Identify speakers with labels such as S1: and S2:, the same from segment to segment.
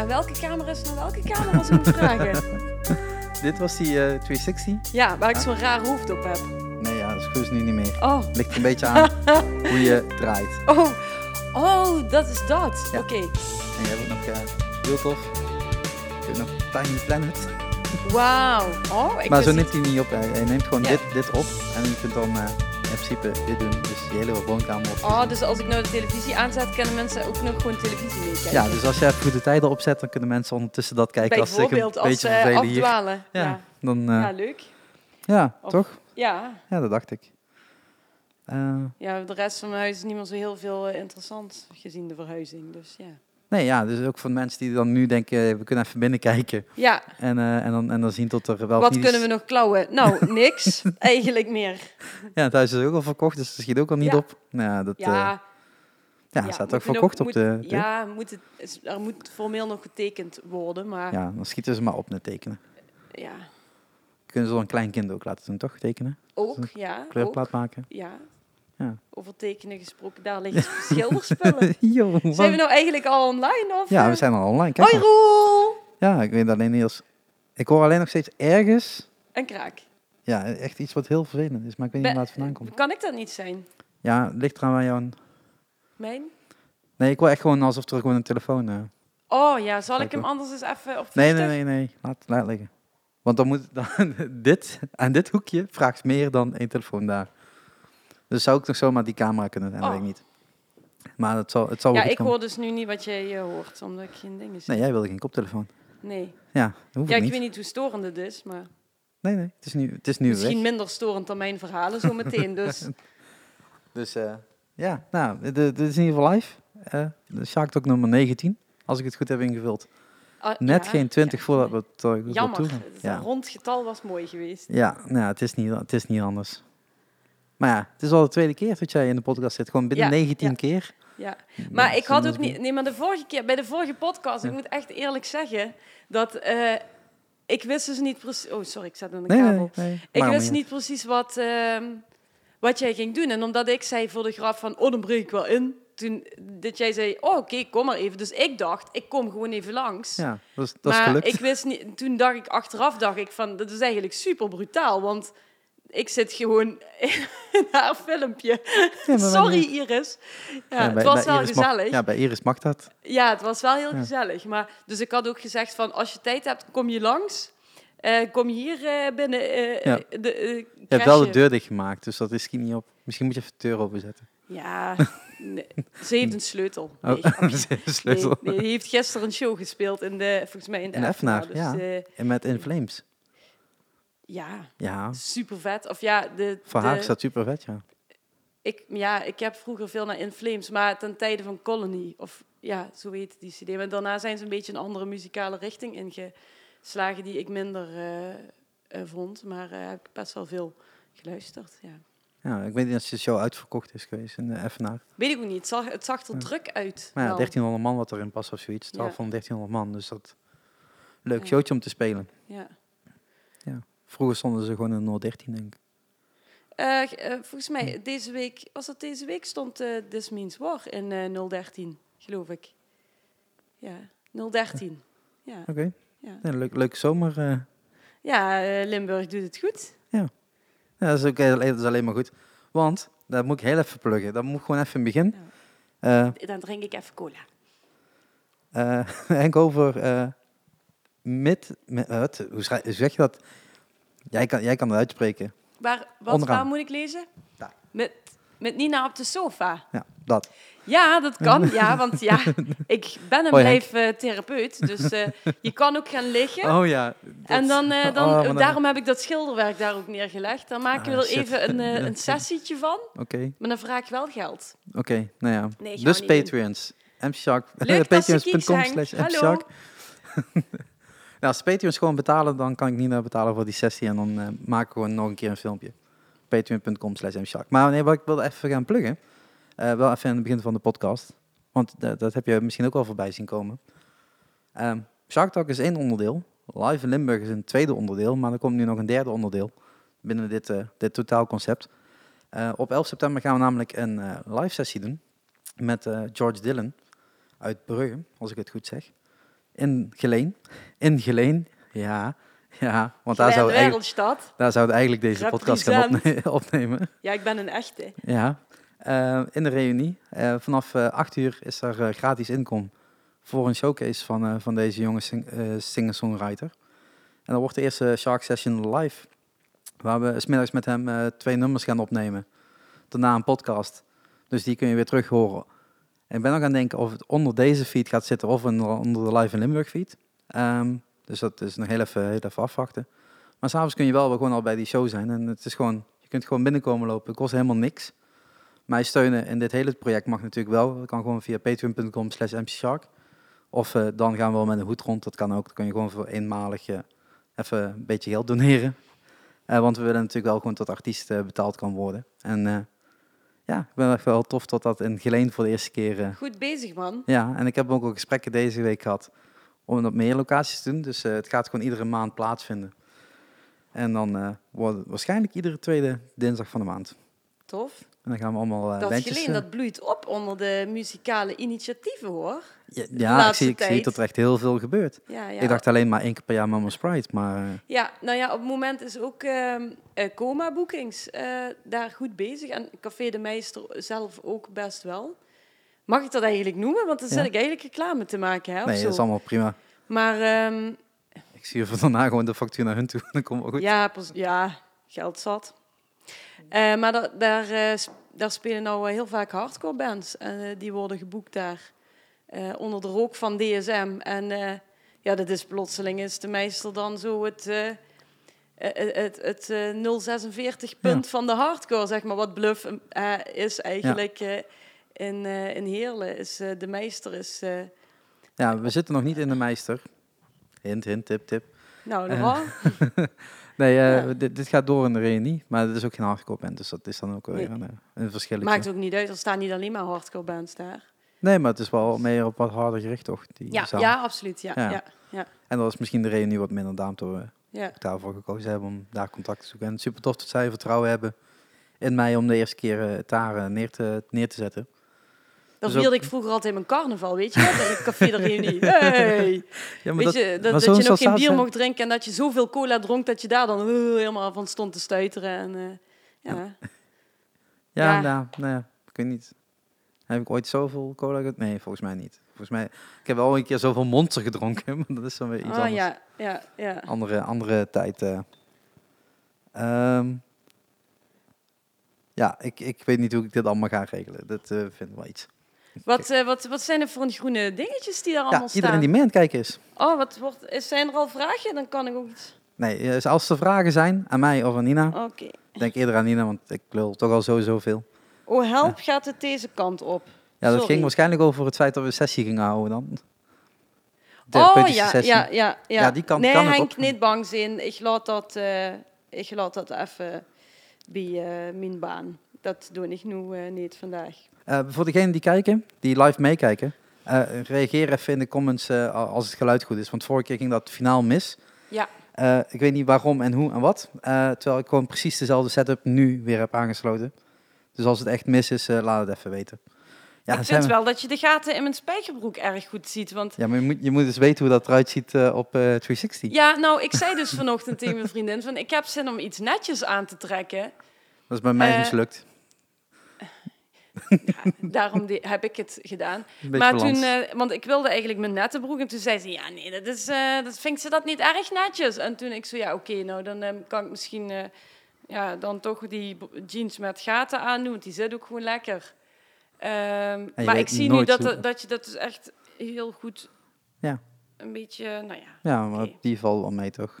S1: En welke camera is nou welke camera als ik moet vragen?
S2: Dit was die eh, 360.
S1: Ja, waar ik zo'n raar hoofd op heb.
S2: Nee, ja, dat is dus nu niet meer.
S1: Oh,
S2: Ligt een beetje aan hoe je draait.
S1: oh, oh, dat is dat.
S2: Ja.
S1: Oké,
S2: En je hebt ook nog uh, heel tof. Je hebt nog Tiny Planet.
S1: wauw. Oh, ik
S2: maar zo neemt hij niet op. Hij, neemt gewoon
S1: Ja.
S2: dit, dit op. En je kunt dan eh, in principe dit doen. Dus je hele woonkamer op.
S1: Oh, dus als ik nou de televisie aanzet, kunnen mensen ook nog gewoon televisie meekijken.
S2: Ja, dus als je even goede tijden opzet, dan kunnen mensen ondertussen dat kijken als ze zich een
S1: als
S2: beetje vervelen hier.
S1: Ja,
S2: Ja,
S1: ja.
S2: dan, eh, ja,
S1: leuk. Of-
S2: toch?
S1: Ja.
S2: Ja, dat dacht ik. Eh,
S1: ja, de rest van mijn huis is niet meer zo heel veel eh, interessant gezien de verhuizing. Dus ja.
S2: Nee, ja, dus ook voor mensen die dan nu denken, we kunnen even binnenkijken.
S1: Ja,
S2: En, eh, en, dan, en dan zien tot er wel
S1: wat kunnen we nog klauwen? Nou, niks. Eigenlijk meer.
S2: Ja, het huis is ook al verkocht, dus dat schiet ook al niet
S1: Ja.
S2: op. Nou, ja, dat, ja,
S1: Ja,
S2: ja,
S1: ja,
S2: staat ook
S1: nog-
S2: verkocht op
S1: moet-
S2: de... de-
S1: Ja, moet het, er moet formeel nog getekend worden, maar ja.
S2: ja, dan schieten ze maar op met tekenen. Kunnen ze dan een klein kind ook laten doen, toch? Tekenen?
S1: ook, ja, ook,
S2: Kleurplaat maken?
S1: ja.
S2: Ja.
S1: Over tekenen gesproken, daar liggen schilderspullen.
S2: Yo,
S1: Zijn we nou eigenlijk al online? Of,
S2: Ja,
S1: eh?
S2: we zijn al online. Kijk
S1: Hoi
S2: maar.
S1: Roel!
S2: Ja, ik weet alleen niet als... Ik hoor alleen nog steeds ergens...
S1: En kraak.
S2: Ja, echt iets wat heel vervelend is, maar ik weet niet
S1: Be-
S2: waar het vandaan komt.
S1: Kan ik dat niet zijn?
S2: Ja, het ligt eraan waar jouw...
S1: Mijn?
S2: Nee, ik hoor echt gewoon alsof er gewoon een telefoon... eh,
S1: Oh ja, zal ik hem anders eens even op
S2: Nee, nee,
S1: vluchtig-
S2: nee, nee. Laat, laat liggen. Want dan moet dan, dit, aan dit hoekje vraagt meer dan één telefoon daar. Dus zou ik nog zomaar die camera kunnen zijn, dat
S1: Oh.
S2: weet ik niet. Maar het zal, het zal
S1: Ja, ik
S2: komen.
S1: hoor dus nu niet wat jij eh, hoort, omdat ik geen dingen zie.
S2: Nee, jij wilde geen koptelefoon.
S1: Nee.
S2: Ja,
S1: Ja, ik
S2: niet.
S1: weet niet hoe storend het is, maar
S2: Nee, nee, het is nu, het is nu
S1: misschien
S2: weg.
S1: minder storend dan mijn verhalen zo meteen. Dus
S2: Dus eh, ja, nou, dit, is in ieder geval live. Eh de Shark Talk nummer 19, als ik het goed heb ingevuld.
S1: Ah,
S2: Net
S1: ja,
S2: geen 20
S1: ja.
S2: voordat we het uh, toe
S1: Jammer, het
S2: Ja.
S1: rond getal was mooi geweest.
S2: Ja, nou, het, is niet, het is niet anders. Maar ja, het is al de tweede keer dat jij in de podcast zit. Gewoon binnen
S1: Ja,
S2: 19
S1: ja.
S2: keer.
S1: Ja. Maar
S2: Ja,
S1: ik had ook niet... Nee, maar de vorige keer, bij de vorige podcast, ik moet echt eerlijk zeggen, dat eh, ik wist dus niet precies... Oh, sorry, ik zat in de
S2: Nee,
S1: kabel.
S2: nee, nee.
S1: Ik wist
S2: niet
S1: precies wat, ehm, wat jij ging doen. En omdat ik zei voor de grap van, oh, dan breek ik wel in. Toen dat jij zei, oh, oké, kom maar even. Dus ik dacht, ik kom gewoon even langs.
S2: Ja, dat is, dat is
S1: maar
S2: gelukt.
S1: ik wist niet, toen dacht ik, achteraf dacht ik van, dat is eigenlijk super brutaal. Want ik zit gewoon in haar filmpje.
S2: Ja,
S1: Sorry Iris. Ja,
S2: Ja,
S1: het
S2: bij-
S1: was
S2: bij
S1: wel
S2: Iris mag-
S1: gezellig.
S2: ja, bij Iris mag dat.
S1: Ja, het was wel heel
S2: Ja.
S1: gezellig. Maar, dus ik had ook gezegd van, als je tijd hebt, kom je langs. Eh, kom je hier eh, binnen. eh,
S2: Ja.
S1: de,
S2: Je hebt wel de deur dichtgemaakt, dus dat is misschien niet op. Misschien moet je even de deur openzetten.
S1: Ja, nee, ze heeft een sleutel.
S2: Oh,
S1: Nee,
S2: sleutel.
S1: Nee, die heeft gisteren een show gespeeld in de, volgens mij in de
S2: In
S1: Effenaar.
S2: Effenaar,
S1: Dus,
S2: ja.
S1: eh,
S2: En met In Flames.
S1: Ja,
S2: Ja,
S1: super vet. Of ja, de,
S2: voor haar
S1: de-
S2: is dat super vet, ja.
S1: ik, ja, ik heb vroeger veel naar In Flames, maar ten tijde van Colony. Of ja, zo heet die CD. Maar daarna zijn ze een beetje een andere muzikale richting ingeslagen die ik minder eh, eh, vond. Maar eh, heb ik best wel veel geluisterd. Ja.
S2: Ja, ik weet niet of de show uitverkocht is geweest in de Effenaar.
S1: Weet ik ook niet. Het zag, het zag er
S2: Ja.
S1: druk uit.
S2: Maar ja,
S1: wel.
S2: 1300 man wat erin past of zoiets. 12
S1: Ja.
S2: van 1300 man, dus dat... Leuk
S1: Ja.
S2: showtje om te spelen.
S1: Ja.
S2: Vroeger stonden ze gewoon in 013, denk ik.
S1: Eh, eh, volgens mij, deze week, was dat deze week, stond eh This Means War in eh 013, geloof ik. Ja, 013. Ja,
S2: Oké.
S1: ja.
S2: Ja, leuk, leuke zomer.
S1: ja Limburg doet het goed.
S2: Ja, dat is, ook heel, dat is alleen maar goed. Want, dat moet ik heel even pluggen. Dat moet gewoon even in het begin.
S1: Dan drink ik even cola.
S2: Henk over mid... schrijf- hoe zeg je dat? Jij kan, jij kan het uitspreken.
S1: Waar, wat,
S2: Onderaan.
S1: waar moet ik lezen?
S2: Daar.
S1: Met, met Nina op de sofa.
S2: Ja, dat.
S1: Ja, dat kan. Ja, want ja, ik ben een blijf eh, therapeut. Dus eh, je kan ook gaan liggen.
S2: Oh ja.
S1: En dan, eh, dan,
S2: Oh, dan-
S1: daarom heb ik dat schilderwerk daar ook neergelegd. Dan maken we er
S2: shit.
S1: even een, een sessietje van.
S2: Oké,
S1: Maar dan vraag ik wel geld.
S2: oké. Nou ja.
S1: Nee,
S2: dus. Patreons. mshark. Patreons.com slash mshark. Nou, als Patreons gewoon betalen, dan kan ik niet meer betalen voor die sessie. En dan eh maak gewoon nog een keer een filmpje. Patreon.com slash. Maar nee, wat ik wilde even gaan pluggen. eh, wel even in het begin van de podcast. Want dat, heb je misschien ook wel voorbij zien komen. Ehm Shark Talk is één onderdeel. Live in Limburg is een tweede onderdeel. Maar er komt nu nog een derde onderdeel binnen dit, eh, dit totaalconcept. Op 11 september gaan we namelijk een live sessie doen met George Dillon uit Brugge, als ik het goed zeg. In Geleen. In Geleen, ja. Ja, want daar, zou
S1: wereldstad.
S2: daar zouden we eigenlijk deze podcast gaan opne- opnemen.
S1: Ja, ik ben een echte.
S2: Ja, Eh, in de reunie. Eh, vanaf eh 8 uur is er eh, gratis inkom voor een showcase van, eh, van deze jonge sing- eh, singer-songwriter. En dan wordt de eerste Shark Session live. Waar we smiddags met hem eh, twee nummers gaan opnemen. Daarna een podcast. Dus die kun je weer terug horen. Ik ben nog aan het denken of het onder deze feed gaat zitten of onder de Live in Limburg feed. Ehm, dus dat is nog heel even, even afwachten. Maar s'avonds kun je wel gewoon al bij die show zijn. En het is gewoon, je kunt gewoon binnenkomen lopen. Het kost helemaal niks. Mij steunen in dit hele project mag natuurlijk wel. Dat kan gewoon via patreon.com slash mcshark. Of eh, dan gaan we wel met een hoed rond. Dat kan ook. Dan kun je gewoon voor eenmalig eh, even een beetje geld doneren. Eh, want we willen natuurlijk wel gewoon tot artiest betaald kan worden. En ja, ik ben echt wel tof tot dat in Geleen voor de eerste keer... eh,
S1: Goed bezig, man.
S2: ja, en ik heb ook al gesprekken deze week gehad om het op meer locaties te doen. Dus eh, het gaat gewoon iedere maand plaatsvinden. En dan eh, wordt waarschijnlijk iedere tweede dinsdag van de maand.
S1: Tof.
S2: En dan gaan we allemaal eh
S1: dat
S2: bandjes...
S1: Geleen,
S2: eh,
S1: dat bloeit op onder de muzikale initiatieven, hoor.
S2: ja, ik, zie, ik zie dat er echt heel veel gebeurt.
S1: Ja, ja.
S2: Ik dacht alleen maar één keer per jaar Mama Sprite, maar... eh,
S1: Ja, nou ja, op het moment is ook ehm eh, Coma Bookings daar goed bezig. En Café de Meester zelf ook best wel. Mag ik dat eigenlijk noemen? Want dan zit ik eigenlijk reclame te maken, hè? of
S2: nee,
S1: zo.
S2: dat is allemaal prima.
S1: Maar ehm,
S2: Ik zie er daarna gewoon de factuur naar hun toe. Dan komt wel goed.
S1: ja, ja, geld zat. Eh, maar da- daar, eh, daar spelen nou eh, heel vaak hardcore bands. En die worden geboekt daar onder de rook van DSM. En ja, dat is plotseling is de meester dan zo het, het, het, eh, 046 punt van de hardcore, zeg maar. Wat Bluff is eigenlijk in, in Heerlen. Is, de meester is...
S2: Ja, we zitten nog niet in de meister. Hint, hint, tip, tip.
S1: nou,
S2: Eh. Nee, eh,
S1: Ja.
S2: dit, dit gaat door in de reunie. Maar het is ook geen hardcore band, dus dat is dan ook weer
S1: Nee.
S2: een, eh, een verschilletje.
S1: maakt ook niet uit. Er staan niet alleen maar hardcore bands daar.
S2: Nee, maar het is wel meer op wat harder gericht, toch? Die
S1: Ja,
S2: zaal.
S1: ja absoluut. Ja,
S2: Ja.
S1: ja.
S2: En dat is misschien de nu wat minder. Daarom dat we
S1: ja.
S2: daarvoor gekozen hebben om daar contact te zoeken. En super tof dat zij vertrouwen hebben in mij om de eerste keer het daar eh, neer, te, neer te zetten.
S1: Dat
S2: Dus
S1: vierde ik vroeger altijd in mijn carnaval, weet je dat? In het café de Reunie. Hey.
S2: Ja,
S1: Weet je, dat,
S2: maar
S1: dat je nog geen bier
S2: zijn.
S1: mocht drinken en dat je zoveel cola dronk dat je daar dan uh, helemaal van stond te stuiteren. En, eh, ja.
S2: Ja,
S1: Ja.
S2: Nou, nou ja, ik weet niet. Heb ik ooit zoveel cola gedronken? Nee, volgens mij niet. Volgens mij, ik heb wel een keer zoveel monster gedronken, maar dat is dan weer iets
S1: Ah,
S2: anders.
S1: ja, ja, ja.
S2: Andere, andere tijd. eh. Ehm, ja, ik, ik weet niet hoe ik dit allemaal ga regelen. Dat eh, vind ik wel iets.
S1: Wat, eh, wat, wat zijn er voor groene dingetjes die daar
S2: Ja,
S1: allemaal
S2: iedereen
S1: staan?
S2: die mee aan het kijken is.
S1: Oh, wat wordt, is, zijn er al vragen? Dan kan ik ook iets...
S2: Nee, dus als er vragen zijn aan mij of aan Nina,
S1: Oké.
S2: denk eerder aan Nina, want ik lul toch al sowieso veel.
S1: Oh, help, gaat het deze kant op?
S2: Ja, dat
S1: Sorry.
S2: ging waarschijnlijk over het feit dat we een sessie gingen houden dan.
S1: Oh, ja,
S2: sessie.
S1: ja, ja, ja.
S2: Ja, die kan-
S1: nee,
S2: kan ook
S1: Henk,
S2: op.
S1: niet bang zijn. Ik laat dat, eh, ik laat dat even bij eh, mijn baan. Dat doe ik nu niet vandaag.
S2: Eh, voor degenen die kijken, die live meekijken, eh, reageer even in de comments eh, als het geluid goed is. Want vorige keer ging dat finaal mis.
S1: Ja.
S2: Ik weet niet waarom en hoe en wat. terwijl ik gewoon precies dezelfde setup nu weer heb aangesloten. Dus als het echt mis is, laat het even weten. Ja,
S1: ik vind
S2: we-
S1: wel dat je de gaten in mijn spijkerbroek erg goed ziet. Want
S2: ja maar je moet, je moet dus weten hoe dat eruit ziet op eh 360.
S1: ja, nou, ik zei dus vanochtend tegen mijn vriendin van ik heb zin om iets netjes aan te trekken.
S2: Dat is bij mij
S1: Eh, Daarom heb ik het gedaan. Maar
S2: balans.
S1: toen, eh, want ik wilde eigenlijk mijn nette broek. En toen zei ze, ja nee, dat is, eh, dat vindt ze dat niet erg netjes. En toen ik zo, ja oké, nou dan eh, kan ik misschien eh, ja, dan toch die jeans met gaten aandoen. Want die zit ook gewoon lekker. Ehm, maar ik zie nu dat, dat, dat je dat dus echt heel goed...
S2: Ja.
S1: Een beetje, nou ja.
S2: ja, maar die valt wel mee, toch?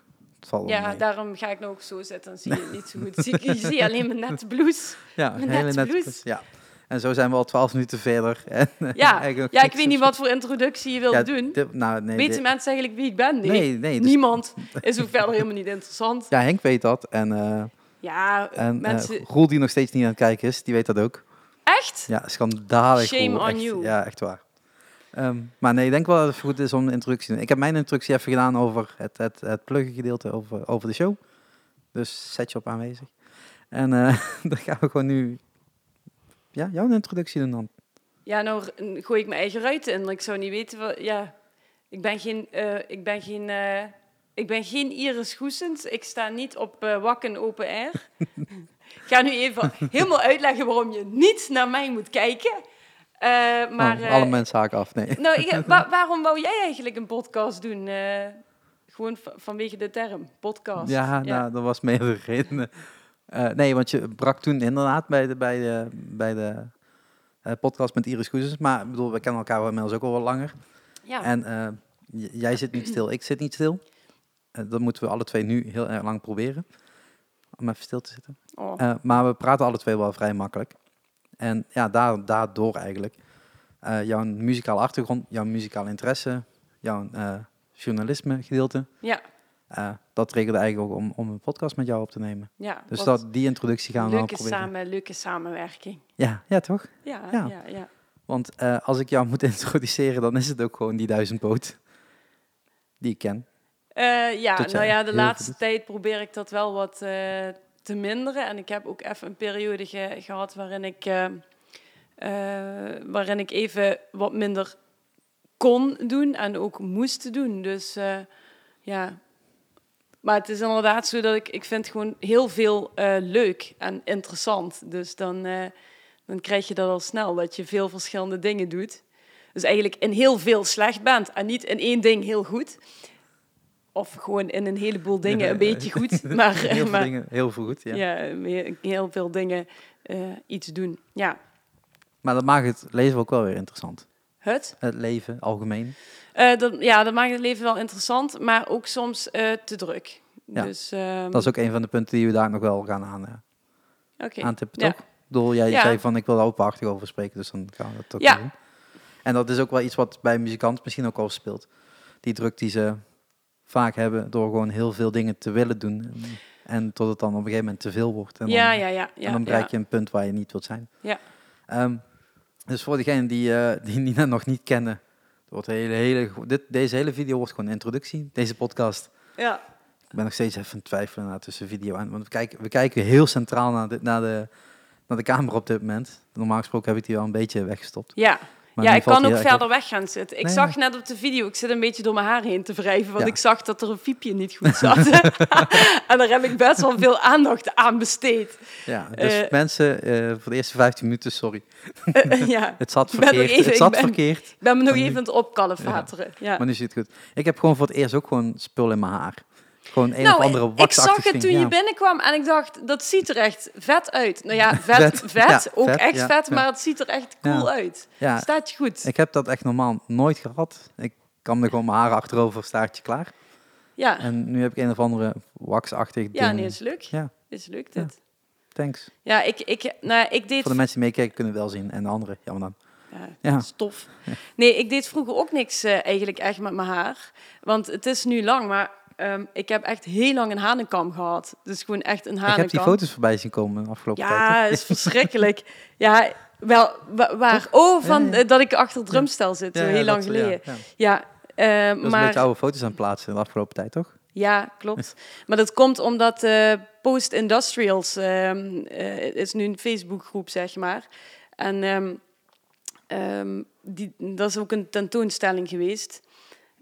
S1: Ja,
S2: mee.
S1: daarom ga ik nou ook zo zitten. Dan zie je het niet zo goed. Zie, je ziet alleen mijn nette blouse.
S2: Ja,
S1: een
S2: hele
S1: net
S2: nette
S1: blouse.
S2: Ja. En zo zijn we al twaalf minuten verder. En, eh,
S1: Ja, ja, ik weet niet wat voor introductie je wilt
S2: Ja,
S1: doen.
S2: dit- nou, nee,
S1: Weten
S2: dit-
S1: mensen eigenlijk wie ik ben? Nee.
S2: nee, nee. dus-
S1: Niemand is ook verder helemaal niet interessant.
S2: ja, Henk weet dat. En, eh,
S1: Ja,
S2: en eh,
S1: mensen...
S2: Roel, die nog steeds niet aan het kijken is, die weet dat ook.
S1: Echt?
S2: Ja, schandalig.
S1: Shame
S2: Roel,
S1: on
S2: echt.
S1: you.
S2: Ja, echt waar. Ehm, maar nee, ik denk wel dat het goed is om een introductie te doen. Ik heb mijn introductie even gedaan over het, het, het pluggen gedeelte over, over de show. Dus zet je op aanwezig. En dan gaan we gewoon nu ja, jouw introductie doen dan.
S1: Ja, nou gooi ik mijn eigen ruiten in. Ik zou niet weten wat... Ja, Ik ben geen, eh, ik ben geen, eh, ik ben geen Iris Goesens. Ik sta niet op eh, Wakken Open Air. ik ga nu even helemaal uitleggen waarom je niet naar mij moet kijken. Maar,
S2: oh, alle mensen haken af, nee.
S1: nou, ik- wa- waarom wou jij eigenlijk een podcast doen? Gewoon va- vanwege de term, podcast.
S2: Ja, nou, dat was meerdere redenen. Eh, nee, want je brak toen inderdaad bij de, bij de, bij de eh, podcast met Iris Goezes. Maar ik bedoel, we kennen elkaar wel inmiddels ook al wat langer.
S1: ja.
S2: En eh, jij zit niet stil, ik zit niet stil. Dat moeten we alle twee nu heel erg lang proberen. Om even stil te zitten.
S1: Oh.
S2: Maar we praten alle twee wel vrij makkelijk. En ja, daar, daardoor eigenlijk. jouw muzikale achtergrond, jouw muzikale interesse, jouw journalisme gedeelte.
S1: ja,
S2: eh, dat triggerde eigenlijk ook om, om een podcast met jou op te nemen.
S1: ja.
S2: Dus dat, die introductie gaan we
S1: leuke,
S2: proberen.
S1: samen, leuke samenwerking.
S2: Ja, ja, toch?
S1: Ja,
S2: Ja.
S1: ja, ja.
S2: Want eh, als ik jou moet introduceren, dan is het ook gewoon die duizendpoot. Die ik ken.
S1: Eh, ja, nou ja, de laatste tijd probeer ik dat wel wat te minderen. En ik heb ook even een periode ge- gehad waarin ik, waarin ik even wat minder kon doen en ook moest doen. Dus ja. Maar het is inderdaad zo dat ik, ik vind gewoon heel veel eh, leuk en interessant. Dus dan, eh, dan krijg je dat al snel, dat je veel verschillende dingen doet. Dus eigenlijk in heel veel slecht bent en niet in één ding heel goed. Of gewoon in een heleboel dingen een beetje goed. Maar,
S2: heel veel
S1: maar
S2: dingen, heel veel goed. Ja.
S1: ja. heel- heel veel dingen eh, iets doen. Ja,
S2: Maar dat maakt het leven ook wel weer interessant.
S1: Het.
S2: Het leven, algemeen.
S1: Eh, dat, ja, dat maakt het leven wel interessant, maar ook soms eh, te druk.
S2: Ja.
S1: Dus, ehm,
S2: Dat is ook een van de punten die we daar nog wel gaan aan, eh,
S1: oké.
S2: aantippen,
S1: Ja.
S2: toch? Ik bedoel, jij
S1: Ja.
S2: zei van ik wil daar openhartig over spreken, dus dan gaan we dat ook
S1: Ja.
S2: doen. En dat is ook wel iets wat bij muzikanten misschien ook al speelt. Die druk die ze vaak hebben door gewoon heel veel dingen te willen doen. En, en tot het dan op een gegeven moment te veel wordt. En
S1: ja,
S2: dan,
S1: ja, ja, ja.
S2: en dan bereik je een punt waar je niet wilt zijn.
S1: Ja.
S2: Ehm, dus voor degenen die, eh, die Nina nog niet kennen, wordt hele, hele, dit, deze hele video wordt gewoon een introductie. Deze podcast.
S1: Ja.
S2: Ik ben nog steeds even aan het twijfelen naar tussen video en. Want we kijken, we kijken heel centraal naar de, naar, de, naar de camera op dit moment. Normaal gesproken heb ik die wel een beetje weggestopt.
S1: Ja.
S2: Maar
S1: ja, ik kan ook verder weg gaan zitten. Ik
S2: Nee,
S1: zag net op de video, ik zit een beetje door mijn haar heen te wrijven, want
S2: Ja.
S1: ik zag dat er een fiepje niet goed zat. en daar heb ik best wel veel aandacht aan besteed.
S2: Ja, dus
S1: Eh,
S2: mensen, eh, voor de eerste 15 minuten, sorry.
S1: Eh, ja,
S2: Het zat
S1: Ik
S2: verkeerd.
S1: even-
S2: het
S1: ik
S2: zat
S1: ben-
S2: verkeerd.
S1: ik ben me nog even aan het opkalefateren. Ja.
S2: Maar nu zit het goed. Ik heb gewoon voor het eerst ook gewoon spul in mijn haar. Gewoon een
S1: nou,
S2: of andere
S1: ik
S2: waxachtig
S1: zag het toen
S2: ja.
S1: je binnenkwam en ik dacht, dat ziet er echt vet uit. Nou ja, vet,
S2: Vet,
S1: vet,
S2: ja,
S1: ook
S2: vet,
S1: echt
S2: ja,
S1: vet, maar het ziet er echt cool uit.
S2: Ja,
S1: Staat je goed?
S2: ik heb dat echt normaal nooit gehad. Ik kam er gewoon mijn haar achterover, staartje klaar.
S1: ja.
S2: En nu heb ik een of andere waxachtig ding.
S1: ja, nee, is leuk.
S2: Ja.
S1: Is leuk dit.
S2: Thanks.
S1: Ja, ik, ik, nou, ik deed
S2: Voor de mensen die meekijken kunnen wel zien. En de anderen, jammer dan.
S1: Ja,
S2: Ja.
S1: stof. Nee, ik deed vroeger ook niks eh, eigenlijk echt met mijn haar. Want het is nu lang, maar ehm, ik heb echt heel lang een hanenkam gehad. Dus gewoon echt een
S2: Ik
S1: hanenkam.
S2: heb die foto's voorbij zien komen de afgelopen tijd.
S1: Ja, dat is verschrikkelijk. ja, wel, wa- waar? Oh, van
S2: Ja, ja.
S1: eh, dat ik achter het drumstel zit,
S2: ja,
S1: heel lang
S2: dat-
S1: geleden.
S2: Ja,
S1: Ja, eh,
S2: Dat is een
S1: maar...
S2: beetje oude foto's aan het plaatsen de afgelopen tijd, toch?
S1: Ja, klopt. Maar dat komt omdat eh Post Industrials ehm, eh, is nu een Facebookgroep, zeg maar. En ehm, die, dat is ook een tentoonstelling geweest.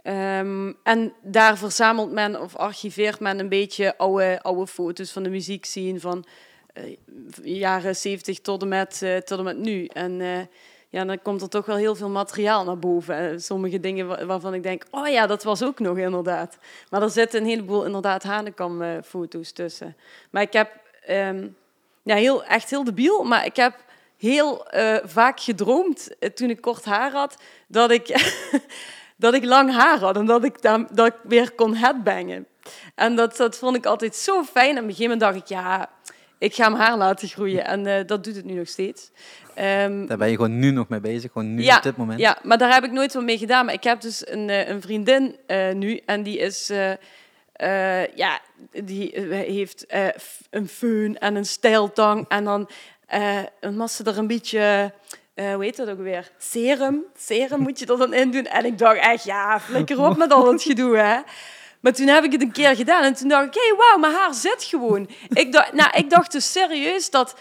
S1: Ehm, en daar verzamelt men of archiveert men een beetje oude, oude foto's van de muziek zien van eh, jaren 70 tot en met, eh, tot en met nu. En eh, ja, dan komt er toch wel heel veel materiaal naar boven. Sommige dingen wa- waarvan ik denk, oh ja, dat was ook nog inderdaad. Maar er zitten een heleboel inderdaad Hanekam-foto's tussen. Maar ik heb ehm, ja, heel, echt heel debiel, maar ik heb heel vaak gedroomd toen ik kort haar had, dat ik, dat ik lang haar had en dat ik, daar, dat ik weer kon headbangen. En dat, dat vond ik altijd zo fijn. En op een gegeven moment dacht ik, ja, ik ga mijn haar laten groeien. En eh, dat doet het nu nog steeds. Ehm,
S2: Daar ben je gewoon nu nog mee bezig. Gewoon nu
S1: Ja,
S2: op dit moment.
S1: ja, maar daar heb ik nooit wat mee gedaan. Maar ik heb dus een, eh, een vriendin eh, nu en die is, ja, die heeft een föhn en een stijltang en dan eh een massa er een beetje, eh hoe heet dat ook weer? Serum. Serum moet je er dan in doen. En ik dacht echt, ja, flikker op met al dat gedoe, hè. Maar toen heb ik het een keer gedaan en toen dacht ik, hey, wauw, mijn haar zit gewoon. Ik dacht, nou, ik dacht dus serieus dat,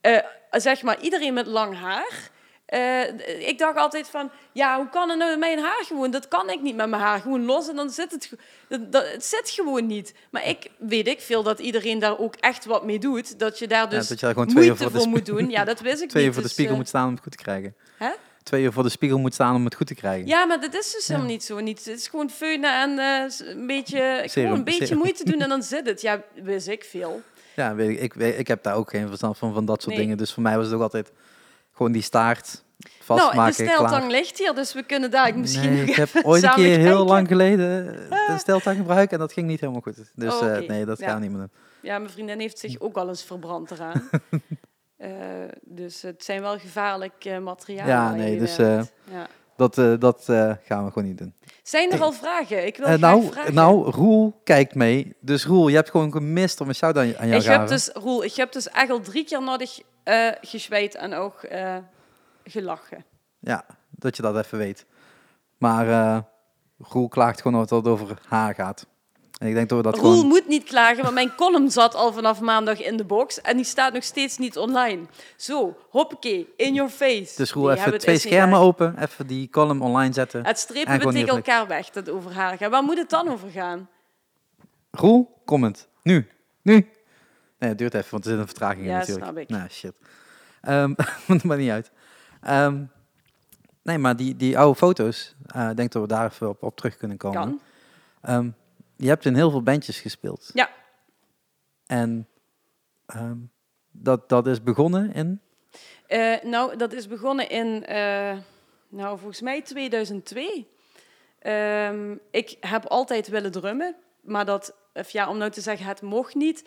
S1: eh, zeg maar, iedereen met lang haar Eh, ik dacht altijd van, ja, hoe kan het nou met mijn haar gewoon? Dat kan ik niet met mijn haar. Gewoon los en dan zit het... Dat, dat- het zit gewoon niet. Maar ik weet ik veel dat iedereen daar ook echt wat mee doet. Dat je daar
S2: Ja,
S1: dus
S2: dat je daar gewoon twee uur
S1: moeite
S2: voor
S1: moet doen. Ja, dat wist ik
S2: Twee uur voor de
S1: dus,
S2: spiegel
S1: eh,
S2: moet staan om het goed te krijgen.
S1: Hè?
S2: Twee uur voor de spiegel moet staan om het goed te krijgen.
S1: Ja, maar dat is dus
S2: Ja.
S1: helemaal niet zo. Niet, het is gewoon feunen en eh, een beetje,
S2: Serum,
S1: gewoon een beetje
S2: serum.
S1: moeite doen en dan zit het. Ja, wist ik veel.
S2: Ja, weet ik, ik, ik heb daar ook geen verstand van, van dat soort
S1: Nee.
S2: dingen. Dus voor mij was het ook altijd gewoon die staart
S1: Nou,
S2: vastmaken,
S1: de
S2: klaar.
S1: steltang ligt hier, dus we kunnen daar misschien
S2: Nee, ik heb ooit een keer heel
S1: kijken.
S2: lang geleden de steltang gebruikt en dat ging niet helemaal goed. Dus
S1: Oh,
S2: eh, nee, dat
S1: Ja.
S2: gaan we niet meer doen.
S1: Ja, mijn vriendin heeft zich ook al eens verbrand eraan. Eh, dus het zijn wel gevaarlijk eh, materialen.
S2: Ja, nee, dus,
S1: werkt. ja.
S2: Dat, eh, dat eh, gaan we gewoon niet doen.
S1: Zijn er al vragen? Ik wil
S2: Eh,
S1: graag
S2: nou,
S1: vragen.
S2: nou, Roel kijkt mee. Dus Roel, je hebt gewoon gemist om een shout-out aan jou
S1: ik
S2: te geven.
S1: dus, Roel, ik heb dus echt al drie keer nodig eh gezweet en ook eh, gelachen.
S2: Ja, dat je dat even weet. Maar eh Roel klaagt gewoon het over haar gaat. En ik denk dat we dat
S1: Roel
S2: gewoon...
S1: moet niet klagen, want mijn column zat al vanaf maandag in de box en die staat nog steeds niet online. Zo, hoppakee, in your face.
S2: Dus Roel,
S1: Nee,
S2: even twee schermen open. Even die column online zetten.
S1: Het strepen
S2: En
S1: we tegen elkaar weg dat het over haar gaat. Waar moet het dan over gaan?
S2: Roel, comment. Nu. Nu. Nee, het duurt even, want er zit een vertraging in
S1: Ja,
S2: natuurlijk.
S1: snap ik.
S2: Nou, shit. Ehm maakt maar niet uit. Ehm, nee, maar die, die oude foto's, eh, ik denk dat we daar even op, op terug kunnen komen.
S1: Kan.
S2: Ehm, je hebt in heel veel bandjes gespeeld.
S1: Ja.
S2: En ehm, dat, dat is begonnen in...
S1: Eh, nou, dat is begonnen in, eh, nou, volgens mij 2002. Ehm, ik heb altijd willen drummen, maar dat, of ja, om nou te zeggen, het mocht niet.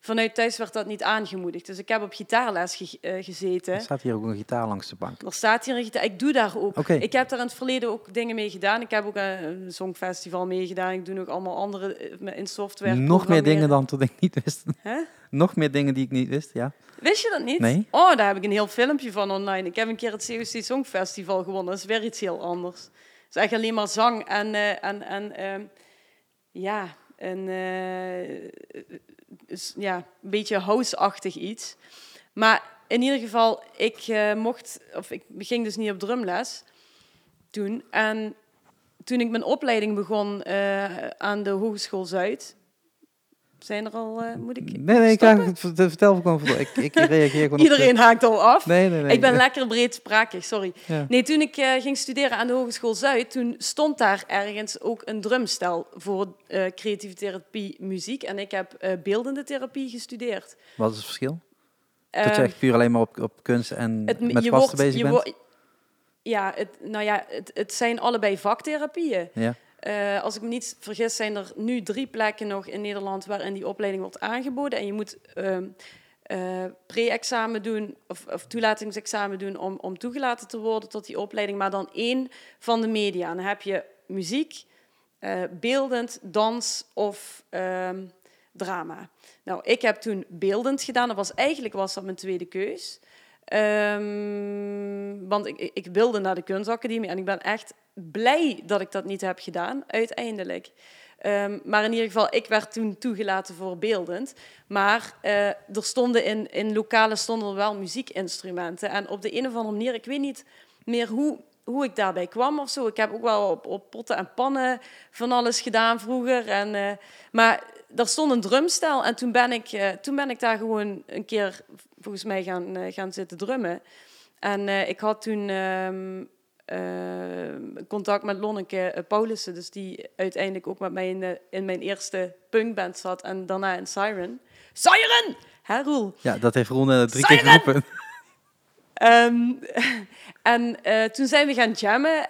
S1: Vanuit thuis werd dat niet aangemoedigd. Dus ik heb op gitaarles ge- eh, gezeten.
S2: Er staat hier ook een gitaar langs de bank.
S1: Er staat hier een gitaar. Ik doe daar ook. Ik heb daar in het verleden ook dingen mee gedaan. Ik heb ook een, een songfestival meegedaan. Ik doe ook allemaal andere eh, in software.
S2: Nog meer dingen dan tot ik niet wist. Nog meer dingen die ik niet wist, ja.
S1: Wist je dat niet?
S2: Nee.
S1: Oh, daar heb ik een heel filmpje van online. Ik heb een keer het COC Songfestival gewonnen. Dat is weer iets heel anders. Het is echt alleen maar zang en, eh, en, en ehm, ja, een, ja, een beetje house-achtig iets. Maar in ieder geval, ik eh, mocht, of ik ging dus niet op drumles toen. En toen ik mijn opleiding begon eh, aan de Hogeschool Zuid, zijn er al, eh, moet ik
S2: Nee, nee, ik
S1: stoppen?
S2: ga, vertel gewoon. voor- Ik, ik reageer gewoon op...
S1: Iedereen haakt al af.
S2: Nee, nee, nee.
S1: Ik ben lekker breedsprakig, sorry.
S2: Ja.
S1: Nee, toen ik eh, ging studeren aan de Hogeschool Zuid, toen stond daar ergens ook een drumstel voor eh, creatieve therapie muziek. En ik heb eh, beeldende therapie gestudeerd.
S2: Wat is het verschil? dat je
S1: Ehm,
S2: echt puur alleen maar op, op kunst en
S1: het-
S2: met
S1: je wordt-
S2: bezig
S1: je
S2: bent?
S1: ja, het, nou ja, het, het zijn allebei vaktherapieën.
S2: Ja.
S1: Eh, als ik me niet vergis, zijn er nu drie plekken nog in Nederland waarin die opleiding wordt aangeboden. En je moet eh, pre-examen doen of, of toelatingsexamen doen om, om toegelaten te worden tot die opleiding. Maar dan één van de media. Dan heb je muziek, eh, beeldend, dans of ehm, drama. Nou, ik heb toen beeldend gedaan. Dat was eigenlijk was dat mijn tweede keus. Ehm, want ik, ik wilde naar de kunstacademie en ik ben echt blij dat ik dat niet heb gedaan, uiteindelijk. Ehm, maar in ieder geval, ik werd toen toegelaten voor beeldend. Maar eh, er stonden in, in lokalen stonden wel muziekinstrumenten. En op de een of andere manier, ik weet niet meer hoe, hoe ik daarbij kwam of zo. Ik heb ook wel op, op potten en pannen van alles gedaan vroeger. En, eh, maar er stond een drumstel en toen ben ik, eh, toen ben ik daar gewoon een keer volgens mij gaan, eh, gaan zitten drummen. En eh, ik had toen ehm, eh, contact met Lonneke Paulussen, dus die uiteindelijk ook met mij in, de- in mijn eerste punkband zat en daarna in Siren. Siren! Hè, Roel?
S2: ja, dat heeft Ron eh, drie keer geroepen.
S1: Ehm, en toen zijn we gaan jammen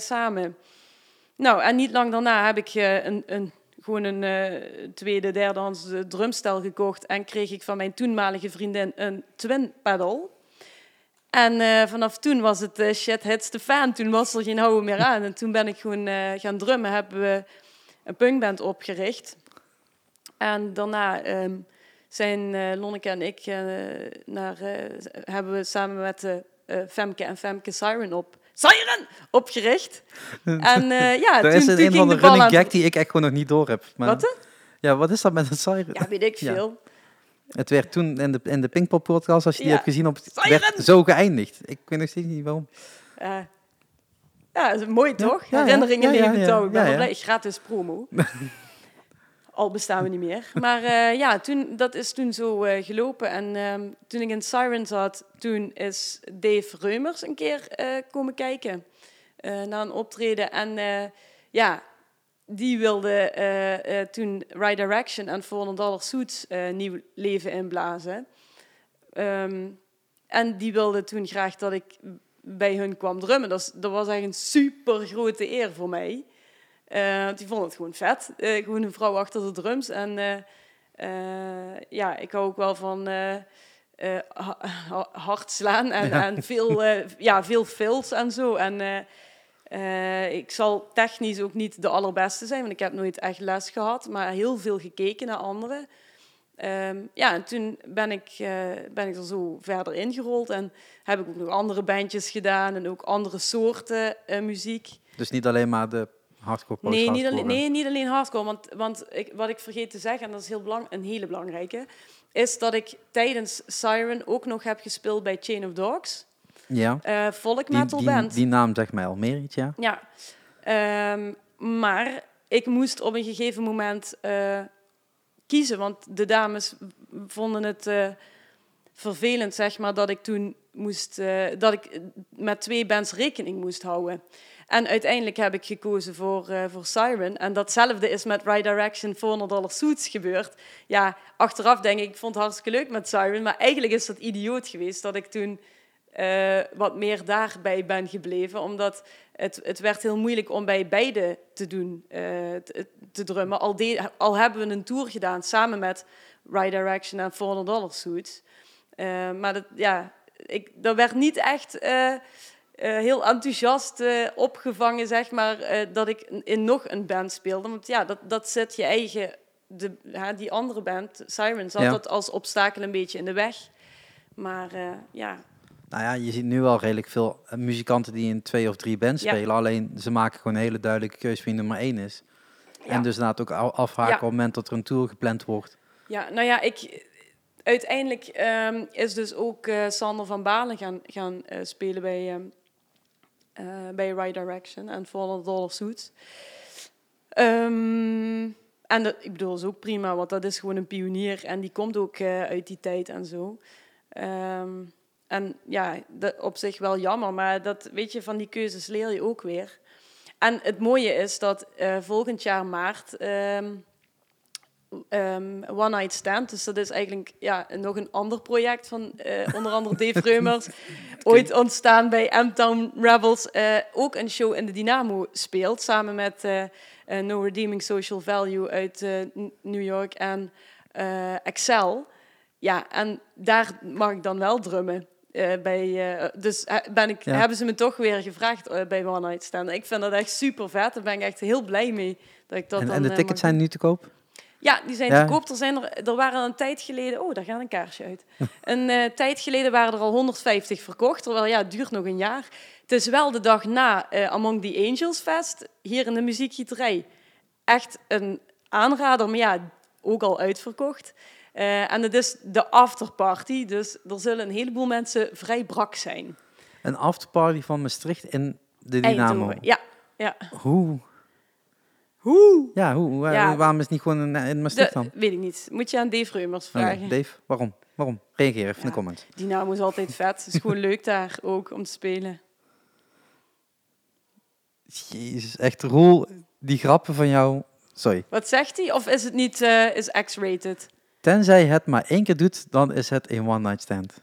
S1: samen. Nou, en niet lang daarna heb ik een, een, gewoon een eh, tweede, derdehands drumstel gekocht. En kreeg ik van mijn toenmalige vriendin een twin pedal. En eh, vanaf toen was het eh, shit hits the fan. Toen was er geen houden meer aan. En toen ben ik gewoon eh, gaan drummen. Hebben we een punkband opgericht. En daarna ehm, zijn eh, Lonneke en ik eh, naar, eh, hebben we samen met eh, eh, Femke en Femke Siren op Siren opgericht. En eh, ja, toen,
S2: is
S1: toen
S2: een, van de running
S1: aan.
S2: gag die ik echt gewoon nog niet door heb. Maar,
S1: Wat? hè?
S2: Ja, wat is dat met een siren?
S1: Ja, weet ik
S2: Ja.
S1: veel.
S2: Het werd toen in de, in de Pinkpop podcast, als je die
S1: Ja.
S2: hebt gezien, op, het
S1: Siren!
S2: werd zo geëindigd. Ik weet nog steeds niet waarom.
S1: Eh, ja, dat is mooi toch? Herinneringen leven touw. Ik ben wel blij. Gratis promo. Al bestaan we niet meer. Maar eh, ja, toen, dat is toen zo eh, gelopen. En ehm, toen ik in Siren zat, toen is Dave Reumers een keer eh, komen kijken. naar een optreden. En ja, die wilde toen Right Direction en 400 Dollar Suits nieuw leven inblazen. Ehm, en die wilde toen graag dat ik bij hun kwam drummen. Dat, dat was echt een super grote eer voor mij. Want die vond het gewoon vet. Eh, gewoon een vrouw achter de drums. En eh, ja, ik hou ook wel van ha- ha- hard slaan en,
S2: Ja.
S1: en veel, ja, veel fills en zo. En ik zal technisch ook niet de allerbeste zijn, want ik heb nooit echt les gehad, maar heel veel gekeken naar anderen. Ehm, ja, en toen ben ik, ben ik er zo verder ingerold en heb ik ook nog andere bandjes gedaan en ook andere soorten muziek.
S2: Dus niet alleen maar de hardcore post
S1: Nee, niet alleen, nee, niet alleen hardcore. Want, want ik, wat ik vergeet te zeggen, en dat is heel belang, een hele belangrijke, is dat ik tijdens Siren ook nog heb gespeeld bij Chain of Dogs.
S2: Ja,
S1: eh folk
S2: die,
S1: metal
S2: die,
S1: band.
S2: die naam zegt mij al meer iets, ja.
S1: Ja. Ehm, maar ik moest op een gegeven moment eh, kiezen, want de dames vonden het eh, vervelend, zeg maar, dat ik toen moest, dat ik met twee bands rekening moest houden. En uiteindelijk heb ik gekozen voor, eh, voor Siren. En datzelfde is met Right Direction 400 Dollar Suits gebeurd. Ja, achteraf denk ik, ik vond het hartstikke leuk met Siren. Maar eigenlijk is dat idioot geweest dat ik toen eh, wat meer daarbij ben gebleven. Omdat het, het werd heel moeilijk om bij beide te doen, eh, te, drummen. Al, al hebben we een tour gedaan samen met Right Direction en 400 Dollar Suits. Maar dat, ja, ik, dat werd niet echt eh, heel enthousiast eh, opgevangen, zeg maar, eh, dat ik in nog een band speelde. Want ja, dat, dat zet je eigen, de, ja, die andere band, Sirens,
S2: Ja.
S1: dat als obstakel een beetje in de weg. Maar ja,
S2: Nou ja, je ziet nu al redelijk veel muzikanten die in twee of drie bands
S1: Ja.
S2: spelen. Alleen ze maken gewoon een hele duidelijke keuze wie nummer één is. En dus inderdaad ook afhaken op het moment dat er een tour gepland wordt.
S1: Ja, nou ja, ik, uiteindelijk ehm, is dus ook Sander van Balen gaan, gaan spelen bij, ehm eh, bij Right Direction en 400 Dollar Suits. Ehm, en dat, ik bedoel, is ook prima, want dat is gewoon een pionier en die komt ook eh, uit die tijd en zo. Ehm, en ja, dat op zich wel jammer, maar dat, weet je, van die keuzes leer je ook weer. En het mooie is dat eh, volgend jaar maart ehm, ehm, One Night Stand. Dus dat is eigenlijk ja, nog een ander project van eh, onder andere Dave Reumers. Ooit ontstaan bij M-Town Rebels. eh, ook een show in de Dynamo speelt. Samen met eh, No Redeeming Social Value uit New York en Excel. Ja, en daar mag ik dan wel drummen. bij, dus ben ik,
S2: Ja.
S1: hebben ze me toch weer gevraagd bij One Night Stand. Ik vind dat echt super vet. Daar ben ik echt heel blij mee. Dat ik dat
S2: En,
S1: dan,
S2: en de tickets zijn nu te koop?
S1: Ja, die zijn
S2: Ja.
S1: te koop. Er, zijn er, er waren een tijd geleden... Oh, daar gaat een kaarsje uit. een eh, tijd geleden waren er al 150 verkocht. Terwijl, ja, het duurt nog een jaar. Het is wel de dag na eh, Among the Angels Fest. Hier in de muziekgieterij. Echt een aanrader. Maar ja, ook al uitverkocht. Eh, en het is de afterparty. Dus er zullen een heleboel mensen vrij brak zijn.
S2: Een afterparty van Maastricht in de Dynamo.
S1: Eindhoven. Ja, ja.
S2: Hoe?
S1: Hoe?
S2: Ja, hoe? Waar-
S1: Ja.
S2: Waarom is het niet gewoon in, in Maastricht dan?
S1: weet ik niet. Moet je aan Dave Reumers vragen.
S2: Dave, waarom? Waarom? Reageer even in de comments.
S1: Dynamo is altijd vet. Het is gewoon leuk daar ook om te spelen.
S2: Jezus, echt Roel, die grappen van jou. Sorry.
S1: Wat zegt hij? Of is het niet eh, is X-rated?
S2: Tenzij het maar één keer doet, dan is het een one-night stand.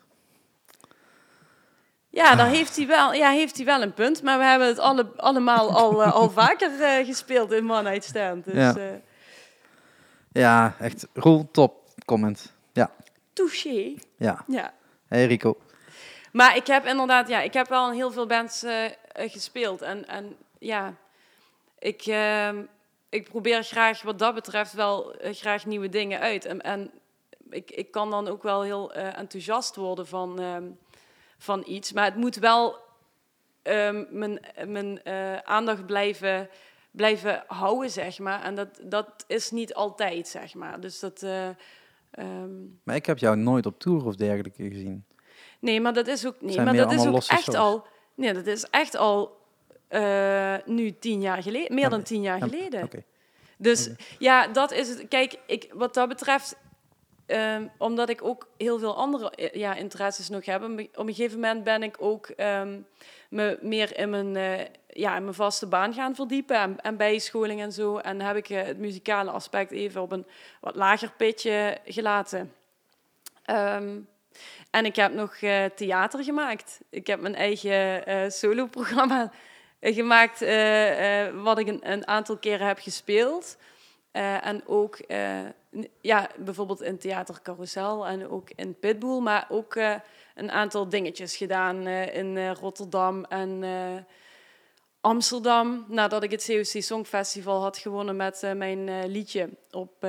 S1: Ja, daar heeft hij, wel, ja, heeft hij wel een punt. Maar we hebben het alle, allemaal al, eh, al vaker eh, gespeeld in One Night Stand. Dus
S2: Ja.
S1: eh
S2: Ja, echt. Roel, top. Comment. Ja,
S1: touché.
S2: ja.
S1: Ja.
S2: Hey Rico.
S1: Maar ik heb inderdaad, ja, ik heb wel heel veel bands gespeeld. En, en ja, ik, ehm, ik probeer graag wat dat betreft wel graag nieuwe dingen uit. En, en ik, ik kan dan ook wel heel enthousiast worden van, ehm, van iets. Maar het moet wel ehm, mijn, mijn eh, aandacht blijven, blijven houden, zeg maar. En dat, dat is niet altijd, zeg maar. Dus dat... eh, Ehm,
S2: Maar ik heb jou nooit op tour of dergelijke gezien.
S1: nee, maar dat is ook,
S2: Zijn
S1: maar dat is ook echt
S2: shows.
S1: al... Nee, dat is echt al eh, nu tien jaar geleden. Meer dan tien jaar
S2: Ja,
S1: geleden. Dus ja, dat is het. Kijk, ik, wat dat betreft, ehm, omdat ik ook heel veel andere eh, ja, interesses nog heb, op een- gegeven moment ben ik ook ehm, me meer in mijn, eh, ja, in mijn vaste baan gaan verdiepen en, en bijscholing en zo. En heb ik eh, het muzikale aspect even op een wat lager pitje gelaten. Ehm, en ik heb nog theater gemaakt. Ik heb mijn eigen solo-programma gemaakt, wat ik een, een aantal keren heb gespeeld. En ook ja, bijvoorbeeld in Theater Carousel en ook in Pitbull, maar ook eh, een aantal dingetjes gedaan eh, in eh, Rotterdam en Amsterdam. Nadat ik het COC Songfestival had gewonnen met mijn liedje op,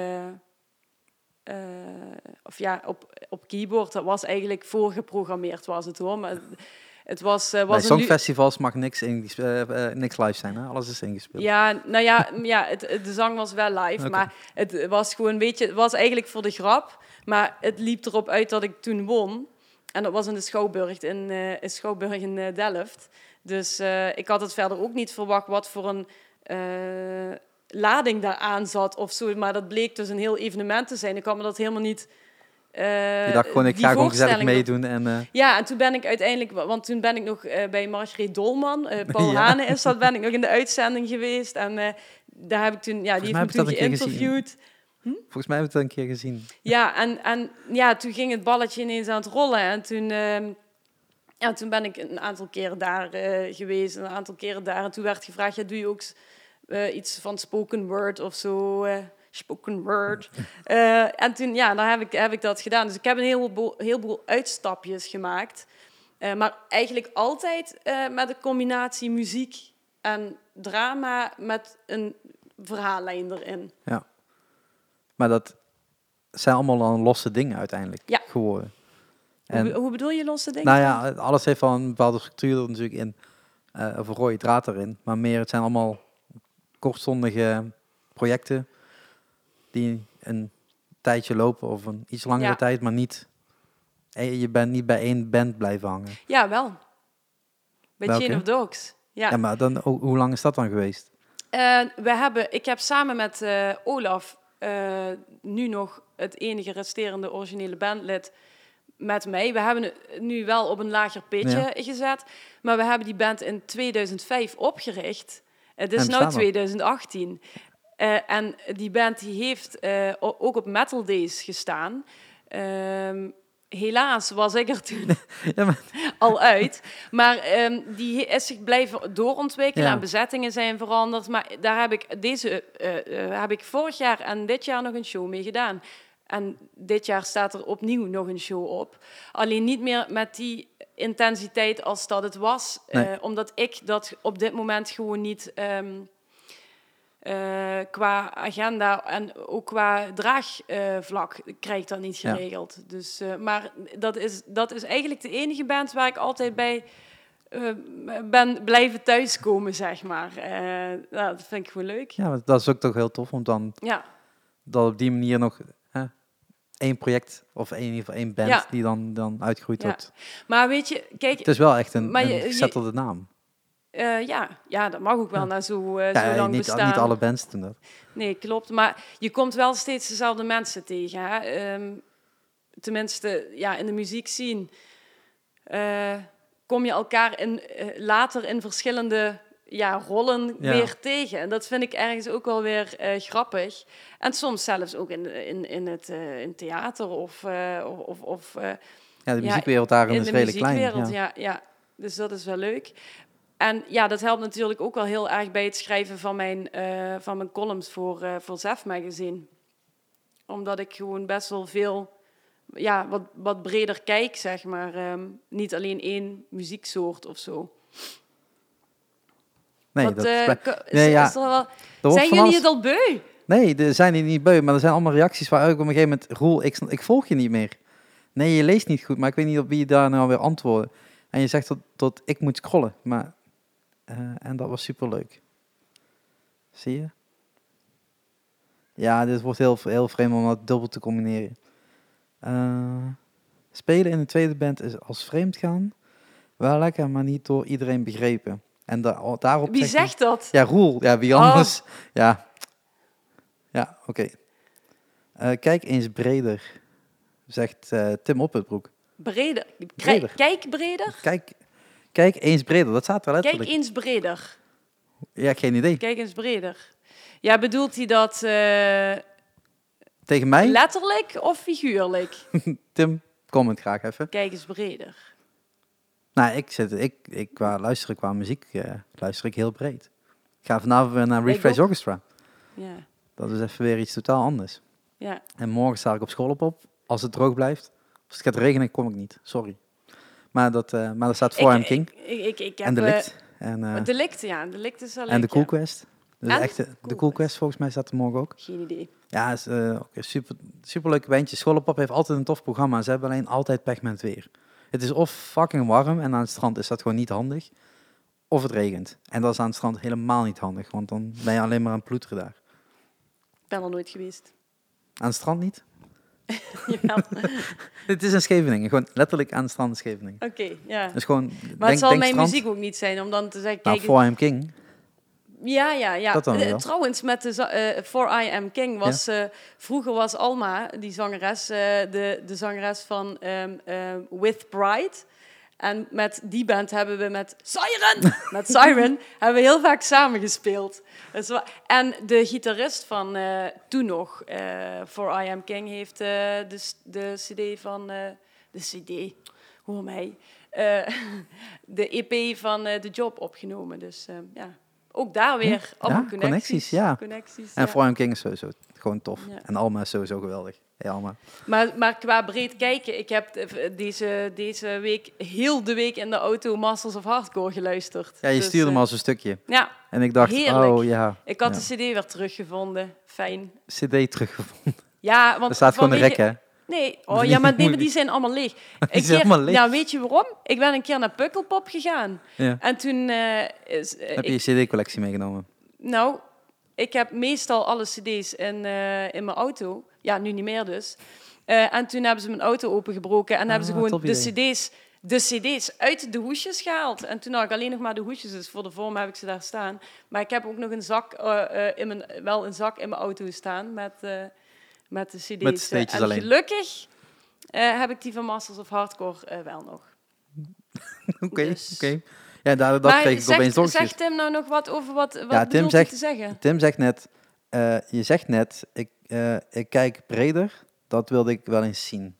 S1: of ja, op, op keyboard. Dat was eigenlijk voorgeprogrammeerd, was het hoor. Maar het, was, eh,
S2: Bij
S1: was een lu-
S2: songfestivals mag niks, eh, niks live zijn, hè? alles is ingespeeld.
S1: Ja, nou ja, ja het, het- de zang was wel live, maar het was gewoon, weet je, het was eigenlijk voor de grap. Maar het liep erop uit dat ik toen won. En dat was in de Schouwburg in, in, Schouwburg in Delft. Dus ik had het verder ook niet verwacht wat voor een lading daar aan zat of zo. Maar dat bleek dus een heel evenement te zijn. Ik had me dat helemaal niet... eh,
S2: Je dacht gewoon, ik ga gewoon gezellig meedoen. En, eh,
S1: ja, en toen ben ik uiteindelijk, want toen ben ik nog eh, bij Margreet Dolman, Paul
S2: Ja.
S1: Hane is dat, ben ik nog in de uitzending geweest. En daar heb ik toen, ja, die heeft me toen geïnterviewd.
S2: volgens mij heb ik het een keer gezien.
S1: Ja, en, en ja, toen ging het balletje ineens aan het rollen. En toen, ehm, ja, toen ben ik een aantal keren daar geweest, een aantal keren daar. En toen werd gevraagd, ja, doe je ook iets van spoken word of zo? Spoken word. Eh, en toen, ja, dan heb ik, heb ik dat gedaan. Dus ik heb een heleboel, heleboel uitstapjes gemaakt. Eh, maar eigenlijk altijd eh, met een combinatie muziek en drama met een verhaallijn erin.
S2: Maar dat zijn allemaal dan losse dingen uiteindelijk
S1: Ja.
S2: geworden.
S1: Hoe,
S2: En,
S1: hoe bedoel je losse dingen?
S2: nou ja, alles heeft wel een bepaalde structuur er natuurlijk in. of een rode draad erin. Maar meer, het zijn allemaal kortstondige projecten die een tijdje lopen of een iets langere
S1: Ja.
S2: tijd, maar niet. eh, Je bent niet bij één band blijven hangen.
S1: Ja, wel. Bij
S2: Welke?
S1: Chain of Dogs. Ja.
S2: Ja, maar dan, hoe, hoe lang is dat dan geweest?
S1: Eh, we hebben, ik heb samen met eh, Olaf nu nog het enige resterende originele bandlid met mij. We hebben het nu wel op een lager pitje
S2: Ja.
S1: gezet, maar we hebben die band in 2005 opgericht. Het is nu
S2: bestaan nog.
S1: 2018. Eh, en die band die heeft eh, ook op Metal Days gestaan. Ehm, helaas was ik er toen
S2: Ja, maar-
S1: al uit. Maar ehm, die is zich blijven doorontwikkelen
S2: Ja.
S1: en bezettingen zijn veranderd. Maar daar heb ik deze eh, heb ik vorig jaar en dit jaar nog een show mee gedaan. En dit jaar staat er opnieuw nog een show op. Alleen niet meer met die intensiteit als dat het was.
S2: Nee.
S1: Omdat ik dat op dit moment gewoon niet... ehm, eh, qua agenda en ook qua draagvlak krijg ik dat niet
S2: Ja.
S1: geregeld. Dus, eh, maar dat is, dat is eigenlijk de enige band waar ik altijd bij eh, ben blijven thuiskomen, zeg maar. Dat vind ik gewoon leuk.
S2: ja, dat is ook toch heel tof, om dan
S1: Ja,
S2: dat op die manier nog hè, één project of één, in ieder geval één band
S1: Ja.
S2: die dan, dan uitgroeit
S1: Ja.
S2: tot.
S1: maar weet je, kijk,
S2: Het is wel echt een,
S1: Maar je-
S2: naam.
S1: Eh, ja, ja, dat mag ook wel
S2: Ja.
S1: na zo, eh,
S2: Ja,
S1: zo lang
S2: niet,
S1: bestaan.
S2: niet alle bands doen dat.
S1: Nee, klopt. Maar je komt wel steeds dezelfde mensen tegen. Hè? Ehm, tenminste, ja, in de muziek zien kom je elkaar in, eh, later in verschillende ja, rollen
S2: Ja.
S1: weer tegen. En dat vind ik ergens ook wel weer eh, grappig. En soms zelfs ook in, in, in het eh, in theater of, eh, of, of, eh,
S2: Ja, de muziekwereld daarin
S1: in
S2: is
S1: de
S2: redelijk klein. Ja.
S1: Ja. Ja, Dus dat is wel leuk. En ja, dat helpt natuurlijk ook wel heel erg bij het schrijven van mijn, eh, van mijn columns voor, eh voor Zef Magazine. Omdat ik gewoon best wel veel, ja, wat, wat breder kijk, zeg maar. Ehm, niet alleen één muzieksoort of zo.
S2: Nee,
S1: Wat,
S2: dat
S1: eh,
S2: is,
S1: is,
S2: Nee, ja.
S1: is er wel, zijn jullie het al beu?
S2: Nee, er zijn die niet beu, maar er zijn allemaal reacties waar ik op een gegeven moment... Roel, ik, ik volg je niet meer. Nee, je leest niet goed, maar ik weet niet op wie je daar nou weer antwoorden. En je zegt tot, tot ik moet scrollen, maar... eh, en dat was superleuk. Zie je? Ja, dit wordt heel, heel vreemd om dat dubbel te combineren. Eh, spelen in een tweede band is als vreemd gaan. Wel lekker, maar niet door iedereen begrepen. En da daarop
S1: Wie
S2: zegt
S1: dat?
S2: Ja, Roel. Ja, wie
S1: Oh.
S2: anders? Ja. Ja, oké. Eh, kijk eens breder, zegt eh, Tim Oppenbroek.
S1: Breder.
S2: Breder.
S1: Kijk breder.
S2: Kijk, kijk eens breder, dat staat er
S1: Kijk
S2: letterlijk.
S1: eens breder.
S2: Ja, geen idee.
S1: Kijk eens breder. Ja, bedoelt hij dat eh,
S2: Tegen mij?
S1: letterlijk of figuurlijk?
S2: Tim, comment graag even.
S1: Kijk eens breder.
S2: Nou, ik, zit, ik, ik qua luisteren qua muziek eh, luister ik heel breed. Ik ga vanavond weer naar Refresh. Orchestra.
S1: Ja,
S2: Dat is even weer iets totaal anders.
S1: ja.
S2: En morgen sta ik op school op op. Als het droog blijft. Als het gaat regenen, kom ik niet. Sorry. Maar dat, eh maar dat staat voor hem King.
S1: Ik, ik, heb,
S2: En de
S1: eh.
S2: En, eh,
S1: Delict, ja. Delict is wel
S2: en de Cool
S1: ja.
S2: Quest. Dus
S1: En?
S2: echt, de
S1: Cool Quest.
S2: Volgens mij staat er morgen ook.
S1: Geen idee.
S2: Ja, is een super, superleuke bandje. Schoolopop heeft altijd een tof programma. Ze hebben alleen altijd pech met het weer. Het is of fucking warm en aan het strand is dat gewoon niet handig. Of het regent. En dat is aan het strand helemaal niet handig, want dan ben je alleen maar aan het ploeteren daar.
S1: Ik ben er nooit geweest.
S2: Aan het strand niet?
S1: Jawel.
S2: Het is een Scheveningen, gewoon letterlijk aan het strand in Scheveningen.
S1: Oké, ja.
S2: Dus gewoon,
S1: Maar
S2: denk,
S1: het zal mijn
S2: strand.
S1: muziek ook niet zijn om dan te zeggen,
S2: Nou,
S1: kijk,
S2: For I Am King.
S1: Ja, ja, ja.
S2: Dat dan
S1: Eh,
S2: wel.
S1: Trouwens, met de eh, For I Am King was... eh, vroeger was Alma, die zangeres, de, de zangeres van ehm, ehm, With Pride. En met die band hebben we met Siren, met Siren, hebben we heel vaak samengespeeld. Dus en de gitarist van eh, toen nog, eh For I Am King, heeft eh, de, de cd van... de cd, hoor mij. eh, de EP van The Job opgenomen. Dus ja, ook daar weer allemaal
S2: Ja,
S1: connecties.
S2: connecties, ja.
S1: Connecties,
S2: En. For I Am King is sowieso gewoon tof. En Alma is sowieso geweldig. Ja, Alma.
S1: Maar, maar qua breed kijken, ik heb de- deze, deze week heel de week in de auto Masters of Hardcore geluisterd.
S2: Ja, je
S1: Dus,
S2: stuurde
S1: eh,
S2: me als een stukje.
S1: Ja,
S2: En ik dacht,
S1: heerlijk.
S2: oh ja,
S1: ik had
S2: Ja.
S1: de cd weer teruggevonden. Fijn.
S2: cd teruggevonden.
S1: Ja, want
S2: Er staat gewoon een rek, hè?
S1: Nee, oh, ja, maar, nee, die zijn allemaal leeg.
S2: Zijn
S1: keer-
S2: allemaal leeg.
S1: Ja, weet je waarom? Ik ben een keer naar Pukkelpop gegaan.
S2: Ja.
S1: En toen... eh, is, eh,
S2: Heb
S1: ik-
S2: je je cd-collectie meegenomen?
S1: Nou, ik heb meestal alle cd's in, eh, in mijn auto. Ja, nu niet meer dus. Eh, en toen hebben ze mijn auto opengebroken en hebben ze
S2: Ah,
S1: gewoon de
S2: idee.
S1: cd's, de cd's uit de hoesjes gehaald. En toen had ik alleen nog maar de hoesjes, dus voor de vorm heb ik ze daar staan. Maar ik heb ook nog een zak, eh, eh, in mijn, wel een zak in mijn auto staan met, eh, met de cd's.
S2: Met de cd'tjes
S1: en
S2: alleen.
S1: gelukkig eh, heb ik die van Masters of Hardcore wel nog.
S2: Oké,
S1: Dus-
S2: oké. Ja, daar, dat
S1: maar
S2: kreeg ik
S1: zegt,
S2: opeens
S1: zegt Tim nou nog wat over wat, wat
S2: Ja, Tim zegt-
S1: te zeggen?
S2: Tim zegt net, eh, je zegt net, ik, eh, ik kijk breder. Dat wilde ik wel eens zien.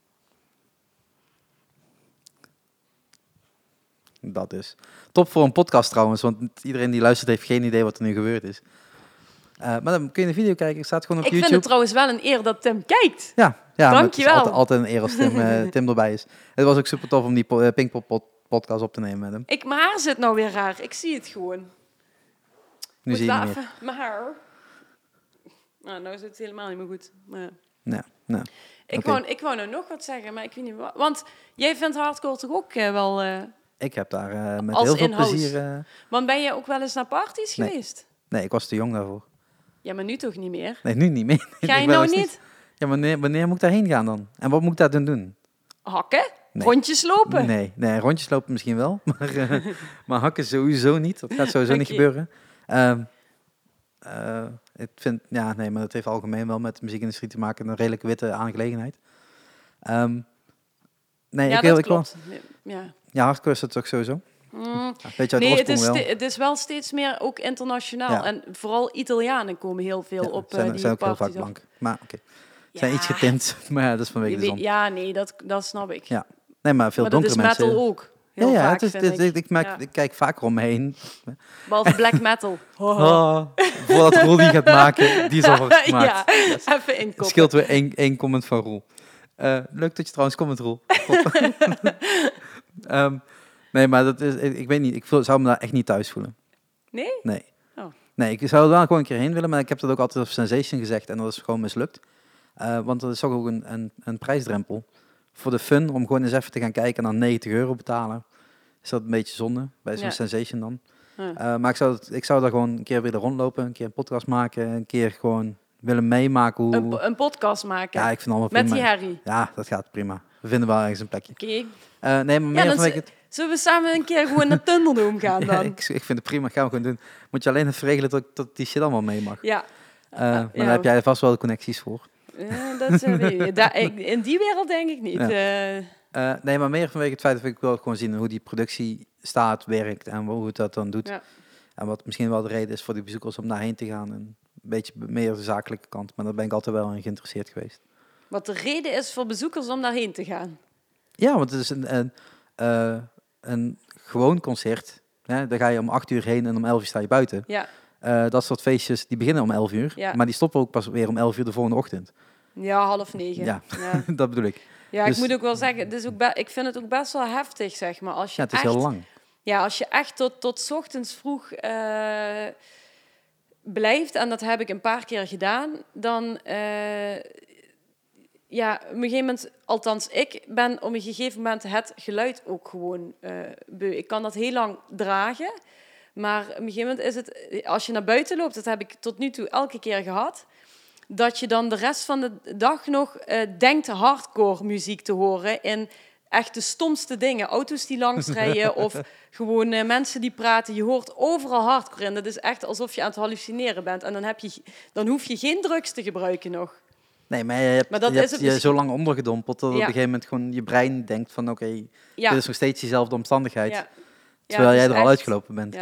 S2: Dat is. Top voor een podcast trouwens, want iedereen die luistert heeft geen idee wat er nu gebeurd is. Eh, maar dan kun je de video kijken, het staat gewoon op
S1: Ik vind
S2: YouTube.
S1: het trouwens wel een eer dat Tim kijkt.
S2: Ja, ja maar het is
S1: Dankjewel.
S2: altijd, altijd een eer als Tim, Tim erbij is. Het was ook super tof om die po- Pinkpop pod- podcast op te nemen met hem.
S1: Ik, mijn haar zit nou weer raar. Ik zie het gewoon.
S2: Nu
S1: Moet
S2: zie je
S1: even mijn haar. Nou, nou zit het helemaal niet meer goed. Maar
S2: nou.
S1: ik, wou, ik wou nou nog wat zeggen, maar ik weet niet wat. Want jij vindt hardcore toch ook eh, wel... eh,
S2: Ik heb daar eh, met heel veel plezier... eh,
S1: want ben je ook wel eens naar parties
S2: Nee.
S1: geweest?
S2: nee, ik was te jong daarvoor.
S1: Ja, maar nu toch niet meer?
S2: Nee, nu niet meer.
S1: Ga je nou niet
S2: steeds- Ja, wanneer, wanneer moet ik daarheen gaan dan? En wat moet ik daar dan doen?
S1: hakken?
S2: Nee.
S1: Rondjes lopen?
S2: Nee, nee, rondjes lopen misschien wel, maar, eh, maar hakken sowieso niet. Dat gaat sowieso niet gebeuren. Ehm, eh, ik vind, ja, nee, maar dat heeft algemeen wel met de muziekindustrie te maken. Een redelijk witte aangelegenheid. Ehm, nee,
S1: ja,
S2: ik
S1: dat
S2: wil,
S1: klopt. Nee, Ja.
S2: ja, hardcore is het ook sowieso.
S1: Mm,
S2: Ja, weet je uit
S1: nee, het is,
S2: wel.
S1: het is wel steeds meer ook internationaal.
S2: Ja.
S1: En vooral Italianen komen heel veel
S2: Ja,
S1: op eh,
S2: zijn,
S1: die
S2: zijn ook heel vaak blank. Maar oké, zijn iets getint. Maar ja, dat is vanwege de zon.
S1: Ja, nee, dat, dat snap ik.
S2: Ja, Nee, maar veel
S1: maar dat is
S2: donkere mensen...
S1: metal ook.
S2: Ja,
S1: Heel
S2: ja
S1: vaak,
S2: het is,
S1: ik. Ja.
S2: ik kijk vaker om me heen.
S1: Behalve black metal. Ho.
S2: Oh, voordat Roel die gaat maken, die is al gemaakt.
S1: ja,
S2: Yes.
S1: even
S2: Het
S1: inkoppen.
S2: scheelt weer één, één comment van Roel. Eh, leuk dat je trouwens comment, Roel. Ehm, nee, maar dat is, ik, ik weet niet, ik voel, zou me daar echt niet thuis voelen.
S1: Nee?
S2: Nee.
S1: Oh.
S2: Nee, ik zou er wel gewoon een keer heen willen, maar ik heb dat ook altijd op Sensation gezegd en dat is gewoon mislukt. Eh, want dat is toch ook een, een, een prijsdrempel. Voor de fun, om gewoon eens even te gaan kijken en dan 90 euro betalen. Is dat een beetje zonde, bij zo'n
S1: Ja.
S2: Sensation dan.
S1: Ja.
S2: Eh, maar ik zou, ik zou daar gewoon een keer willen rondlopen, een keer een podcast maken, een keer gewoon willen meemaken hoe...
S1: Een, een podcast maken.
S2: ja, ik vind allemaal
S1: met
S2: prima.
S1: die Harry.
S2: Ja, dat gaat prima. We vinden wel ergens een plekje.
S1: Oké.
S2: Eh, nee, maar meer
S1: dan
S2: het...
S1: Zullen we samen een keer gewoon naar Thunderdome gaan
S2: Ja,
S1: dan?
S2: ik, ik vind het prima, gaan we gewoon doen. Moet je alleen even regelen dat, dat die shit allemaal mee mag.
S1: Ja.
S2: Eh, maar
S1: ja.
S2: daar heb jij vast wel de connecties voor.
S1: Eh, dat eh, ik in die wereld denk ik niet.
S2: Ja.
S1: Eh,
S2: nee, maar meer vanwege het feit dat ik wil gewoon zien hoe die productie staat, werkt en hoe het dat dan doet.
S1: Ja.
S2: En wat misschien wel de reden is voor die bezoekers om daarheen te gaan. En een beetje meer de zakelijke kant. Maar daar ben ik altijd wel in geïnteresseerd geweest.
S1: wat de reden is voor bezoekers om daarheen te gaan.
S2: Ja, want het is een, een, een gewoon concert. Hè? Daar ga je om acht uur heen en om elf uur sta je buiten.
S1: Ja,
S2: Eh, dat soort feestjes die beginnen om 11 uur,
S1: Ja.
S2: maar die stoppen ook pas weer om 11 uur de volgende ochtend.
S1: ja half negen.
S2: Ja.
S1: ja.
S2: dat bedoel ik.
S1: Ja,
S2: Dus-
S1: ik moet ook wel zeggen, het is ook ik vind het ook best wel heftig, zeg maar. Als je
S2: Ja, het is
S1: echt,
S2: heel lang.
S1: Ja, als je echt tot, tot ochtends vroeg eh, blijft, en dat heb ik een paar keer gedaan, dan... eh, ja, op een gegeven moment, althans ik ben op een gegeven moment het geluid ook gewoon beu. Ik kan dat heel lang dragen, maar op een gegeven moment is het, als je naar buiten loopt, dat heb ik tot nu toe elke keer gehad, dat je dan de rest van de dag nog eh, denkt hardcore muziek te horen in echt de stomste dingen. Auto's die langsrijden of gewoon eh, mensen die praten. Je hoort overal hardcore in. Dat is echt alsof je aan het hallucineren bent. En dan, heb je, dan hoef je geen drugs te gebruiken nog.
S2: Nee, maar je hebt,
S1: Maar dat
S2: je, hebt
S1: het
S2: je zo lang ondergedompeld dat op een gegeven moment gewoon je brein denkt van oké,
S1: Ja,
S2: dit is nog steeds diezelfde omstandigheid.
S1: ja.
S2: Terwijl
S1: Ja,
S2: jij er al uitgelopen bent.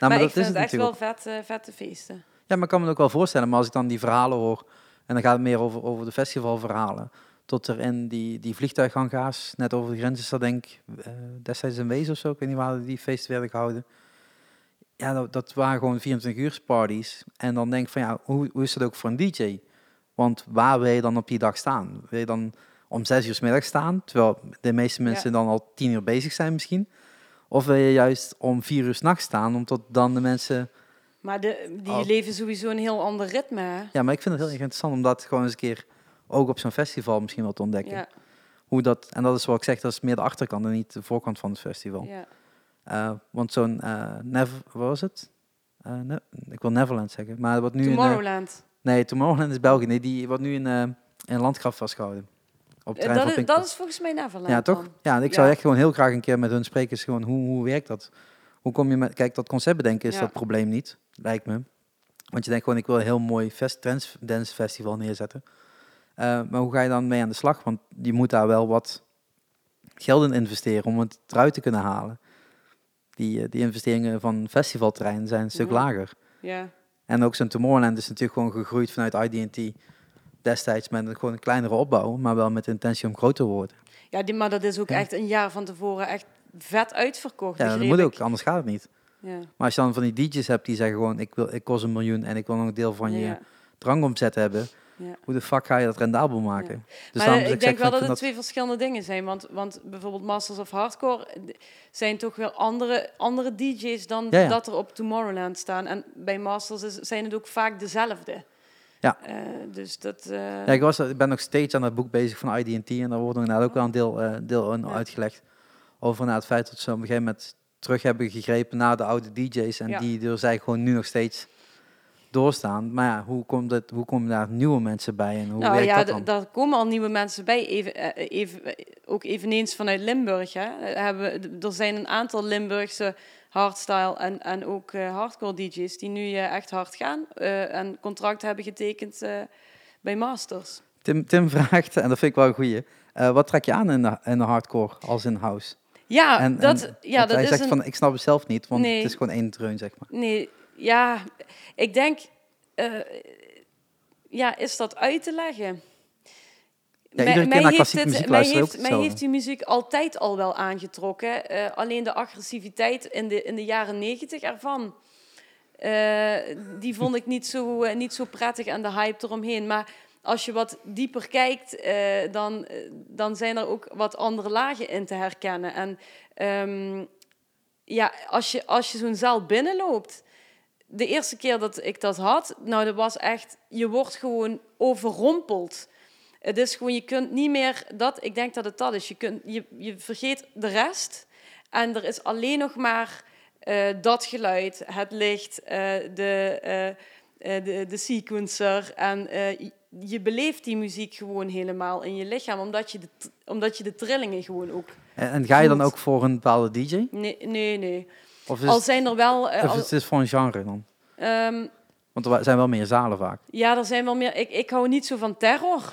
S2: Nou,
S1: maar,
S2: maar,
S1: ik
S2: dat is
S1: vind
S2: het
S1: het echt wel vet, eh, vette feesten.
S2: Ja, maar ik kan me het ook wel voorstellen. Maar als ik dan die verhalen hoor, en dan gaat het meer over, over de festivalverhalen, tot er in die, die vliegtuighanga's, net over de grens is dat denk ik eh, destijds in Wees of zo, ik weet niet waar die feesten werden gehouden. Ja, dat, dat waren gewoon 24 uur parties. En dan denk ik van ja, hoe, hoe is dat ook voor een DJ? Want waar wil je dan op die dag staan? Wil je dan om zes uur 's middag staan, terwijl de meeste mensen dan al tien uur bezig zijn misschien? Of wil je juist om vier uur 's nachts staan, omdat dan de mensen
S1: Maar de, die
S2: Oh.
S1: leven sowieso een heel ander ritme. hè?
S2: ja, maar ik vind het heel erg interessant om dat gewoon eens een keer ook op zo'n festival misschien wel te ontdekken.
S1: Ja,
S2: Hoe dat, en dat is wat ik zeg, dat is meer de achterkant en niet de voorkant van het festival.
S1: ja.
S2: Eh, want zo'n, eh Never, wat was het? Eh, Ne- ik wil Neverland zeggen, maar wat nu in,
S1: Tomorrowland.
S2: nee, Tomorrowland is België. Nee, die wordt nu in, in Landgraaf vastgehouden. Op
S1: Eh, dat, is,
S2: Pinkpop.
S1: dat is volgens mij Neverland.
S2: Ja, toch? Ja, ik zou echt gewoon heel graag een keer met hun spreken. is Gewoon, hoe, hoe werkt dat? Hoe kom je met... Kijk, dat concept bedenken is dat probleem niet, lijkt me. Want je denkt gewoon, ik wil een heel mooi fest, dance festival neerzetten. Eh, maar hoe ga je dan mee aan de slag? Want je moet daar wel wat geld in investeren om het eruit te kunnen halen. Die, eh, die investeringen van festivalterrein zijn een stuk
S1: Ja.
S2: lager.
S1: Ja.
S2: En ook zo'n Tomorrowland is natuurlijk gewoon gegroeid vanuit IDT destijds met een, gewoon een kleinere opbouw, maar wel met de intentie om groter te worden.
S1: ja, die, maar dat is ook
S2: Ja.
S1: echt een jaar van tevoren echt vet uitverkocht.
S2: Ja, dat
S1: begreep
S2: moet ook, anders gaat het niet.
S1: Ja.
S2: Maar als je dan van die DJ's hebt die zeggen gewoon, ik, wil, ik kost een miljoen en ik wil nog een deel van je
S1: Ja.
S2: drankomzet hebben,
S1: Ja.
S2: hoe de fuck ga je dat rendabel maken? Dus
S1: maar ik denk wel dat het twee verschillende dingen zijn. Want, want bijvoorbeeld Masters of Hardcore eh, zijn toch wel andere, andere DJ's dan
S2: ja.
S1: dat er op Tomorrowland staan. En bij Masters is, zijn het ook vaak dezelfde.
S2: Ja.
S1: Eh, dus dat... eh,
S2: Ja, ik, was, ik ben nog steeds aan dat boek bezig van IDT en daar wordt nog inderdaad ook wel een deel, eh, deel in
S1: Ja.
S2: uitgelegd. Over naar het feit dat ze op een gegeven moment terug hebben gegrepen naar de oude DJ's en
S1: Ja.
S2: die door zij gewoon nu nog steeds doorstaan. Maar ja, hoe, komt het, hoe komen daar nieuwe mensen bij en hoe
S1: nou
S2: werkt
S1: ja,
S2: dat dan?
S1: daar komen al nieuwe mensen bij. Even, even, ook eveneens vanuit Limburg. Hè. Hebben, er zijn een aantal Limburgse hardstyle en, en ook eh, hardcore DJ's die nu eh, echt hard gaan. eh, en contract hebben getekend bij Masters.
S2: Tim, Tim vraagt, en dat vind ik wel een goeie, wat trek je aan in de, in de hardcore als in house?
S1: Ja,
S2: en,
S1: dat,
S2: en-
S1: ja, dat
S2: hij
S1: is
S2: zegt
S1: een...
S2: van, ik snap het zelf niet, want
S1: Nee.
S2: het is gewoon één dreun, zeg maar.
S1: Nee, ja, ik denk... ja, is dat uit te leggen?
S2: Ja, iedere keer naar klassieke muziek
S1: mij
S2: luisteren
S1: heeft, mij heeft die muziek altijd al wel aangetrokken. Eh, alleen de agressiviteit in de, in de jaren negentig ervan... eh, die vond ik niet zo, eh, niet zo prettig en de hype eromheen. Maar als je wat dieper kijkt, dan, dan zijn er ook wat andere lagen in te herkennen. En ehm, ja, als je, als je zo'n zaal binnenloopt, de eerste keer dat ik dat had, nou, dat was echt, je wordt gewoon overrompeld. Het is gewoon, je kunt niet meer dat, ik denk dat het dat is. Je, kunt, je, je vergeet de rest en er is alleen nog maar eh, dat geluid, het licht, eh, de, eh, de, de sequencer. En je- beleeft die muziek gewoon helemaal in je lichaam, omdat je de, omdat je de trillingen gewoon ook...
S2: En, en ga je dan ook voor een bepaalde DJ?
S1: Nee, nee, nee.
S2: Of is,
S1: Al
S2: het,
S1: zijn er wel...
S2: of
S1: al-
S2: is het voor een genre dan?
S1: ehm,
S2: Want er zijn wel meer zalen vaak.
S1: ja, er zijn wel meer... Ik, ik hou niet zo van terror.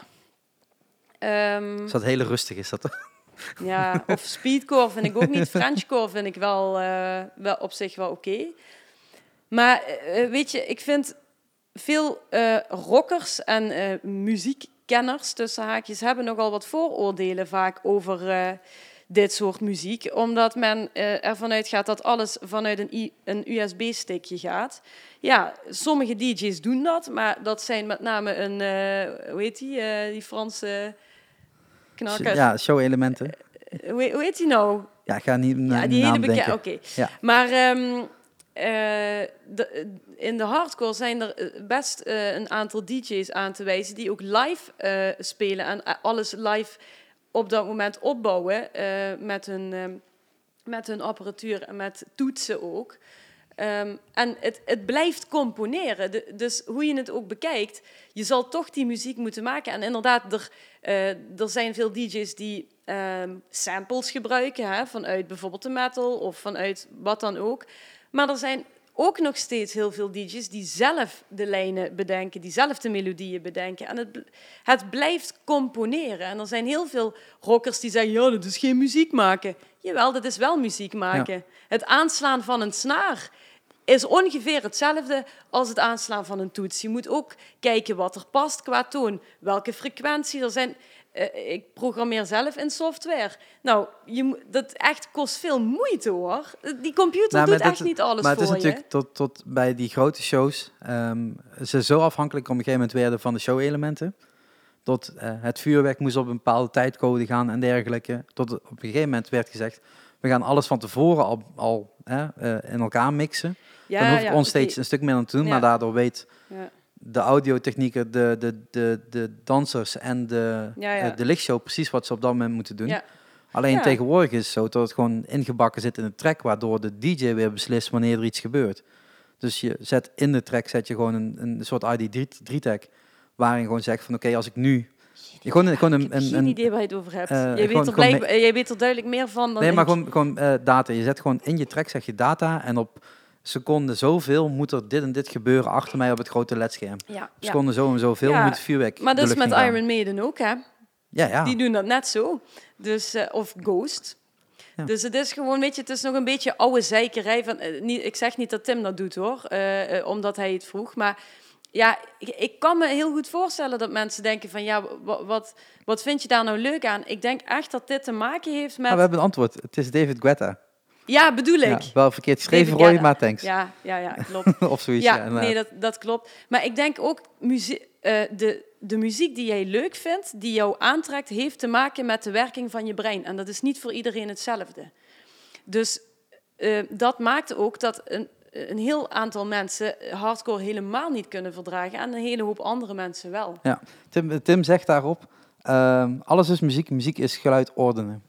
S1: Ehm,
S2: Dus dat hele rustig is dat.
S1: Ja, of speedcore vind ik ook niet. Frenchcore vind ik wel, eh, wel op zich wel oké. Maar eh, eh, weet je, ik vind veel rockers en muziekkenners, tussen haakjes, hebben nogal wat vooroordelen vaak over dit soort muziek. Omdat men ervan uitgaat dat alles vanuit een, een USB-stickje gaat. Ja, sommige DJ's doen dat, maar dat zijn met name een, hoe heet die, die Franse knakker.
S2: Ja, show-elementen.
S1: Hoe, hoe heet die nou?
S2: Ja, ik ga niet naar
S1: Ja,
S2: die
S1: hele
S2: naam
S1: bekende.
S2: denken.
S1: Oké.
S2: Ja.
S1: Maar ehm, eh, de- in de hardcore zijn er eh, best eh, een aantal DJ's aan te wijzen die ook live eh, spelen en eh, alles live op dat moment opbouwen eh, met, hun, ehm, met hun apparatuur en met toetsen ook. Ehm, en het, het blijft componeren. De- dus hoe je het ook bekijkt, je zal toch die muziek moeten maken. En inderdaad, er, eh, er zijn veel DJ's die ehm, samples gebruiken, hè, vanuit bijvoorbeeld de metal of vanuit wat dan ook. Maar er zijn ook nog steeds heel veel DJ's die zelf de lijnen bedenken, die zelf de melodieën bedenken. En het, het blijft componeren. En er zijn heel veel rockers die zeggen, ja, dat is geen muziek maken. Jawel, dat is wel muziek maken. Het aanslaan van een snaar is ongeveer hetzelfde als het aanslaan van een toets. Je moet ook kijken wat er past qua toon, welke frequentie er zijn. Eh, ik programmeer zelf in software. Nou, je, dat echt kost veel moeite hoor. Die computer
S2: Nou,
S1: doet
S2: maar
S1: echt niet alles
S2: Maar het
S1: voor
S2: is
S1: je.
S2: natuurlijk tot, tot bij die grote shows. ehm, ze zo afhankelijk op een gegeven moment werden van de show-elementen. Tot eh, het vuurwerk moest op een bepaalde tijdcode gaan en dergelijke. Tot op een gegeven moment werd gezegd: we gaan alles van tevoren al, al hè, eh, in elkaar mixen.
S1: Ja,
S2: dan hoeft
S1: ja,
S2: ons steeds een stuk meer aan te doen,
S1: Ja.
S2: maar daardoor weet de audiotechnieker, de, de, de, de dansers en de, eh, de lichtshow precies wat ze op dat moment moeten doen.
S1: Ja.
S2: Alleen tegenwoordig is het zo dat het gewoon ingebakken zit in de track, waardoor de DJ weer beslist wanneer er iets gebeurt. Dus je zet in de track zet je gewoon een, een soort ID3-tag, waarin gewoon zegt van oké, als ik nu... Gewoon, een- gewoon
S1: ik
S2: een,
S1: heb
S2: een,
S1: geen
S2: een,
S1: idee waar je het over hebt.
S2: eh,
S1: jij,
S2: gewoon-
S1: weet er
S2: gewoon
S1: jij weet er duidelijk meer van dan
S2: nee, maar
S1: ik.
S2: gewoon, gewoon eh, data. Je zet gewoon in je track zeg je data en op seconde zoveel moet er dit en dit gebeuren achter mij op het grote ledscherm.
S1: Ja, ja.
S2: Seconde zo en zoveel
S1: Ja,
S2: moet vuurwerk
S1: Maar dat is met. Iron Maiden ook, hè?
S2: Ja, ja.
S1: Die doen dat net zo. Dus, eh, of Ghost.
S2: Ja.
S1: Dus het is gewoon, weet je, het is nog een beetje oude zeikerij. Van, niet, ik zeg niet dat Tim dat doet hoor, omdat hij het vroeg. Maar ja, ik, kan me heel goed voorstellen dat mensen denken van ja, wa- wat, wat vind je daar nou leuk aan? Ik denk echt dat dit te maken heeft met...
S2: Ah, we hebben een antwoord. Het is David Guetta.
S1: Ja, bedoel
S2: Ja,
S1: ik.
S2: wel verkeerd geschreven, Roy, maar thanks.
S1: Ja, ja, ja, klopt.
S2: of zoiets.
S1: Ja, nee, dat, dat klopt. Maar ik denk ook, muzie- eh, de, de muziek die jij leuk vindt, die jou aantrekt, heeft te maken met de werking van je brein. En dat is niet voor iedereen hetzelfde. Dus eh, dat maakt ook dat een, een heel aantal mensen hardcore helemaal niet kunnen verdragen en een hele hoop andere mensen wel.
S2: Tim, Tim zegt daarop, ehm, alles is muziek, muziek is geluid ordenen.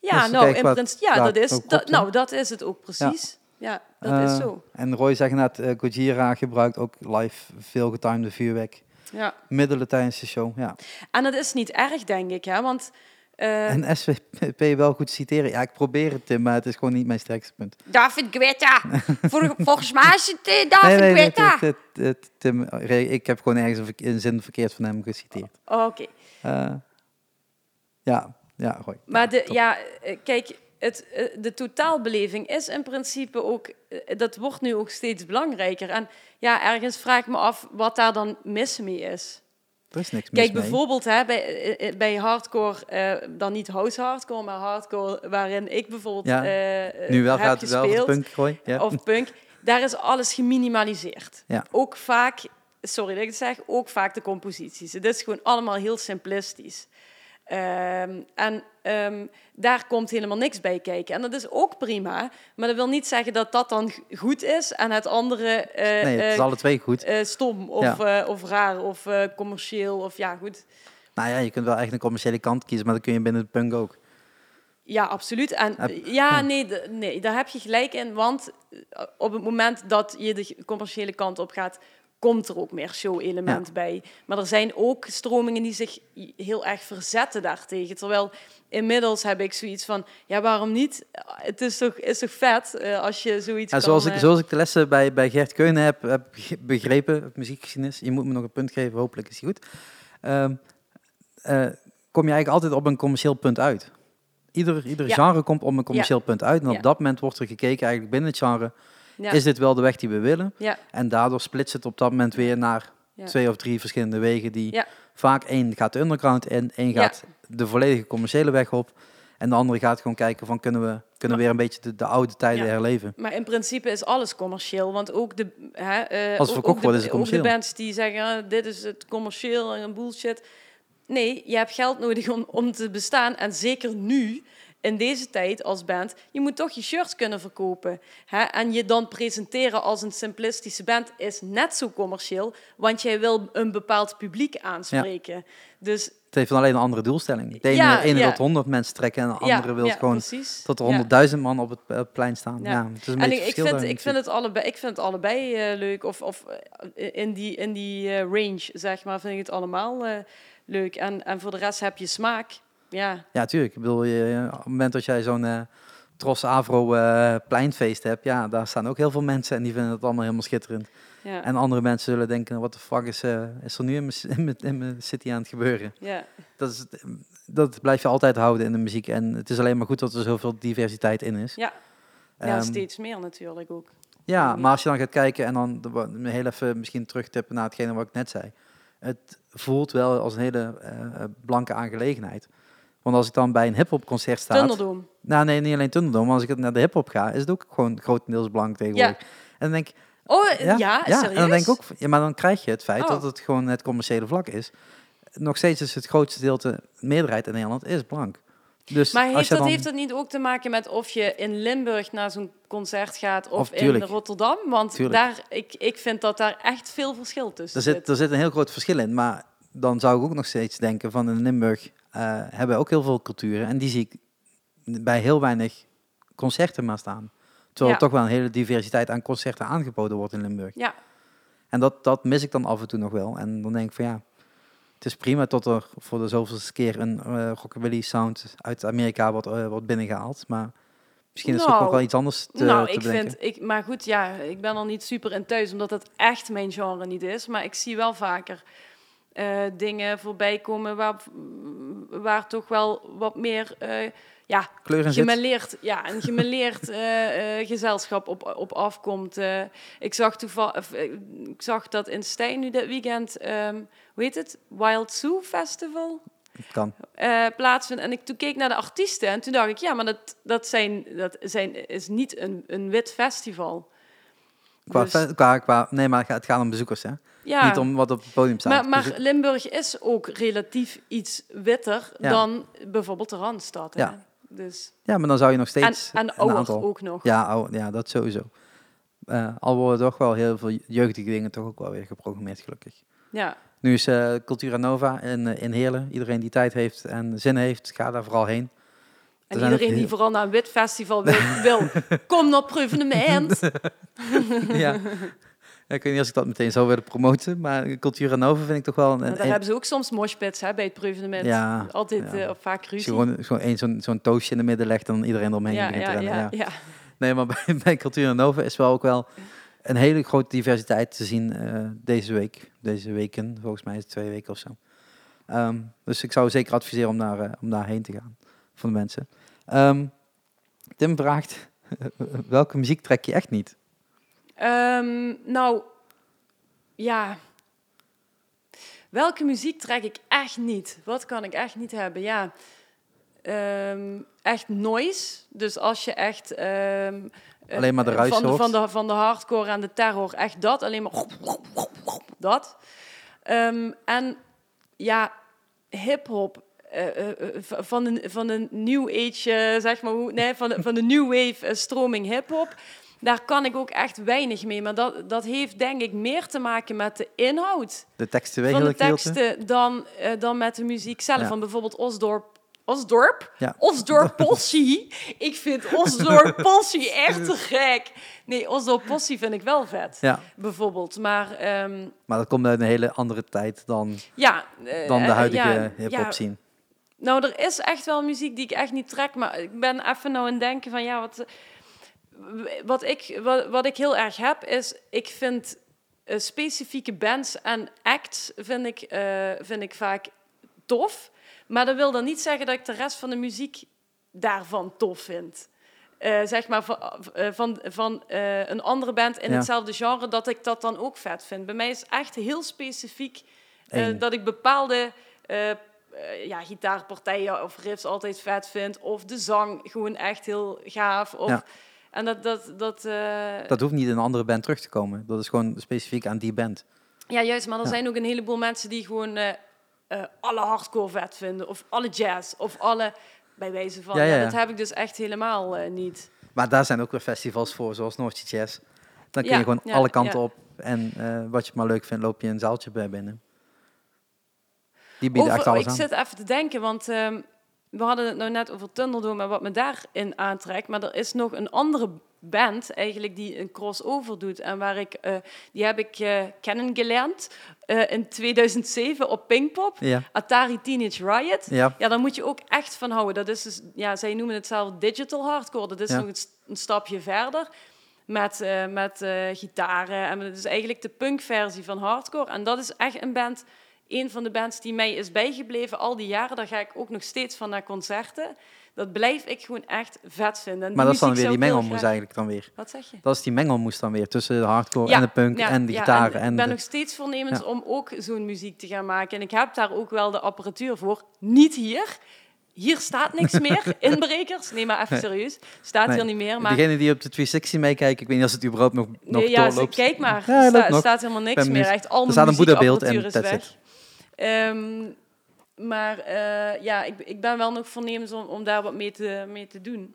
S1: Ja,
S2: Dus
S1: nou, in principe, ja, dat is, dat, nou, dat is het ook precies. Ja, dat is
S2: Eh,
S1: zo.
S2: En Roy zegt net, eh, Gojira gebruikt ook live veel getimede vuurwerk.
S1: Ja.
S2: Middelen tijdens de show, ja.
S1: En dat is niet erg, denk ik, hè, want... eh,
S2: En SVP wel goed citeren. Ja, ik probeer het, Tim, maar het is gewoon niet mijn sterkste punt.
S1: David Guetta. Vol- volgens mij is het eh, David
S2: nee, nee,
S1: Guetta.
S2: re- ik heb gewoon ergens een, zin verkeerd van hem geciteerd.
S1: Oh, Oké.
S2: Eh, ja, ja, Roy.
S1: Maar
S2: Ja,
S1: de,
S2: top.
S1: ja, kijk, het, de totaalbeleving is in principe ook... Dat wordt nu ook steeds belangrijker. En ja, ergens vraag ik me af wat daar dan mis mee is.
S2: Er is niks mis
S1: Kijk, bijvoorbeeld hè, bij, eh, eh, bij hardcore, eh, dan niet house hardcore, maar hardcore waarin ik bijvoorbeeld
S2: Ja, Nu wel
S1: heb
S2: gaat het wel punk,
S1: of punk, daar is alles geminimaliseerd.
S2: Ja.
S1: Ook vaak, sorry dat ik het zeg, ook vaak de composities. Het is gewoon allemaal heel simplistisch. Ehm, en ehm, daar komt helemaal niks bij kijken. En dat is ook prima, maar dat wil niet zeggen dat dat dan goed is en het andere eh,
S2: nee, het is
S1: eh,
S2: alle twee goed.
S1: eh, stom of, of raar of commercieel of ja, goed.
S2: Nou ja, je kunt wel echt een commerciële kant kiezen, maar dat kun je binnen de punk ook.
S1: Ja, absoluut. En ja. Nee, nee, daar heb je gelijk in. Want op het moment dat je de commerciële kant op gaat, komt er ook meer show-element
S2: Ja.
S1: bij. Maar er zijn ook stromingen die zich heel erg verzetten daartegen. Terwijl inmiddels heb ik zoiets van, ja, waarom niet? Het is toch, is toch vet eh, als je zoiets
S2: Ja,
S1: kan...
S2: zoals, ik,
S1: eh,
S2: zoals ik de lessen bij, bij Gert Keunen heb, heb begrepen, muziekgeschiedenis, je moet me nog een punt geven, hopelijk is die goed. Ehm, eh, kom je eigenlijk altijd op een commercieel punt uit. Ieder, ieder
S1: Ja.
S2: genre komt op een commercieel punt uit. En op dat moment wordt er gekeken eigenlijk binnen het genre,
S1: ja,
S2: is dit wel de weg die we willen?
S1: ja,
S2: En daardoor splitst het op dat moment weer naar twee of drie verschillende wegen die
S1: Ja.
S2: vaak één gaat de underground in, één gaat de volledige commerciële weg op. En de andere gaat gewoon kijken van kunnen we, kunnen we weer een beetje de, de oude tijden
S1: Ja.
S2: herleven.
S1: Maar in principe is alles commercieel. Want ook de, hè, eh,
S2: Als het verkocht wordt,
S1: de,
S2: is het
S1: ook de
S2: commercieel.
S1: bands die zeggen, ah, dit is het commercieel en bullshit. Nee, je hebt geld nodig om, om te bestaan. En zeker nu, in deze tijd als band, je moet toch je shirts kunnen verkopen. Hè? En je dan presenteren als een simplistische band is net zo commercieel. Want jij wil een bepaald publiek aanspreken. Dus
S2: Het heeft dan alleen een andere doelstelling. De ene,
S1: Ja,
S2: ene
S1: ja.
S2: wil 100 mensen trekken en de andere wil gewoon
S1: precies.
S2: tot er
S1: Ja.
S2: 100.000 man op het eh, plein staan. Ja. Het is een
S1: En
S2: beetje
S1: ik, ik, vind, ik, vind het allebei, ik vind het allebei eh, leuk. Of, of eh, in die, in die eh, range, zeg maar, vind ik het allemaal eh, leuk. En, en voor de rest heb je smaak. Ja,
S2: Ja, tuurlijk. Ik bedoel, je, op het moment dat jij zo'n eh Tros Avro pleinfeest hebt, ja, daar staan ook heel veel mensen en die vinden het allemaal helemaal schitterend.
S1: ja,
S2: En andere mensen zullen denken, wat de fuck is, eh, is er nu in mijn, in, mijn, in mijn city aan het gebeuren?
S1: ja.
S2: Dat, is, dat blijf je altijd houden in de muziek. En het is alleen maar goed dat er zoveel diversiteit in is.
S1: Ja. ja
S2: Ehm,
S1: steeds meer natuurlijk ook.
S2: Ja, maar als je dan gaat kijken en dan heel even misschien terugtippen naar hetgene wat ik net zei. Het voelt wel als een hele eh, blanke aangelegenheid. Want als ik dan bij een hip-hop concert sta.
S1: Thunderdome.
S2: Nou, nee, niet alleen Thunderdome. Maar als ik naar de hip-hop ga, is het ook gewoon grotendeels blank tegenwoordig. En dan denk ik,
S1: Oh, ja,
S2: ja,
S1: serieus?
S2: en dan denk ik ook, ja, maar dan krijg je het feit
S1: Oh.
S2: dat het gewoon het commerciële vlak is. Nog steeds is het grootste gedeelte, meerderheid in Nederland, is blank. Dus
S1: Maar
S2: als
S1: heeft
S2: je
S1: dat,
S2: dan,
S1: heeft dat niet ook te maken met of je in Limburg naar zo'n concert gaat of,
S2: Of
S1: in. Rotterdam? Want
S2: Tuurlijk.
S1: daar, ik, ik vind dat daar echt veel verschil tussen
S2: er, zit, er zit een heel groot verschil in. Maar dan zou ik ook nog steeds denken van in Limburg hebben we ook heel veel culturen. En die zie ik bij heel weinig concerten maar staan. Terwijl
S1: Ja.
S2: er toch wel een hele diversiteit aan concerten aangeboden wordt in Limburg.
S1: Ja,
S2: En dat, dat mis ik dan af en toe nog wel. En dan denk ik van ja, het is prima tot er voor de zoveelste keer een eh rockabilly sound uit Amerika wordt, eh, wordt binnengehaald. Maar misschien is er ook
S1: Nou,
S2: nog wel iets anders te,
S1: nou,
S2: te
S1: ik
S2: bedenken.
S1: vind, ik, maar goed, ja, ik ben er niet super in thuis, omdat het echt mijn genre niet is. Maar ik zie wel vaker eh, dingen voorbij komen waar, waar toch wel wat meer, eh, ja, gemêleerd, ja, een gemêleerd eh, gezelschap op, op afkomt. Ik, zag toevallig, ik zag dat in Stijn nu dit weekend, ehm, hoe heet het? Wild Zoo Festival
S2: Kan.
S1: eh plaatsvindt. En ik toen keek naar de artiesten en toen dacht ik, ja, maar dat, dat, zijn, dat zijn, is niet een, een wit festival.
S2: Qua,
S1: Dus-
S2: qua, qua, nee, maar het gaat- om bezoekers, hè?
S1: ja,
S2: Niet om wat op het podium staat.
S1: maar, maar
S2: Dus
S1: Limburg is ook relatief iets witter
S2: Ja.
S1: dan bijvoorbeeld de Randstad. Hè?
S2: Ja.
S1: Dus,
S2: ja, maar dan zou je nog
S1: en,
S2: steeds
S1: en
S2: een
S1: ouder
S2: aantal...
S1: ook nog.
S2: Ja, ja, dat sowieso. Eh, al worden toch wel heel veel jeugdige dingen toch ook wel weer geprogrammeerd, gelukkig.
S1: Ja.
S2: Nu is eh, Cultura Nova in, eh, in Heerlen. Iedereen die tijd heeft en zin heeft, ga daar vooral heen.
S1: En
S2: Er
S1: iedereen die vooral naar een wit festival wil, wil kom naar Proevenement.
S2: ja. Ja, Ik weet niet als ik dat meteen zou willen promoten, maar Cultura Nova vind ik toch wel een...
S1: Maar daar
S2: een-
S1: hebben ze ook soms moshpits hè, bij het Proevenement.
S2: Ja,
S1: Altijd
S2: ja.
S1: eh, of vaak
S2: als je
S1: ruzie.
S2: gewoon, gewoon één zo'n zo'n toastje in de midden legt en dan iedereen eromheen
S1: ja,
S2: begint
S1: ja,
S2: te rennen.
S1: ja,
S2: Ja.
S1: ja.
S2: Nee, maar bij, bij Cultura Nova is wel ook wel een hele grote diversiteit te zien eh, deze week. Deze weken, volgens mij is het twee weken of zo. Ehm, dus ik zou zeker adviseren om, daar, eh, om daarheen te gaan, van de mensen. Ehm, Tim vraagt, welke muziek trek je echt niet?
S1: Ehm, nou, ja. Welke muziek trek ik echt niet? Wat kan ik echt niet hebben? Ja. Ehm, echt noise. Dus als je echt... eh,
S2: Alleen maar de ruis
S1: van, van, de, van de hardcore en de terror. Echt dat. Alleen maar... Dat. En ja, hip-hop. Eh, eh, eh, van, de, van de new age, zeg maar, hoe, nee, van van de new wave stroming hip-hop. Daar kan ik ook echt weinig mee. Maar dat, dat heeft denk ik meer te maken met de inhoud
S2: De textuele
S1: van de teksten dan, dan met de muziek zelf.
S2: Ja.
S1: Van bijvoorbeeld Osdorp Osdorp.
S2: Ja.
S1: Osdorp Possie. ik vind Osdorp Possie echt te gek. Nee, Osdorp Possie vind ik wel vet.
S2: Ja,
S1: Bijvoorbeeld. Maar ehm,
S2: maar dat komt uit een hele andere tijd dan,
S1: ja.
S2: dan de huidige
S1: ja,
S2: hip-hop scene.
S1: Nou, er is echt wel muziek die ik echt niet trek. Maar ik ben even nou aan het denken van ja, wat, wat, ik, wat, wat ik heel erg heb is, ik vind eh, specifieke bands en acts vind ik, eh, vind ik vaak tof. Maar dat wil dan niet zeggen dat ik de rest van de muziek daarvan tof vind. Eh, zeg maar van, van, van een andere band in
S2: Ja.
S1: hetzelfde genre, dat ik dat dan ook vet vind. Bij mij is echt heel specifiek dat ik bepaalde eh, ja, gitaarpartijen of riffs altijd vet vind. Of de zang gewoon echt heel gaaf. Of,
S2: Ja.
S1: En dat... dat, dat, eh,
S2: Dat hoeft niet in een andere band terug te komen. Dat is gewoon specifiek aan die band.
S1: Ja, juist. Maar er
S2: Ja.
S1: zijn ook een heleboel mensen die gewoon eh, alle hardcore vet vinden. Of alle jazz. Of alle... Bij wijze van...
S2: Ja,
S1: dat heb ik dus echt helemaal niet.
S2: Maar daar zijn ook weer festivals voor, zoals Noordse Jazz. Dan kun je gewoon alle kanten op. En wat je maar leuk vindt, loop je een zaaltje bij binnen. Die bieden
S1: Over-
S2: echt alles
S1: ik zit even te denken, want ehm, we hadden het nou net over Thunderdome en wat me daarin aantrekt. Maar er is nog een andere band eigenlijk die een crossover doet. En waar ik, eh, die heb ik eh, kennengelernd eh, in 2007 op Pinkpop.
S2: Ja,
S1: Atari Teenage Riot.
S2: ja.
S1: Ja, daar moet je ook echt van houden. Dat is dus, ja, zij noemen het zelf digital hardcore. Dat is
S2: Ja.
S1: nog een, st- een stapje verder. Met, met eh, gitaren. En het is eigenlijk de punkversie van hardcore. En dat is echt een band, een van de bands die mij is bijgebleven al die jaren. Daar ga ik ook nog steeds van naar concerten. Dat blijf ik gewoon echt vet vinden. En
S2: Maar dat is dan weer die mengelmoes
S1: graag-
S2: eigenlijk dan weer.
S1: Wat zeg je?
S2: Dat is die mengelmoes dan weer tussen de hardcore
S1: Ja,
S2: en de punk
S1: ja,
S2: en de
S1: ja,
S2: gitaren.
S1: en ik ben
S2: de-
S1: nog steeds voornemens
S2: Ja.
S1: om ook zo'n muziek te gaan maken. En ik heb daar ook wel de apparatuur voor. Niet hier. Hier staat niks meer. Inbrekers. Nee, maar even serieus. Staat
S2: Nee,
S1: hier niet meer. Maar
S2: Degene die op de 360 meekijken, ik weet niet of het überhaupt nog, nog
S1: nee, ja,
S2: doorloopt.
S1: kijk maar.
S2: Ja,
S1: er sta- staat helemaal niks meer.
S2: benieuwd.
S1: Echt al
S2: Er staat een boeddhabeeld en
S1: is weg. Ehm, maar eh, ja, ik, ik ben wel nog voornemens om, om daar wat mee te, mee te doen.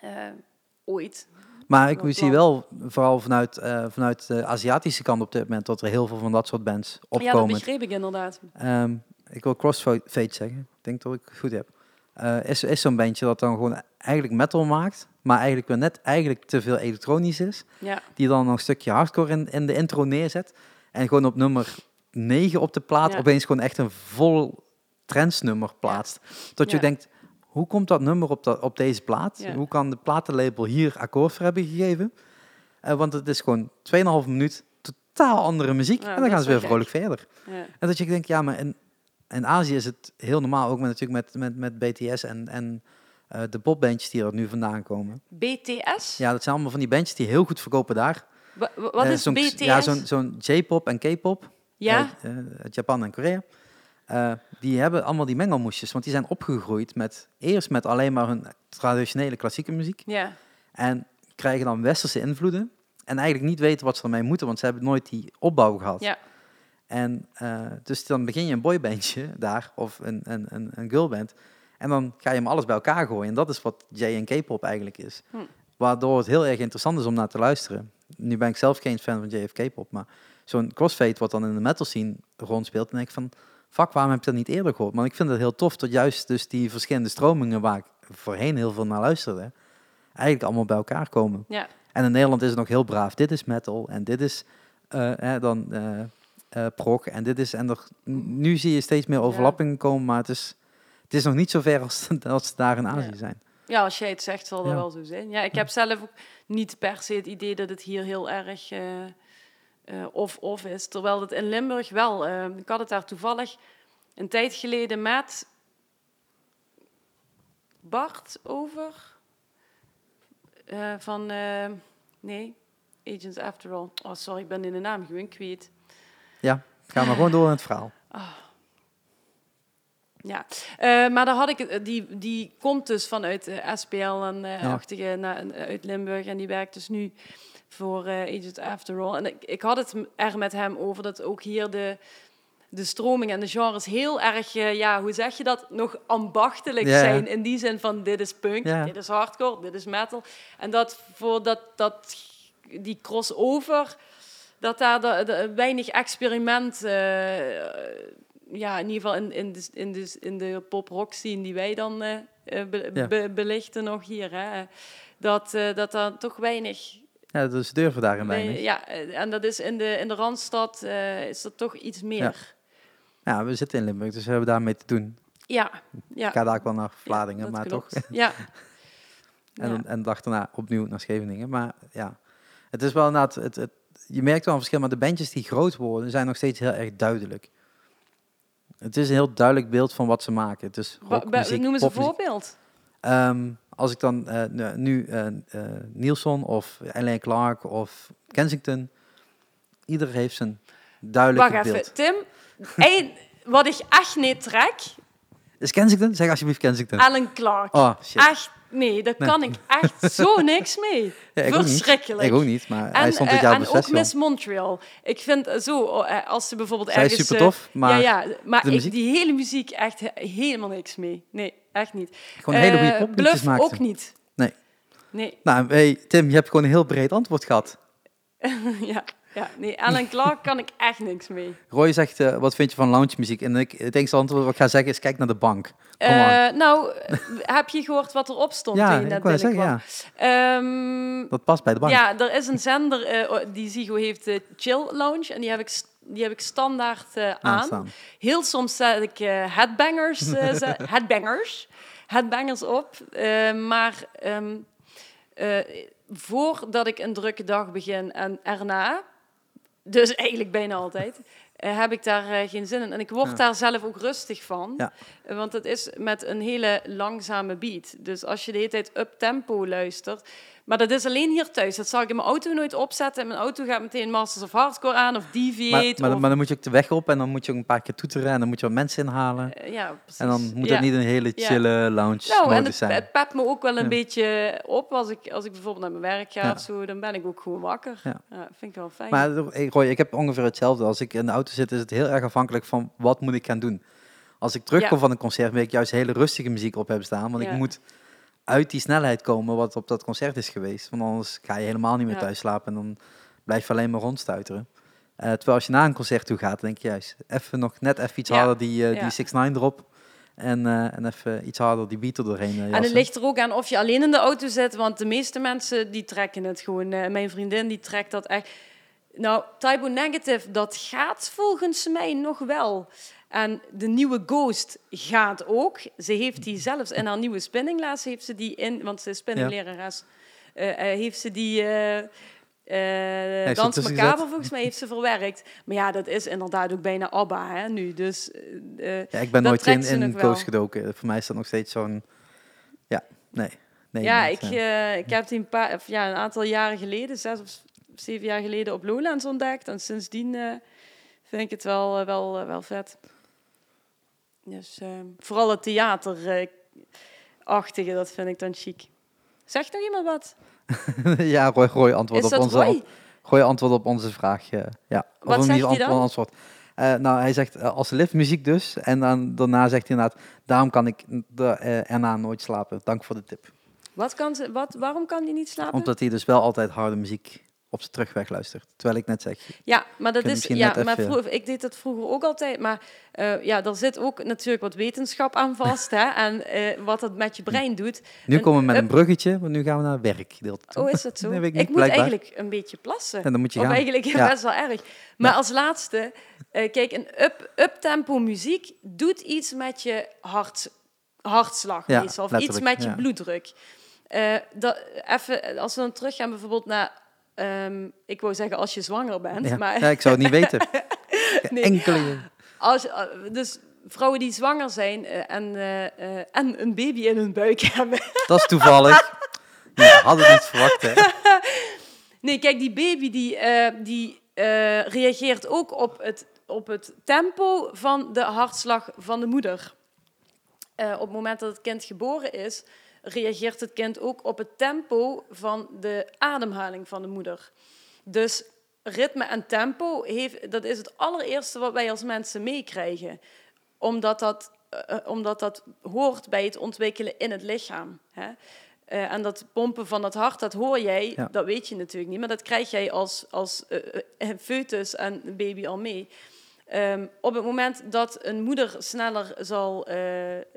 S1: Eh, ooit.
S2: Maar ik zie wel, vooral vanuit, eh, vanuit de Aziatische kant op dit moment, dat er heel veel van dat soort bands
S1: Ja, dat
S2: opkomen.
S1: begreep ik inderdaad.
S2: Ehm, ik wil Crossfade zeggen. Ik denk dat ik het goed heb. Is is zo'n bandje dat dan gewoon eigenlijk metal maakt, maar eigenlijk weer net eigenlijk te veel elektronisch is.
S1: Ja,
S2: Die dan nog een stukje hardcore in, in de intro neerzet. En gewoon op nummer 9 op de plaat
S1: Ja.
S2: opeens gewoon echt een vol trendsnummer plaatst. Tot je denkt, hoe komt dat nummer op, dat, op deze plaat? Hoe kan de platenlabel hier akkoord voor hebben gegeven? Eh, want het is gewoon 2,5 minuut totaal andere muziek. En
S1: dat
S2: dan gaan ze weer vrolijk verder.
S1: ja.
S2: En dat je denkt, ja, maar in, in Azië is het heel normaal, ook met, natuurlijk met, met, met BTS en, en eh, de popbandjes die er nu vandaan komen.
S1: BTS?
S2: Ja, dat zijn allemaal van die bandjes die heel goed verkopen daar.
S1: Wa- wa- wat
S2: Eh,
S1: is BTS?
S2: Ja, zo'n zo'n J-pop en K-pop.
S1: Ja?
S2: eh, uit Japan en Korea. Eh, die hebben allemaal die mengelmoesjes, want die zijn opgegroeid met eerst met alleen maar hun traditionele klassieke muziek
S1: ja.
S2: en krijgen dan westerse invloeden en eigenlijk niet weten wat ze ermee moeten, want ze hebben nooit die opbouw gehad.
S1: Ja.
S2: En eh, dus dan begin je een boybandje daar of een, een, een, een girlband en dan ga je hem alles bij elkaar gooien en dat is wat J en K-pop eigenlijk is.
S1: Hm.
S2: Waardoor het heel erg interessant is om naar te luisteren. Nu ben ik zelf geen fan van JFK pop, maar zo'n crossfade wat dan in de metal scene rondspeelt, dan denk ik van, fuck, waarom heb ik dat niet eerder gehoord? Maar ik vind het heel tof dat juist dus die verschillende stromingen waar ik voorheen heel veel naar luisterde, eigenlijk allemaal bij elkaar komen.
S1: Ja.
S2: En in Nederland is het nog heel braaf. Dit is metal en dit is eh, dan eh eh, prog en dit is en er, nu zie je steeds meer overlappingen komen, maar het is, het is nog niet zo ver als, als ze daar in Azië
S1: Ja.
S2: zijn.
S1: ja, als jij het zegt, zal dat
S2: Ja.
S1: wel zo zijn. Ja, ik heb zelf ook niet per se het idee dat het hier heel erg of-of is. Terwijl het in Limburg wel. eh, ik had het daar toevallig een tijd geleden met Bart over. Eh, van, eh, nee, Agents After All. Oh, sorry, ik ben in de naam gewoon kwijt.
S2: Ga maar gewoon door in het verhaal.
S1: Ja, Eh, maar daar had ik, die, die komt dus vanuit eh, SPL en eh
S2: Ja.
S1: achtige na- uit Limburg en die werkt dus nu voor Agent After All. En ik, ik had het er met hem over dat ook hier de, de stroming en de genres heel erg, eh, ja, hoe zeg je dat, nog ambachtelijk zijn. In die zin van dit is punk, dit is hardcore, dit is metal. En dat voor dat, dat, die crossover, dat daar de, de- weinig experiment... eh, ja, in ieder geval in, in, de, in, de, in de pop-rock scene die wij dan be-
S2: Ja.
S1: be- belichten nog hier, hè, dat, eh, dat dan toch weinig...
S2: Ja, dus ze durven daarin weinig.
S1: ja, eh, en dat is in de, in de Randstad eh, is dat toch iets meer.
S2: Ja, we zitten in Limburg, dus we hebben daarmee te doen.
S1: Ja, ja.
S2: Ik ga daar ook wel naar Vlaardingen,
S1: dat
S2: maar
S1: klopt.
S2: toch.
S1: Ja.
S2: En,
S1: Ja.
S2: en de dag daarna opnieuw naar Scheveningen. Maar ja, het is wel inderdaad... Het, het, je merkt wel een verschil, maar de bandjes die groot worden, zijn nog steeds heel erg duidelijk. Het is een heel duidelijk beeld van wat ze maken. Het is
S1: Wa-
S2: rock,
S1: ba-
S2: muziek,
S1: Noem eens een voorbeeld.
S2: Ehm, als ik dan eh, nu- eh, Nielsen of Ellen Clark of Kensington, ieder heeft zijn duidelijke
S1: Wacht
S2: beeld.
S1: even, Tim. Eén, wat ik echt niet trek,
S2: Is Kensington? Zeg alsjeblieft Kensington.
S1: Alan Clark.
S2: Oh, shit.
S1: Echt, nee, daar
S2: Nee.
S1: kan ik echt zo niks mee.
S2: Ja, ik ook.
S1: Verschrikkelijk.
S2: Ik ook niet, maar hij
S1: En,
S2: stond dit
S1: eh,
S2: jaar
S1: en ook. Miss Montreal. Ik vind eh, zo, eh, als ze bijvoorbeeld
S2: Zij is
S1: ergens...
S2: super tof, maar
S1: ja, ja, maar
S2: de
S1: ik,
S2: muziek?
S1: die hele muziek echt he- helemaal niks mee. Nee, echt niet.
S2: gewoon hele goede popliedjes
S1: Bluff
S2: maakte.
S1: ook niet.
S2: Nee.
S1: Nee,
S2: Nou, hey, Tim, je hebt gewoon een heel breed antwoord gehad.
S1: ja, ja, nee, Alan Clark kan ik echt niks mee.
S2: Roy zegt, eh, wat vind je van lounge muziek? En ik, het enige antwoord wat ik ga zeggen is, kijk naar de bank.
S1: Eh, nou, heb je gehoord wat erop stond
S2: ja,
S1: toen je
S2: ik
S1: net
S2: wou zeggen,
S1: binnenkwam?
S2: ja.
S1: Ehm,
S2: Dat past bij de bank.
S1: Ja, er is een zender eh, die Zigo heeft, eh, Chill Lounge. En die heb ik, die heb ik standaard eh, aan. Heel soms zet ik eh, headbangers, eh, ze- headbangers, headbangers op. Eh, maar ehm, eh, voordat ik een drukke dag begin en erna, dus eigenlijk bijna altijd, eh, heb ik daar eh, geen zin in. En ik word
S2: Ja.
S1: daar zelf ook rustig van.
S2: Ja.
S1: Eh, Want het is met een hele langzame beat. Dus als je de hele tijd up tempo luistert. Maar dat is alleen hier thuis. Dat zal ik in mijn auto nooit opzetten. In mijn auto gaat meteen Masters of Hardcore aan of Deviate.
S2: maar,
S1: of,
S2: maar dan moet je ook de weg op en dan moet je ook een paar keer toeteren en dan moet je wat mensen inhalen.
S1: Eh, ja, precies.
S2: En dan moet
S1: ja.
S2: het niet een hele
S1: Ja.
S2: chille lounge
S1: Nou, en het,
S2: zijn.
S1: het pept me ook wel een
S2: Ja.
S1: beetje op. Als ik, als ik bijvoorbeeld naar mijn werk ga
S2: Ja.
S1: of zo, dan ben ik ook gewoon wakker.
S2: Ja.
S1: Vind ik wel fijn.
S2: Maar hey, Roy, ik heb ongeveer hetzelfde. Als ik in de auto zit, is het heel erg afhankelijk van wat moet ik gaan doen. Als ik terugkom van een concert, wil ik juist hele rustige muziek op hebben staan. Want ik moet uit die snelheid komen wat op dat concert is geweest. Want anders ga je helemaal niet meer thuis slapen en dan blijf je alleen maar rondstuiteren. Eh, terwijl als je naar een concert toe gaat, denk je juist even nog net even iets harder die,
S1: Ja.
S2: die 6 9 erop. En, eh, en even iets harder die beat er doorheen
S1: en het ligt er ook aan of je alleen in de auto zit, want de meeste mensen die trekken het gewoon. Mijn vriendin die trekt dat echt. Nou, Typo Negative, dat gaat volgens mij nog wel. En de nieuwe Ghost gaat ook. Ze heeft die zelfs in haar nieuwe spinningles heeft ze die in, want ze is spinninglerares, eh, eh, heeft ze die eh
S2: ze
S1: Dans Macabre volgens mij heeft ze verwerkt. Maar ja, dat is inderdaad ook bijna ABBA hè, nu. Dus eh,
S2: Ja, ik ben nooit in,
S1: wel.
S2: Ghost gedoken. Voor mij is dat nog steeds zo'n... Ja, nee. nee
S1: ja, ik, ik heb die een, paar, of ja, een aantal jaren geleden, zes of zeven jaar geleden, op Lowlands ontdekt. En sindsdien vind ik het wel, wel, wel vet. Dus eh, vooral het theaterachtige, dat vind ik dan chic. Zegt nog iemand wat?
S2: ja, Roy, Roy antwoord
S1: Is
S2: op onze...
S1: Roy?
S2: Gooi antwoord op onze vraag. eh, ja.
S1: Wat
S2: of
S1: zegt hij
S2: antwoord,
S1: dan?
S2: antwoord. Eh, nou, hij zegt eh, als liftmuziek dus. En dan, daarna zegt hij inderdaad, daarom kan ik de, erna nooit slapen. Dank voor de tip.
S1: Wat kan ze, wat, waarom kan die niet slapen?
S2: Omdat hij dus wel altijd harde muziek op zijn terugweg luistert. Terwijl ik net zeg,
S1: Ja, maar dat is. Ja, maar vroeger, ik deed dat vroeger ook altijd. Maar eh, ja, er zit ook natuurlijk wat wetenschap aan vast. hè, en eh, wat dat met je brein doet.
S2: nu komen we met een bruggetje, want nu gaan we naar toe.
S1: Oh, is dat zo?
S2: Ik
S1: moet eigenlijk een beetje plassen.
S2: En dan moet je
S1: Of
S2: gaan.
S1: eigenlijk
S2: Ja.
S1: best wel erg. Maar als laatste, eh, kijk, een up, up-tempo muziek doet iets met je hart, hartslag
S2: Ja,
S1: meestal. Of iets met je bloeddruk. Dat, even, als we dan teruggaan bijvoorbeeld naar... ehm, ik wou zeggen als je zwanger bent,
S2: Ja.
S1: maar...
S2: ja, ik zou het niet weten.
S1: Nee.
S2: Enkele.
S1: Als, eh, dus vrouwen die zwanger zijn eh, en, eh, en een baby in hun buik hebben.
S2: Dat is toevallig. Ja, had ik niet verwacht, hè.
S1: Nee, kijk, die baby die, die reageert ook op het, op het tempo van de hartslag van de moeder. Op het moment dat het kind geboren is, reageert het kind ook op het tempo van de ademhaling van de moeder. Dus ritme en tempo, heeft, dat is het allereerste wat wij als mensen meekrijgen. Omdat dat, eh, eh, omdat dat hoort bij het ontwikkelen in het lichaam. Hè? Eh, en dat pompen van het hart, dat hoor jij,
S2: Ja.
S1: dat weet je natuurlijk niet, maar dat krijg jij als, als eh, foetus en baby al mee. Ehm, op het moment dat een moeder sneller zal,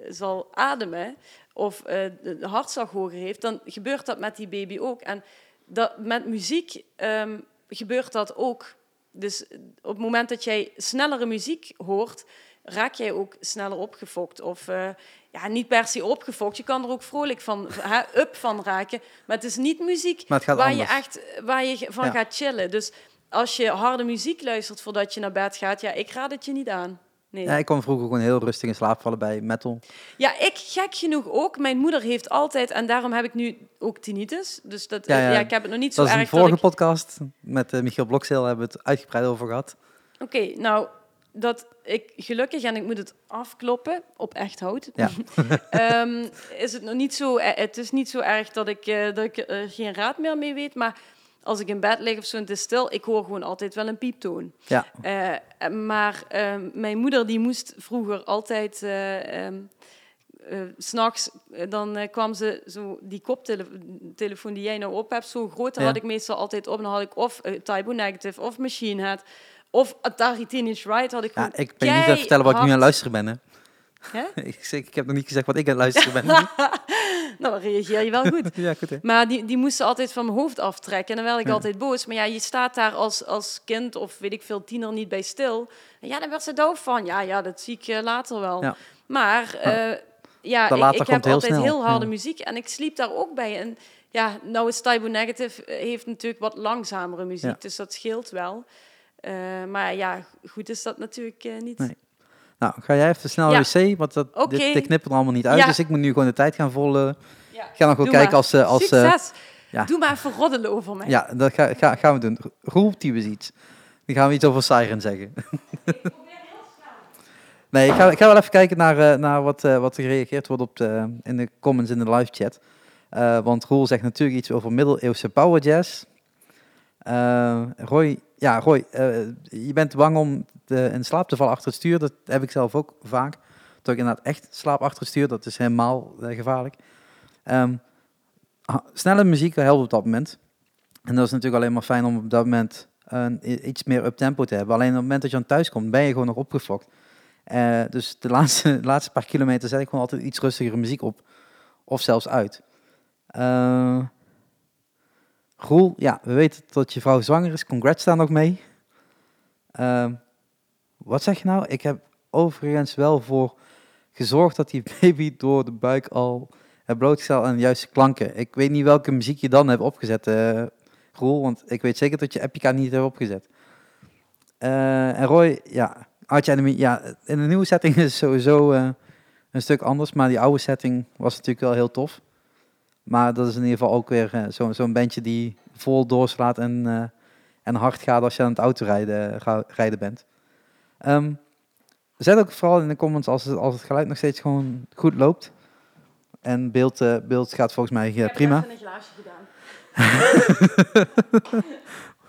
S1: zal ademen of uh, de hartslag hoger heeft, dan gebeurt dat met die baby ook. En dat, met muziek ehm, gebeurt dat ook. Dus op het moment dat jij snellere muziek hoort, raak jij ook sneller opgefokt. Of uh, ja, niet per se opgefokt. Je kan er ook vrolijk van, up van raken. Maar het is niet muziek waar je echt waar je van gaat chillen. Dus als je harde muziek luistert voordat je naar bed gaat, ja, ik raad het je niet aan. Nee.
S2: Ja, ik kon vroeger gewoon heel rustig in slaap vallen bij metal.
S1: Ja, ik gek genoeg ook. Mijn moeder heeft altijd, en daarom heb ik nu ook tinnitus. Dus dat, ja, ja. ik heb het nog niet zo erg.
S2: Dat een vorige podcast met uh, Michiel Blokzeel hebben we het uitgebreid over gehad.
S1: Oké, nou, dat ik gelukkig, en ik moet het afkloppen op echt hout, ja. um, is het nog niet zo, eh, het is niet zo erg dat ik, uh, dat ik er geen raad meer mee weet, maar als ik in bed lig of zo en het is stil, ik hoor gewoon altijd wel een pieptoon. Ja. Uh, maar uh, mijn moeder die moest vroeger altijd, uh, um, s'nachts, dan kwam ze zo die koptelefoon die jij nou op hebt, zo groot, ja. had ik meestal altijd op. Dan had ik of Typo Negative of Machine Head of Atari Teenage Ride had ik
S2: ja, Ik ben niet te vertellen wat ik nu aan het luisteren ben, hè. ik, ik heb nog niet gezegd wat ik aan het luisteren ben.
S1: nou, dan reageer je wel goed. ja, goed maar die, die moesten altijd van mijn hoofd aftrekken. En dan werd ik altijd boos. Maar ja, je staat daar als, als kind of weet ik veel, tiener niet bij stil. En ja, dan werd ze doof van. Ja, ja, dat zie ik uh, later wel. Ja. Maar uh, ja, ik, ik heb altijd snel. heel harde muziek. En ik sliep daar ook bij. En ja, nou is Tybo Negative eh, heeft natuurlijk wat langzamere muziek. Dus dat scheelt wel. Uh, maar ja, goed is dat natuurlijk niet. Nee.
S2: Nou, ga jij even snel naar wc, want dat, okay. dit, dit knippen er allemaal niet uit. Dus ik moet nu gewoon de tijd gaan volgen. Ja. Ik ga nog wel kijken als... Uh, als
S1: Succes! ja. Doe maar even roddelen over mij.
S2: Ja, dat ga, ga, gaan we doen. Roep die iets. Dan gaan we iets over Siren zeggen. nee, ik ga, ik ga wel even kijken naar, uh, naar wat, uh, wat er gereageerd wordt op de, in de comments in de live chat. Uh, want Roel zegt natuurlijk iets over middeleeuwse power jazz. Roy, ja, Roy, je bent bang om in slaap te vallen achter het stuur. Dat heb ik zelf ook vaak. Dat ik inderdaad echt slaap achter het stuur. Dat is helemaal gevaarlijk. Um, snelle muziek helpt op dat moment. En dat is natuurlijk alleen maar fijn om op dat moment iets meer up tempo te hebben. Alleen op het moment dat je aan thuis komt, ben je gewoon nog opgefokt. Uh, dus de laatste, de laatste paar kilometer zet ik gewoon altijd iets rustigere muziek op. Of zelfs uit. Roel, ja, we weten dat je vrouw zwanger is. Congrats daar nog mee. Uh, wat zeg je nou? Ik heb overigens wel voor gezorgd dat die baby door de buik al blootgesteld aan de juiste klanken. Ik weet niet welke muziek je dan hebt opgezet, uh, want ik weet zeker dat je Epica niet hebt opgezet. Uh, en Roy, ja, Arch Enemy, ja, in de nieuwe setting is sowieso uh, een stuk anders, maar die oude setting was natuurlijk wel heel tof. Maar dat is in ieder geval ook weer zo'n zo bandje die vol doorslaat en, en hard gaat als je aan het autorijden rijden bent. Um, zet ook vooral in de comments als het, als het geluid nog steeds gewoon goed loopt. En beeld, uh, beeld gaat volgens mij uh, prima. Ik heb een glaasje gedaan.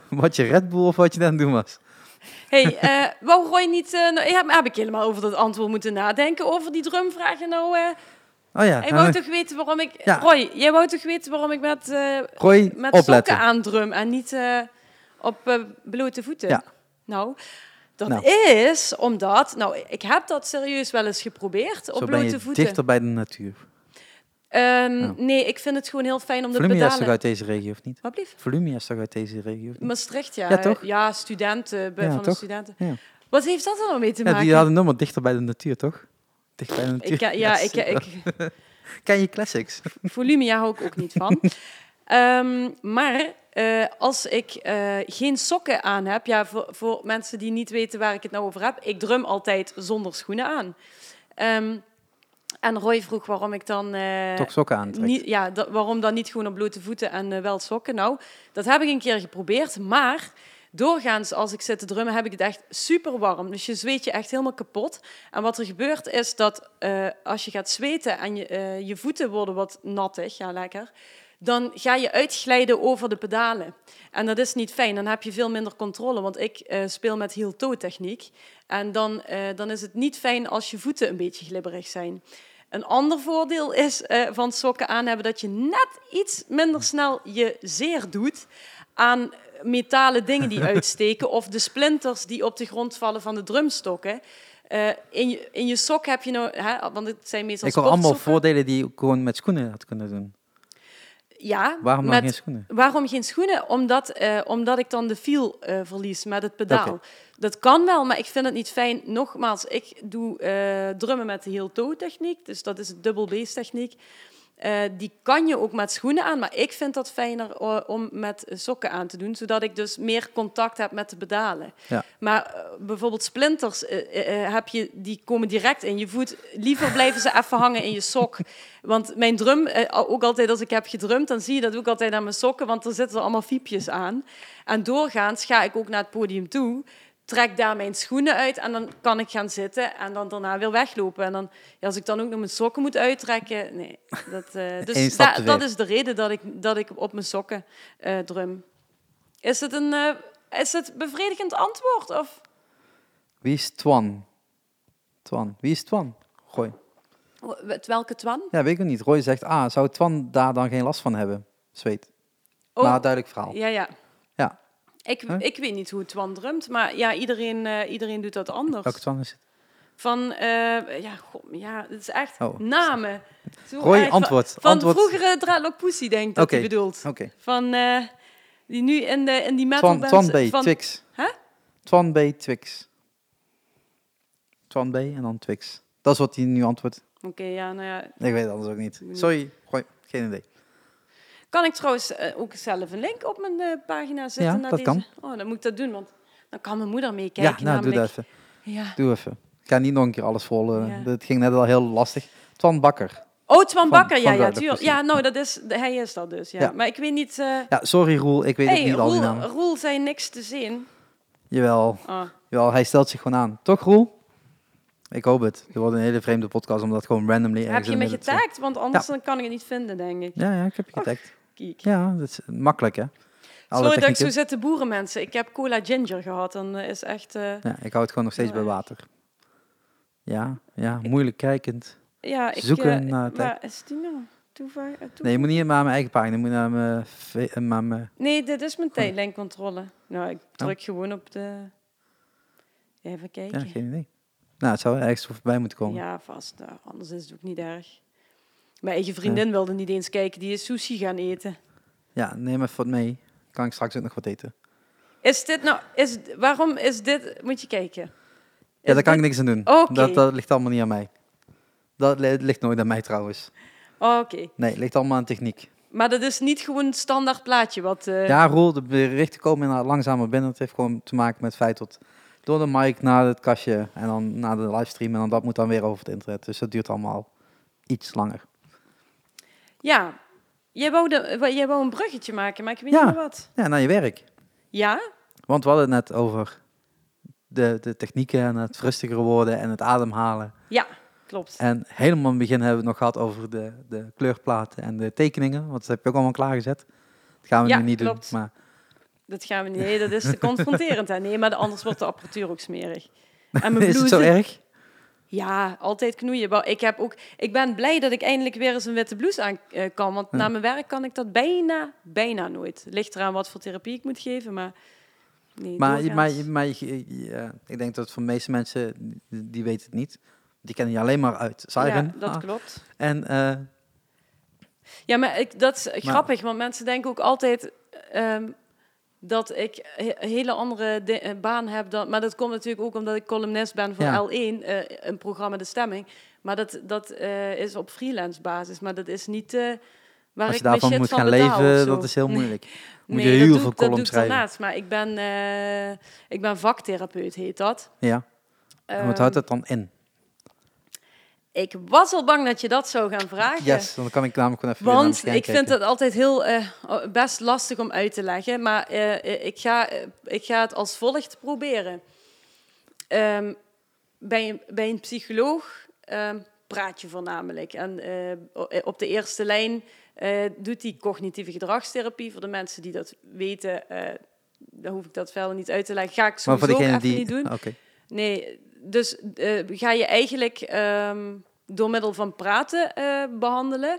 S2: wat je Red Bull of wat je aan het doen was?
S1: hey, uh, wou Roy niet... nou, heb, heb, ik helemaal over dat antwoord moeten nadenken over die drumvragen nou... Oh ja. Hij wou toch weten waarom ik... Ja. Roy, jij wou toch weten waarom ik met,
S2: Roy,
S1: met sokken aandrum en niet op blote voeten? Ja. Nou, dat nou. is omdat, nou, ik heb dat serieus wel eens geprobeerd op blote ben je voeten.
S2: dichter bij de natuur.
S1: Um, Nee, ik vind het gewoon heel fijn om de pedalen...
S2: is toch uit deze regio, of niet?
S1: Wat blieft?
S2: Volumia is toch uit deze regio?
S1: Maastricht, ja. Ja, toch? Ja, studenten, ja, van de studenten. Wat heeft dat er nou mee te maken?
S2: die hadden nummer dichter bij de natuur, toch? Dicht bij.
S1: Ik, ja, ik, ik,
S2: Ken je classics?
S1: Volumia hou ik ook niet van. um, maar uh, als ik uh, geen sokken aan heb, ja, voor, voor, mensen die niet weten waar ik het nou over heb, ik drum altijd zonder schoenen aan. Um, en Roy vroeg waarom ik dan...
S2: Uh, Toch sokken aantrek? Niet,
S1: ja, waarom dan niet gewoon op blote voeten en wel sokken? Nou, dat heb ik een keer geprobeerd, maar doorgaans als ik zit te drummen heb ik het echt super warm. Dus je zweet je echt helemaal kapot. En wat er gebeurt is dat als je gaat zweten en je, je voeten worden wat nattig, ja lekker dan ga je uitglijden over de pedalen. En dat is niet fijn, dan heb je veel minder controle, want ik uh, speel met heel-toe techniek. En dan, dan is het niet fijn als je voeten een beetje glibberig zijn. Een ander voordeel is van sokken aan hebben dat je net iets minder snel je zeer doet aan metalen dingen die uitsteken of de splinters die op de grond vallen van de drumstokken. Eh, in, je, in je sok heb je nou, hè, want het zijn meestal
S2: Ik hoor allemaal voordelen die je gewoon met schoenen had kunnen doen.
S1: Ja,
S2: Waarom
S1: met-
S2: geen schoenen?
S1: Waarom geen schoenen? Omdat, eh, omdat ik dan de feel eh, verlies met het pedaal. Dat kan wel, maar ik vind het niet fijn. Nogmaals, ik doe drummen met de heel toe techniek, dus dat is de dubbel bass techniek. Eh, die kan je ook met schoenen aan, maar ik vind dat fijner om met sokken aan te doen, zodat ik dus meer contact heb met de pedalen.
S2: Ja.
S1: Maar eh, bijvoorbeeld splinters eh, heb je, die komen direct in je voet. Liever blijven ze even hangen in je sok. Want mijn drum, ook altijd als ik heb gedrumd, dan zie je dat ook altijd aan mijn sokken, want er zitten allemaal fiepjes aan. En doorgaans ga ik ook naar het podium toe, trek daar mijn schoenen uit en dan kan ik gaan zitten en dan daarna weer weglopen. En dan, ja, als ik dan ook nog mijn sokken moet uittrekken, nee. Dat, eh, dus da- dat is de reden dat ik, dat ik op mijn sokken eh, drum. Is het een eh, is het bevredigend antwoord? Of?
S2: Wie is Twan? Twan. Wie is Twan? Gooi.
S1: Welke twan?
S2: Ja, weet ik niet. Roy zegt, ah, zou Twan daar dan geen last van hebben? Zweet.
S1: Oh,
S2: Maar duidelijk verhaal.
S1: ja, ja. Ik,
S2: Huh?
S1: ik weet niet hoe Twan drumt, maar ja, iedereen, eh, iedereen doet dat anders.
S2: Welke Twan is het?
S1: Van, eh, ja, god, ja, het is echt
S2: Oh.
S1: namen.
S2: Roy,
S1: erg.
S2: antwoord.
S1: Van
S2: antwoord.
S1: vroegere Dreadlock Pussy, denk ik dat hij bedoelt.
S2: Oké.
S1: Van, eh, die nu in, de, in die metal
S2: Twan. Twan B,
S1: van,
S2: Twix.
S1: Hè?
S2: Twan B, Twix. Twan B en dan Twix. Dat is wat hij nu antwoordt.
S1: Oké, ja, nou ja.
S2: Ik weet het anders ook niet. Sorry, gooi. Geen idee.
S1: Kan ik trouwens eh, ook zelf een link op mijn eh, pagina zetten?
S2: Ja,
S1: naar
S2: dat
S1: deze?
S2: kan.
S1: Oh, dan moet ik dat doen, want dan kan mijn moeder meekijken.
S2: ja, nou, doe dat even.
S1: Ja.
S2: Doe even. Ik ga niet nog een keer alles vol.
S1: Ja.
S2: Dat ging net al heel lastig. Twan Bakker.
S1: Oh, Twan Bakker,
S2: van
S1: ja, ja, tuurlijk. Ja, nou, dat is, hij is dat dus, ja.
S2: Ja.
S1: Maar ik weet niet... eh
S2: Ja, sorry Roel, ik weet
S1: hey,
S2: niet al die
S1: Roel,
S2: namen.
S1: Roel zei niks te zien.
S2: Jawel,
S1: Oh.
S2: jawel, hij stelt zich gewoon aan. Toch Roel? Ik hoop het. Het wordt een hele vreemde podcast, omdat het gewoon randomly
S1: Heb je me
S2: het
S1: getagd? Want anders dan kan ik het niet vinden, denk ik.
S2: Ja, ja, ik heb je getagd.
S1: Kijk.
S2: Ja, dat is makkelijk hè. Alle
S1: Sorry dat ik
S2: technieken.
S1: zo zit te boeren, mensen. Ik heb cola ginger gehad. Dan eh, is echt... eh,
S2: Ja, ik hou het gewoon nog steeds
S1: Ja.
S2: bij water. Ja, ja, moeilijk kijkend.
S1: ja, ik...
S2: Zoeken
S1: eh,
S2: naar het
S1: waar is die nou?
S2: Nee, je moet niet naar mijn eigen pagina, je moet naar mijn... naar
S1: Nee, dit is mijn tijdlijncontrole. Nou, ik
S2: Oh.
S1: druk gewoon op de... Even
S2: ja,
S1: kijken.
S2: geen idee. Nou, het zou ergens voorbij moeten komen.
S1: Ja, vast. Nou, anders is het ook niet erg. Mijn eigen vriendin wilde niet eens kijken. Die is sushi gaan eten.
S2: Ja, neem even wat mee. Kan ik straks ook nog wat eten.
S1: Is dit nou... Is, waarom is dit... Moet je kijken.
S2: Ja, daar kan ik niks aan doen.
S1: Oké.
S2: Dat, dat ligt allemaal niet aan mij. Dat li- ligt nooit aan mij trouwens.
S1: Oh, Oké.
S2: Nee, het ligt allemaal aan techniek.
S1: Maar dat is niet gewoon een standaard plaatje wat... eh,
S2: Ja, Roel, de berichten komen langzamer binnen. Het heeft gewoon te maken met het feit dat door de mic naar het kastje en dan naar de livestream en dan dat moet dan weer over het internet. Dus dat duurt allemaal iets langer.
S1: Ja. Jij wou, de, wa- jij wou een bruggetje maken, maar ik weet
S2: Ja.
S1: niet meer wat.
S2: Ja, naar je werk.
S1: Ja?
S2: Want we hadden het net over de, de technieken en het rustiger worden en het ademhalen.
S1: Ja, klopt.
S2: En helemaal in het begin hebben we het nog gehad over de, de kleurplaten en de tekeningen. Want dat heb je ook allemaal klaargezet. Dat gaan we
S1: Ja,
S2: nu niet
S1: klopt.
S2: doen. Maar
S1: Dat gaan we niet. Nee, dat is te confronterend. Hè? Nee, maar anders wordt de apparatuur ook smerig. En mijn
S2: is het zo erg?
S1: Ja, altijd knoeien. Maar ik, heb ook, ik ben blij dat ik eindelijk weer eens een witte blouse aan eh, kan. Want
S2: Ja.
S1: na mijn werk kan ik dat bijna, bijna nooit. Ligt eraan wat voor therapie ik moet geven, maar... Nee,
S2: Maar, maar, maar je- eh, ik denk dat voor de meeste mensen, die, weten het niet. Die kennen je alleen maar uit Siren.
S1: Ja, dat
S2: Ah.
S1: klopt.
S2: En eh,
S1: Ja, maar ik, dat is grappig, want mensen denken ook altijd ehm, dat ik een hele andere eh, baan heb. Dan, maar dat komt natuurlijk ook omdat ik columnist ben voor
S2: Ja.
S1: L1, eh, een programma De Stemming. Maar dat, dat eh, is op freelance basis, maar dat is niet eh, waar
S2: als
S1: ik
S2: je
S1: mijn
S2: daarvan
S1: shit
S2: moet
S1: van
S2: gaan
S1: betaal
S2: leven, dat is heel
S1: Nee.
S2: moeilijk. Moet
S1: nee,
S2: je
S1: dat
S2: heel veel
S1: ik-
S2: columns
S1: ik
S2: schrijven.
S1: daarnaast. Maar ik ben, ik ben vaktherapeut, heet dat.
S2: Ja, en wat
S1: Ehm,
S2: houdt dat dan in?
S1: Ik was al bang dat je dat zou gaan vragen.
S2: Yes, dan kan ik namelijk gewoon even
S1: Want ik vind het altijd heel eh, best lastig om uit te leggen. Maar eh, ik, ga, eh, ik ga het als volgt proberen. Ehm, bij, een, bij een psycholoog ehm, praat je voornamelijk. En op de eerste lijn doet hij cognitieve gedragstherapie. Voor de mensen die dat weten, dan hoef ik dat verder niet uit te leggen. Ga ik sowieso
S2: degene
S1: even
S2: die...
S1: niet doen.
S2: Oké.
S1: Nee, dus eh, ga je eigenlijk ehm, door middel van praten eh, behandelen.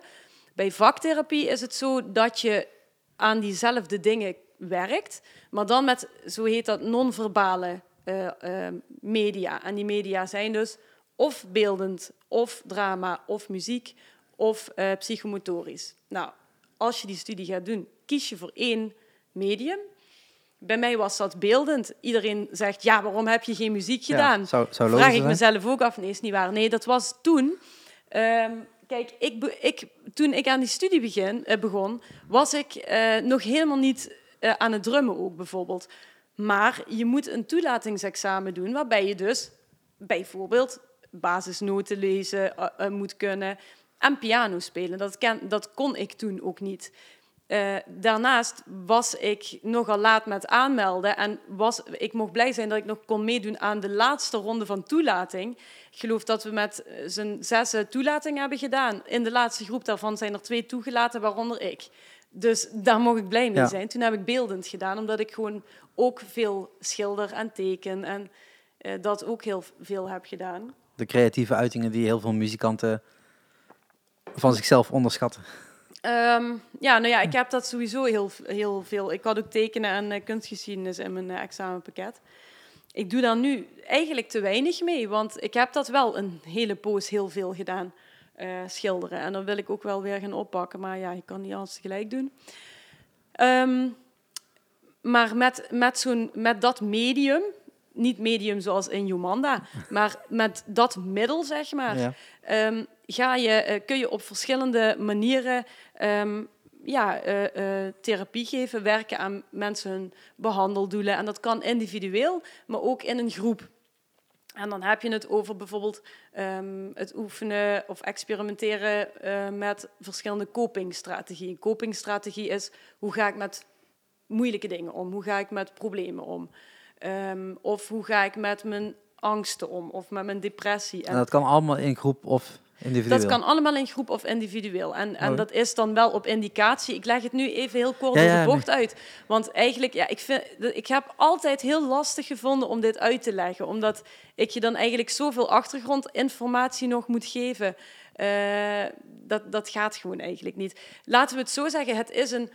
S1: Bij vaktherapie is het zo dat je aan diezelfde dingen werkt, maar dan met, zo heet dat, non-verbale eh, eh, media. En die media zijn dus of beeldend, of drama, of muziek, of psychomotorisch. Nou, als je die studie gaat doen, kies je voor één medium. Bij mij was dat beeldend. Iedereen zegt, ja, waarom heb je geen muziek gedaan? Ja,
S2: zou, zou
S1: Vraag ik mezelf ook af. Nee, is niet waar. Nee, dat was toen... Um, kijk, ik, ik, toen ik aan die studie begin, uh, begon, was ik uh, nog helemaal niet uh, aan het drummen ook, bijvoorbeeld. Maar je moet een toelatingsexamen doen, waarbij je dus bijvoorbeeld basisnoten lezen moet kunnen en piano spelen. Dat, ken, dat kon ik toen ook niet. Uh, daarnaast was ik nogal laat met aanmelden en was, ik mocht blij zijn dat ik nog kon meedoen aan de laatste ronde van toelating. Ik geloof dat we met eh, z'n zes toelating hebben gedaan. In de laatste groep daarvan zijn er twee toegelaten, waaronder ik. Dus daar mocht ik blij mee zijn. Toen heb ik beeldend gedaan, omdat ik gewoon ook veel schilder en teken en uh, dat ook heel veel heb gedaan.
S2: De creatieve uitingen die heel veel muzikanten van zichzelf onderschatten.
S1: Um, ja, nou ja, ik heb dat sowieso heel, heel veel. Ik had ook tekenen en uh, kunstgeschiedenis in mijn uh, examenpakket. Ik doe daar nu eigenlijk te weinig mee, want ik heb dat wel een hele poos heel veel gedaan, uh, schilderen. En dan wil ik ook wel weer gaan oppakken, maar ja, ik kan niet alles tegelijk doen. Um, maar met, met, zo'n, met dat medium, niet medium zoals in Jomanda, maar met dat middel, zeg maar, ja. um, ga je, uh, kun je op verschillende manieren um, ja, uh, uh, therapie geven, werken aan mensen hun behandeldoelen. En dat kan individueel, maar ook in een groep. En dan heb je het over bijvoorbeeld um, het oefenen of experimenteren uh, met verschillende copingstrategieën. Copingstrategie is hoe ga ik met moeilijke dingen om? Hoe ga ik met problemen om? Um, of hoe ga ik met mijn angsten om? Of met mijn depressie?
S2: En dat kan allemaal in groep of Individueel.
S1: Dat kan allemaal in groep of individueel. En, en dat is dan wel op indicatie. Ik leg het nu even heel kort ja, de bocht uit. Want eigenlijk, ja, ik, vind, ik heb altijd heel lastig gevonden om dit uit te leggen. Omdat ik je dan eigenlijk zoveel achtergrondinformatie nog moet geven. Uh, dat, dat gaat gewoon eigenlijk niet. Laten we het zo zeggen, het is een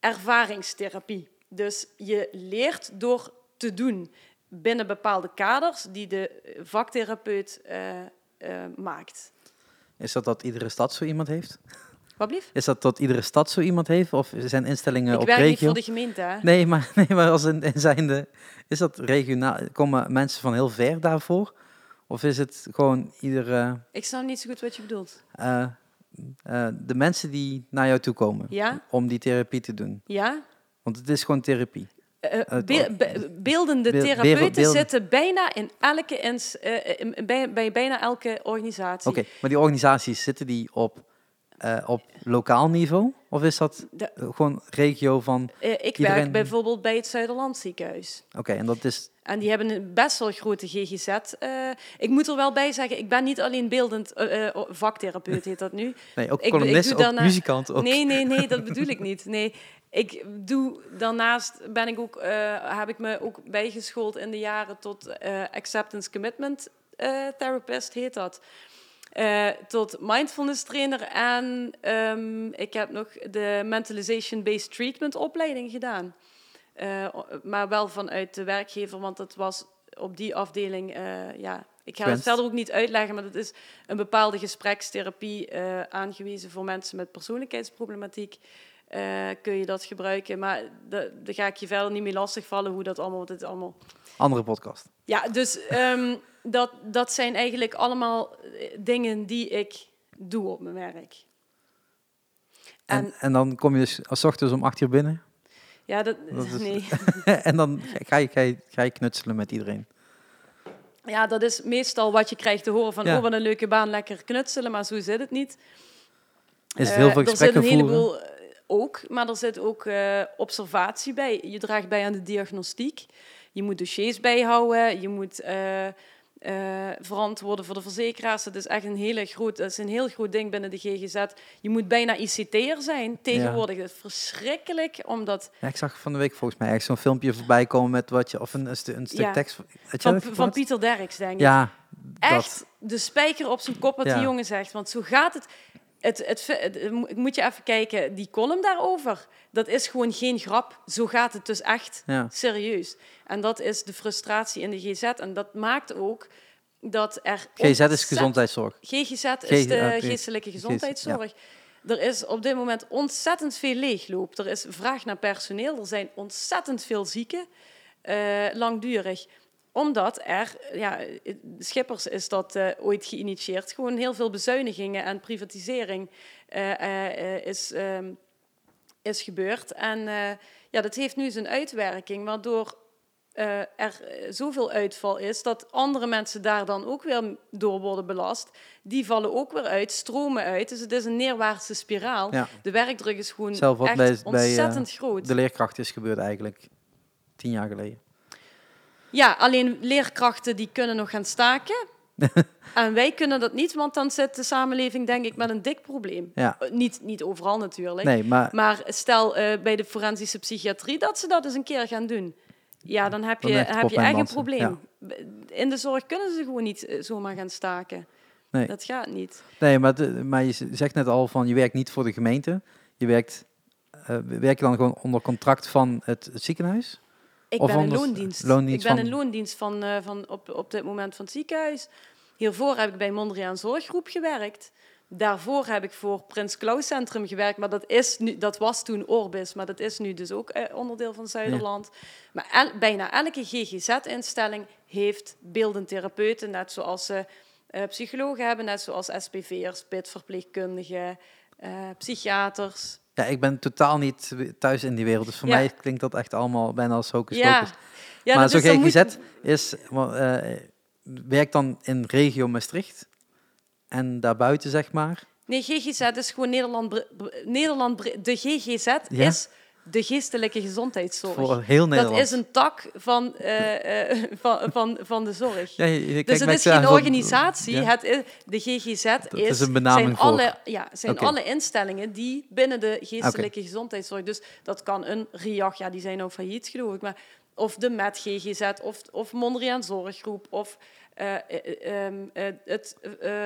S1: ervaringstherapie. Dus je leert door te doen binnen bepaalde kaders die de vaktherapeut uh, uh, maakt.
S2: Is dat dat iedere stad zo iemand heeft?
S1: Wat blieft?
S2: Is dat dat iedere stad zo iemand heeft? Of zijn instellingen
S1: ik
S2: op
S1: regio?
S2: Ik
S1: werk niet voor de gemeente, hè?
S2: Nee, maar, nee, maar als in zijnde... Is dat regionaal? Komen mensen van heel ver daarvoor? Of is het gewoon iedere...
S1: Ik snap niet zo goed wat je bedoelt.
S2: Uh, uh, de mensen die naar jou toe komen
S1: ja?
S2: om die therapie te doen.
S1: Ja?
S2: Want het is gewoon therapie.
S1: Be be beeldende therapeuten zitten bijna in elke ins, uh, in, bij, bij, bijna elke organisatie.
S2: Oké, okay, maar die organisaties zitten die op, uh, op lokaal niveau? Of is dat de, gewoon regio van
S1: Ik
S2: iedereen?
S1: werk bijvoorbeeld bij het Zuiderland ziekenhuis.
S2: Oké, okay, en dat is...
S1: En die hebben een best wel grote GGZ. ik moet er wel bij zeggen, ik ben niet alleen beeldend vaktherapeut, heet dat nu.
S2: Nee, ook columnist, ook muzikant. Ook.
S1: Nee, nee, nee, dat bedoel ik niet. Nee, ik doe daarnaast ben ik ook, uh, heb ik me ook bijgeschoold in de jaren tot uh, acceptance commitment uh, therapist heet dat. tot mindfulness trainer en um, ik heb nog de mentalization based treatment opleiding gedaan. maar wel vanuit de werkgever, want dat was op die afdeling, ja, ik ga het verder ook niet uitleggen, maar dat is een bepaalde gesprekstherapie aangewezen voor mensen met persoonlijkheidsproblematiek. Uh, kun je dat gebruiken. Maar daar ga ik je verder niet mee lastigvallen hoe dat allemaal... Dit allemaal...
S2: Andere podcast.
S1: Ja, dus um, dat, dat zijn eigenlijk allemaal eh, dingen die ik doe op mijn werk.
S2: En, en, en dan kom je dus als ochtends om acht uur binnen?
S1: Ja, dat, dat is... nee.
S2: en dan ga je, ga, je, ga je knutselen met iedereen?
S1: Ja, dat is meestal wat je krijgt te horen van... Ja. oh, wat een leuke baan, lekker knutselen. Maar zo zit het niet.
S2: Is het heel veel gesprekken
S1: uh, Er zit een heleboel ook, maar er zit ook uh, observatie bij. Je draagt bij aan de diagnostiek. Je moet dossiers bijhouden. Je moet uh, uh, verantwoorden voor de verzekeraars. Dat is echt een, hele groot, dat is een heel groot ding binnen de GGZ. Je moet bijna ICT'er zijn. Tegenwoordig ja. is het verschrikkelijk, omdat...
S2: Ja, ik zag van de week volgens mij echt zo'n filmpje voorbij komen met wat je... Of een, een, stu een stuk ja. tekst...
S1: Van, van Pieter Derks, denk ik.
S2: Ja,
S1: Echt de spijker op zijn kop wat die jongen zegt. Want zo gaat het het, het, moet- je even kijken, die column daarover, dat is gewoon geen grap. Zo gaat het dus echt
S2: Ja.
S1: serieus. En dat is de frustratie in de GZ. En dat maakt ook dat er...
S2: GZ is gezondheidszorg.
S1: GGZ is de geestelijke
S2: geest-
S1: gezondheidszorg. Er is op dit moment ontzettend veel leegloop. Er is vraag naar personeel. Er zijn ontzettend veel zieken, eh, langdurig. Omdat er, ja, Schippers is dat eh, ooit geïnitieerd, gewoon heel veel bezuinigingen en privatisering eh, eh, is, ehm, is gebeurd. En ja, dat heeft nu zijn uitwerking, waardoor eh, er zoveel uitval is dat andere mensen daar dan ook weer door worden belast. Die vallen ook weer uit, stromen uit. Dus het is een neerwaartse spiraal.
S2: Ja.
S1: De werkdruk is gewoon
S2: Zelf wat
S1: echt
S2: bij- bij,
S1: ontzettend groot.
S2: De leerkracht is gebeurd eigenlijk tien jaar geleden.
S1: Ja, alleen leerkrachten die kunnen nog gaan staken. en wij kunnen dat niet, want dan zit de samenleving denk ik met een dik probleem.
S2: Ja.
S1: Eh, Niet, niet overal natuurlijk.
S2: Nee, maar
S1: Maar stel eh, bij de forensische psychiatrie dat ze dat eens een keer gaan doen. Ja, dan heb je,
S2: echt
S1: heb je echt een probleem. In de zorg kunnen ze gewoon niet eh, zomaar gaan staken.
S2: Nee.
S1: Dat gaat niet.
S2: Nee, maar, de- maar je zegt net al van je werkt niet voor de gemeente. Je werkt, werk je dan gewoon onder contract van het, het ziekenhuis?
S1: Ik
S2: Of
S1: ben in
S2: anders-
S1: loondienst.
S2: loondienst
S1: ik ben
S2: van-
S1: in loondienst van, eh, van op, op dit moment van het ziekenhuis. Hiervoor heb ik bij Mondriaan Zorggroep gewerkt. Daarvoor heb ik voor Prins Claus Centrum gewerkt, maar dat, is nu, dat was toen Orbis, maar dat is nu dus ook eh, onderdeel van Zuiderland. Maar el- bijna elke GGZ-instelling heeft beeldend therapeuten, net zoals ze eh, psychologen hebben, net zoals SPV'ers, PIT-verpleegkundigen, eh, psychiaters.
S2: Ja, ik ben totaal niet thuis in die wereld. Dus voor
S1: Ja.
S2: mij klinkt dat echt allemaal bijna als hocus
S1: Ja,
S2: pocus.
S1: ja
S2: maar
S1: moet-
S2: GGZ is, wel, eh, werkt dan in regio Maastricht. En daarbuiten, zeg maar.
S1: Nee, GGZ is gewoon Nederland. Nederland de GGZ is de geestelijke gezondheidszorg.
S2: Voor heel Nederland.
S1: dat is een tak van, eh, eh, van, van, van de zorg.
S2: Ja, je- je kijkt
S1: dus het is geen organisatie.
S2: Ja.
S1: Het is, de GGZ
S2: Dat
S1: is,
S2: is een benaming
S1: zijn,
S2: voor.
S1: alle, ja, zijn alle instellingen die binnen de geestelijke gezondheidszorg. Dus dat kan een RIAG, ja, die zijn nou failliet geloof ik. Maar, of de MET GGZ, of, of Mondriaan Zorggroep, of eh, eh, ehm, eh, het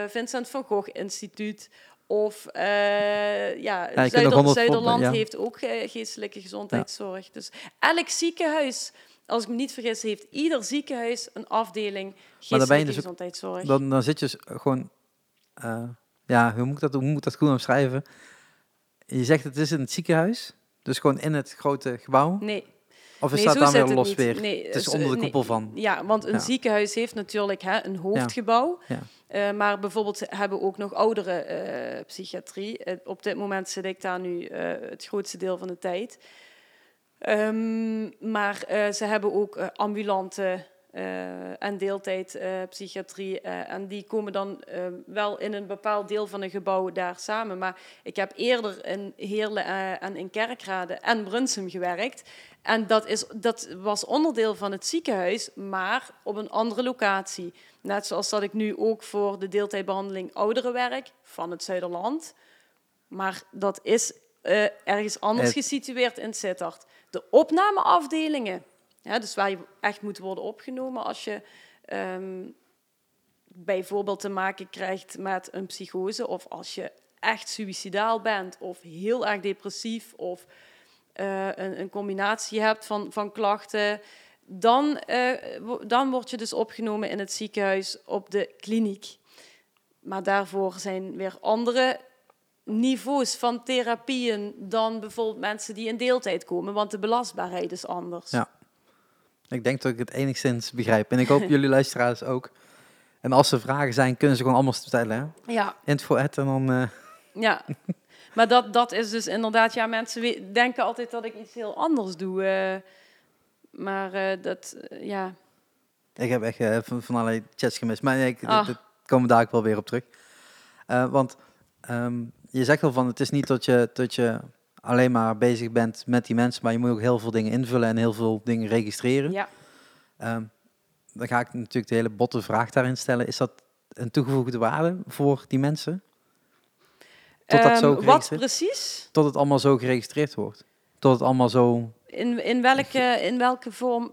S1: Vincent van Gogh Instituut. Of eh, ja, Zuider-
S2: honderd
S1: Zuiderland
S2: ja.
S1: heeft ook eh, geestelijke gezondheidszorg. Dus elk ziekenhuis, als ik me niet vergis, heeft ieder ziekenhuis een afdeling geestelijke
S2: dan dus ook-
S1: gezondheidszorg.
S2: Dan, dan zit je gewoon... eh, ja, hoe moet, ik dat, hoe moet ik dat goed omschrijven? Je zegt het is in het ziekenhuis. Dus gewoon in het grote gebouw.
S1: Nee,
S2: Of is
S1: nee,
S2: dat dan weer los weer?
S1: Nee,
S2: het is onder de
S1: nee.
S2: koepel van.
S1: Ja, want een
S2: Ja.
S1: ziekenhuis heeft natuurlijk hè, een hoofdgebouw.
S2: Ja.
S1: Eh, maar bijvoorbeeld hebben ook nog oudere eh, psychiatrie. Op dit moment zit ik daar nu eh, het grootste deel van de tijd. Ehm, maar ze hebben ook ambulante en deeltijd psychiatrie. eh, en die komen dan wel in een bepaald deel van een gebouw daar samen. Maar ik heb eerder in Heerlen en in Kerkrade en Brunsum gewerkt. En dat, is, dat was onderdeel van het ziekenhuis, maar op een andere locatie. Net zoals dat ik nu ook voor de deeltijdbehandeling ouderen werk van het Zuiderland. Maar dat is eh, ergens anders
S2: Het-
S1: gesitueerd in Sittard. De opnameafdelingen, ja, dus waar je echt moet worden opgenomen als je ehm, bijvoorbeeld te maken krijgt met een psychose of als je echt suïcidaal bent of heel erg depressief of eh, een, een combinatie hebt van, van klachten, dan, eh, dan word je dus opgenomen in het ziekenhuis op de kliniek. Maar daarvoor zijn weer andere niveaus van therapieën dan bijvoorbeeld mensen die in deeltijd komen, want de belastbaarheid is anders.
S2: Ja. Ik denk dat ik het enigszins begrijp. En ik hoop jullie luisteraars ook. En als er vragen zijn, kunnen ze gewoon allemaal stellen. Hè?
S1: Ja,
S2: Info at en dan... eh,
S1: ja. Maar dat, dat is dus inderdaad, ja, mensen denken altijd dat ik iets heel anders doe. eh, maar eh, dat, eh, ja.
S2: Ik heb echt van, van allerlei chats gemist. Maar nee, ik,
S1: Ah.
S2: dat komen daar ook wel weer op terug. Want ehm, je zegt al van, het is niet dat je, dat je alleen maar bezig bent met die mensen, maar je moet ook heel veel dingen invullen en heel veel dingen registreren.
S1: ja.
S2: Ehm, dan ga ik natuurlijk de hele botte vraag daarin stellen. Is dat een toegevoegde waarde voor die mensen? Tot dat zo
S1: Ehm, wat precies?
S2: tot het allemaal zo geregistreerd wordt? Tot het allemaal zo...
S1: In, in, welke, in welke vorm?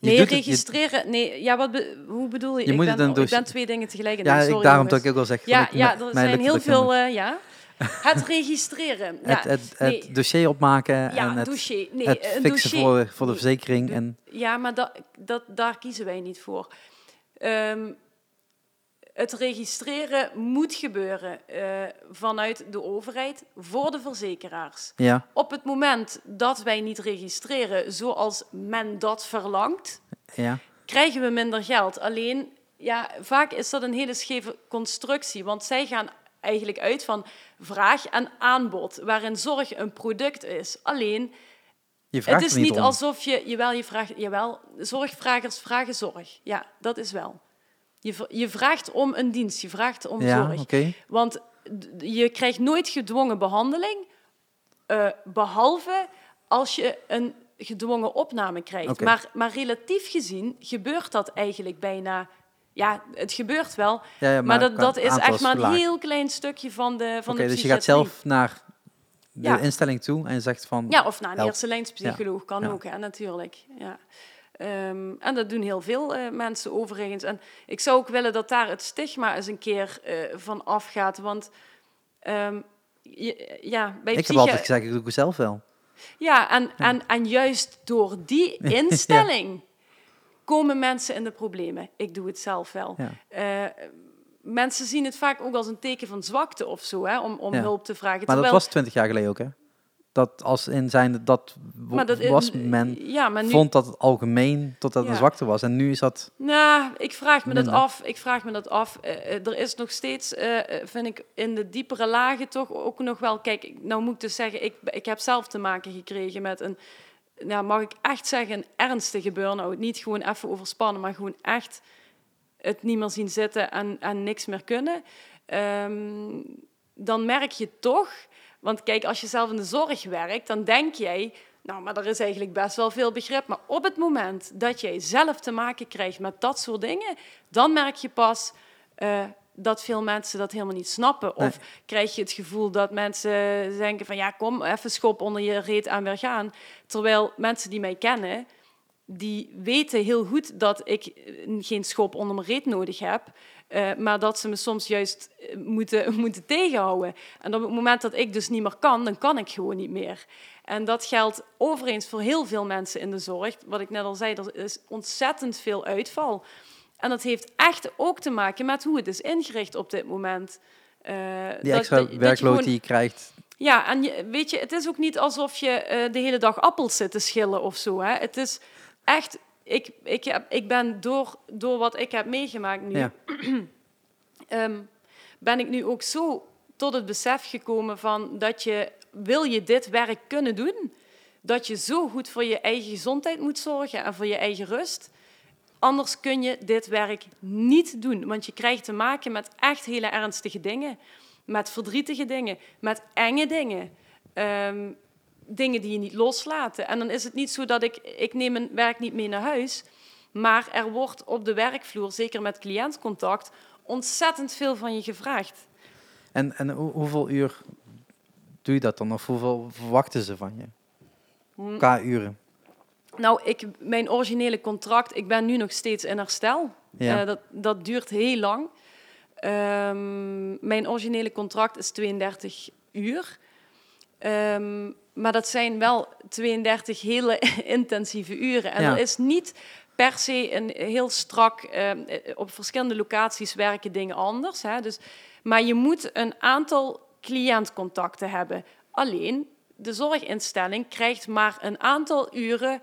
S2: Je
S1: Nee,
S2: doet het- je-
S1: registreren. nee, ja, wat be- hoe bedoel je?
S2: Je
S1: ik,
S2: moet
S1: ben,
S2: het een
S1: ik ben twee dingen tegelijk.
S2: ja,
S1: het
S2: ik, daarom
S1: sorry,
S2: dat ik ook al zeg...
S1: Ja, ja, er zijn heel veel. eh, ja. Het registreren. Ja,
S2: het, het, dossier opmaken
S1: ja,
S2: en het,
S1: dossier. Nee,
S2: het
S1: een
S2: fixen
S1: dossier.
S2: voor, voor de verzekering. En,
S1: Ja, maar dat, dat, daar kiezen wij niet voor. Ehm, het registreren moet gebeuren eh, vanuit de overheid voor de verzekeraars.
S2: ja,
S1: Op het moment dat wij niet registreren zoals men dat verlangt,
S2: ja,
S1: krijgen we minder geld. Alleen, ja, vaak is dat een hele scheve constructie, want zij gaan eigenlijk uit van vraag en aanbod, waarin zorg een product is. Alleen,
S2: je vraagt
S1: het is
S2: niet
S1: alsof je, jawel, je vraagt, jawel, zorgvragers vragen zorg. Ja, dat is wel. Je, je vraagt om een dienst, je vraagt om
S2: ja,
S1: zorg. Want je krijgt nooit gedwongen behandeling, eh, behalve als je een gedwongen opname krijgt. Maar, maar relatief gezien gebeurt dat eigenlijk bijna. Ja, het gebeurt wel,
S2: Ja, ja,
S1: maar, dat, dat is echt maar een heel klein stukje van de van
S2: Oké,
S1: de
S2: dus je gaat zelf naar de
S1: Ja.
S2: instelling toe en zegt van...
S1: Ja, of naar een
S2: help.
S1: eerste lijnspsycholoog kan ook, hè, natuurlijk. Ja. Ehm, en dat doen heel veel eh, mensen overigens. En ik zou ook willen dat daar het stigma eens een keer eh, van afgaat. Want ehm, je- ja, bij
S2: ik heb altijd gezegd, ik doe het zelf wel.
S1: Ja, en, En, en juist door die instelling komen mensen in de problemen. Ik doe het zelf wel.
S2: Ja.
S1: Eh, mensen zien het vaak ook als een teken van zwakte of zo, hè, om, om hulp te vragen.
S2: Maar dat was twintig jaar geleden ook, hè? Dat als in zijn dat,
S1: dat-
S2: was men
S1: ja, maar nu,
S2: vond dat het algemeen tot dat
S1: Ja.
S2: een zwakte was. En nu is dat...
S1: Nou, ik vraag me dat af. Ik vraag me dat af. Eh, eh, er is nog steeds, eh, vind ik, in de diepere lagen toch ook nog wel... Kijk, nou moet ik dus zeggen, ik, ik heb zelf te maken gekregen met een... Nou, mag ik echt zeggen, een ernstige burn-out. Niet gewoon even overspannen, maar gewoon echt het niet meer zien zitten en, en niks meer kunnen. Ehm, dan merk je toch... Want kijk, als je zelf in de zorg werkt, dan denk jij... Nou, maar er is eigenlijk best wel veel begrip. Maar op het moment dat jij zelf te maken krijgt met dat soort dingen, dan merk je pas eh, dat veel mensen dat helemaal niet snappen. Of
S2: Nee.
S1: krijg je het gevoel dat mensen denken van ja, kom, even schop onder je reet en weer gaan. Terwijl mensen die mij kennen, die weten heel goed dat ik eh, geen schop onder mijn reet nodig heb. Eh, maar dat ze me soms juist eh, moeten, moeten tegenhouden. En op het moment dat ik dus niet meer kan, dan kan ik gewoon niet meer. En dat geldt overigens voor heel veel mensen in de zorg. Wat ik net al zei, er is ontzettend veel uitval. En dat heeft echt ook te maken met hoe het is ingericht op dit moment. Eh,
S2: Die
S1: dat-
S2: extra
S1: dat- dat je
S2: werkload
S1: gewoon-
S2: die je krijgt.
S1: ja, en je, weet je, het is ook niet alsof je de hele dag appels zit te schillen of zo. Hè. Het is echt, ik, ik, heb, ik ben door, door wat ik heb meegemaakt nu,
S2: Ja.
S1: ehm, ben ik nu ook zo tot het besef gekomen van dat je, wil je dit werk kunnen doen, dat je zo goed voor je eigen gezondheid moet zorgen en voor je eigen rust. Anders kun je dit werk niet doen, want je krijgt te maken met echt hele ernstige dingen, met verdrietige dingen, met enge dingen. Ehm, dingen die je niet loslaten. En dan is het niet zo dat ik, ik neem mijn werk niet mee naar huis, maar er wordt op de werkvloer, zeker met cliëntcontact, ontzettend veel van je gevraagd.
S2: En, en hoe- hoeveel uur doe je dat dan? Of hoeveel verwachten ze van je? Qua uren.
S1: Nou, ik, mijn originele contract, ik ben nu nog steeds in herstel.
S2: Ja.
S1: Eh, dat, dat duurt heel lang. Ehm, mijn originele contract is 32 uur. Ehm, maar dat zijn wel 32 hele intensieve uren. En
S2: Ja.
S1: er is niet per se een heel strak... eh, op verschillende locaties werken dingen anders. Hè? Dus, maar je moet een aantal cliëntcontacten hebben. Alleen, de zorginstelling krijgt maar een aantal uren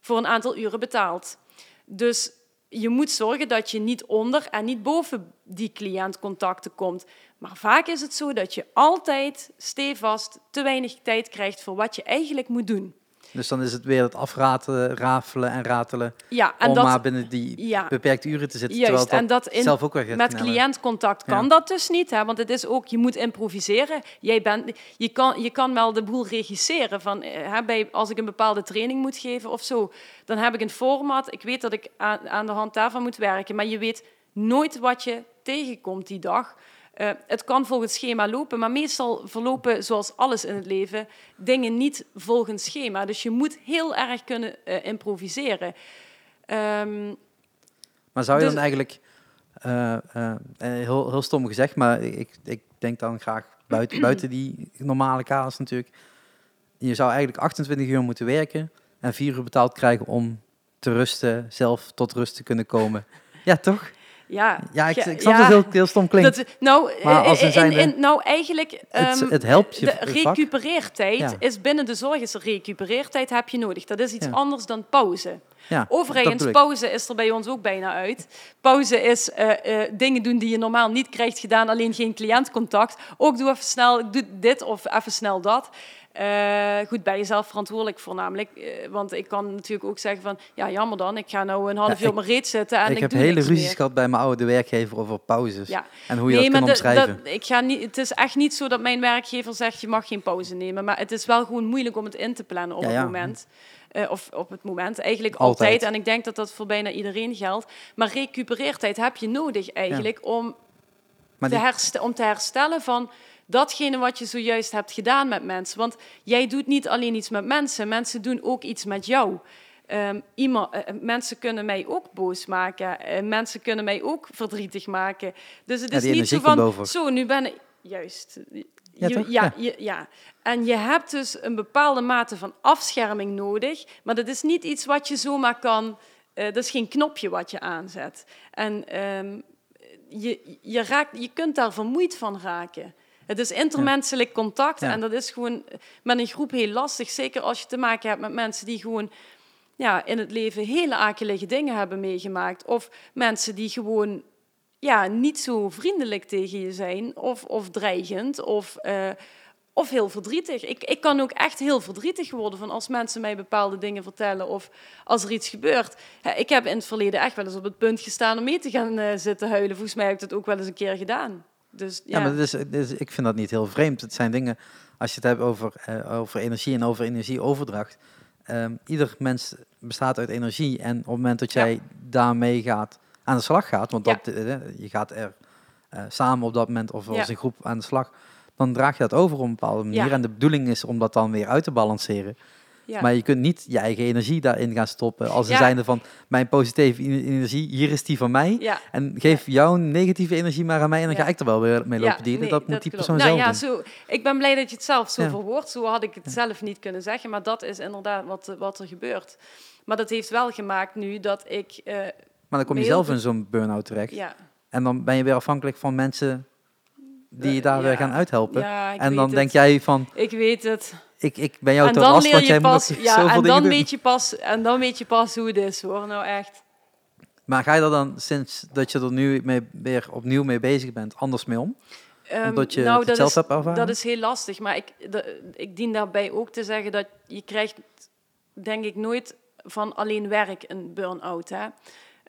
S1: voor een aantal uren betaald. Dus je moet zorgen dat je niet onder en niet boven die cliëntcontacten komt. Maar vaak is het zo dat je altijd stevast te weinig tijd krijgt voor wat je eigenlijk moet doen.
S2: Dus dan is het weer het afratelen, rafelen en ratelen.
S1: Ja, en
S2: om
S1: dat,
S2: maar binnen die
S1: ja,
S2: beperkte uren te zitten.
S1: juist.
S2: terwijl
S1: En
S2: dat
S1: dat in,
S2: zelf ook weer
S1: met cliëntcontact kan
S2: Ja.
S1: dat dus niet, hè? want het is ook, je moet improviseren. Jij bent, je, kan, je kan wel de boel regisseren. Van, eh, hè, bij, als ik een bepaalde training moet geven of zo, dan heb ik een format. Ik weet dat ik aan, aan de hand daarvan moet werken, maar je weet nooit wat je tegenkomt die dag. Eh, het kan volgens schema lopen, maar meestal verlopen, zoals alles in het leven, dingen niet volgens schema. Dus je moet heel erg kunnen eh, improviseren. Ehm,
S2: Maar zou je
S1: Dus-
S2: dan eigenlijk, eh, heel, heel stom gezegd, maar ik, ik denk dan graag buiten, buiten die normale kaders natuurlijk. Je zou eigenlijk 28 uur moeten werken en 4 uur betaald krijgen om te rusten, zelf tot rust te kunnen komen. Ja, toch?
S1: Ja,
S2: Ja, ik, ik snap
S1: ja.
S2: dat het heel, heel stom klinkt.
S1: Dat, nou,
S2: Maar als er
S1: in-
S2: zijn
S1: in- nou, eigenlijk...
S2: het,
S1: ehm,
S2: het helpt je
S1: de recupereertijd
S2: Ja.
S1: is binnen de zorg is recupereertijd heb je nodig. Dat is iets
S2: Ja.
S1: anders dan pauze.
S2: Ja,
S1: Overigens, pauze is er bij ons ook bijna uit. Pauze is eh, eh, dingen doen die je normaal niet krijgt gedaan, alleen geen cliëntcontact. Ook doe even snel, doe dit of even snel dat. Eh, goed, bij jezelf verantwoordelijk voornamelijk. Eh, want ik kan natuurlijk ook zeggen van, ja jammer dan, ik ga nou een half uur op mijn reet zitten en ik,
S2: ik heb
S1: doe
S2: hele ruzies gehad bij mijn oude werkgever over pauzes.
S1: Ja.
S2: En hoe je dat kan omschrijven.
S1: dat- ik ga niet, het is echt niet zo dat mijn werkgever zegt je mag geen pauze nemen. Maar het is wel gewoon moeilijk om het in te plannen op
S2: Ja,
S1: het moment. Eh, of op het moment, eigenlijk
S2: Altijd.
S1: altijd. En ik denk dat dat voor bijna iedereen geldt. Maar recupereertijd heb je nodig eigenlijk om, te
S2: die,
S1: herste- om te herstellen van datgene wat je zojuist hebt gedaan met mensen. Want jij doet niet alleen iets met mensen, mensen doen ook iets met jou. Ehm, iemand, eh, mensen kunnen mij ook boos maken. Eh, mensen kunnen mij ook verdrietig maken. Dus het is niet zo van, zo, nu ben ik... Juist.
S2: Ja,
S1: Je- ja,
S2: Ja.
S1: je- ja. En je hebt dus een bepaalde mate van afscherming nodig. Maar dat is niet iets wat je zomaar kan... eh, dat is geen knopje wat je aanzet. En ehm, je, je, raakt, je kunt daar vermoeid van raken. Het is intermenselijk contact en dat is gewoon met een groep heel lastig. Zeker als je te maken hebt met mensen die gewoon ja, in het leven hele akelige dingen hebben meegemaakt. Of mensen die gewoon ja, niet zo vriendelijk tegen je zijn of, of dreigend of, eh, of heel verdrietig. Ik, ik kan ook echt heel verdrietig worden van als mensen mij bepaalde dingen vertellen of als er iets gebeurt. Ik heb in het verleden echt wel eens op het punt gestaan om mee te gaan eh, zitten huilen. Volgens mij heb ik dat ook wel eens een keer gedaan. Dus
S2: ja,
S1: ja,
S2: maar is- ik vind dat niet heel vreemd. Het zijn dingen, als je het hebt over, eh, over energie en over energieoverdracht. ehm, ieder mens bestaat uit energie. En op het moment dat
S1: Ja.
S2: jij daarmee gaat, aan de slag gaat, want dat, eh, je gaat er eh, samen op dat moment of als een groep aan de slag, dan draag je dat over op een bepaalde manier. En de bedoeling is om dat dan weer uit te balanceren.
S1: Ja.
S2: Maar je kunt niet je eigen energie daarin gaan stoppen. Als
S1: Ja.
S2: zijnde van mijn positieve energie, hier is die van mij.
S1: ja.
S2: En geef jouw negatieve energie maar aan mij en dan ga ik er wel weer mee lopen
S1: Ja,
S2: dienen.
S1: nee,
S2: dat moet die
S1: klopt.
S2: persoon
S1: nou,
S2: zelf doen.
S1: Zo, ik ben blij dat je het zelf zo verwoordt. Zo had ik het zelf niet kunnen zeggen, maar dat is inderdaad wat, wat er gebeurt. Maar dat heeft wel gemaakt nu dat ik... eh,
S2: Maar dan kom je zelf in zo'n burn-out terecht.
S1: ja,
S2: En dan ben je weer afhankelijk van mensen die je
S1: Eh,
S2: daar weer
S1: ja.
S2: gaan uithelpen.
S1: ja, ik
S2: en
S1: weet
S2: dan
S1: het.
S2: denk jij van,
S1: Ik weet het.
S2: Ik, ik ben jou te last, want jij
S1: pas,
S2: moet nog
S1: ja, en dan weet je pas, en dan weet je pas hoe het is, hoor. Nou echt.
S2: Maar ga je er dan, sinds dat je er nu mee, weer opnieuw mee bezig bent, anders mee om?
S1: Ehm,
S2: Omdat je
S1: nou,
S2: het
S1: dat
S2: zelf
S1: is,
S2: hebt ervaren?
S1: Dat is heel lastig, maar ik, de- ik dien daarbij ook te zeggen dat je krijgt, denk ik, nooit van alleen werk een burn-out. Hè?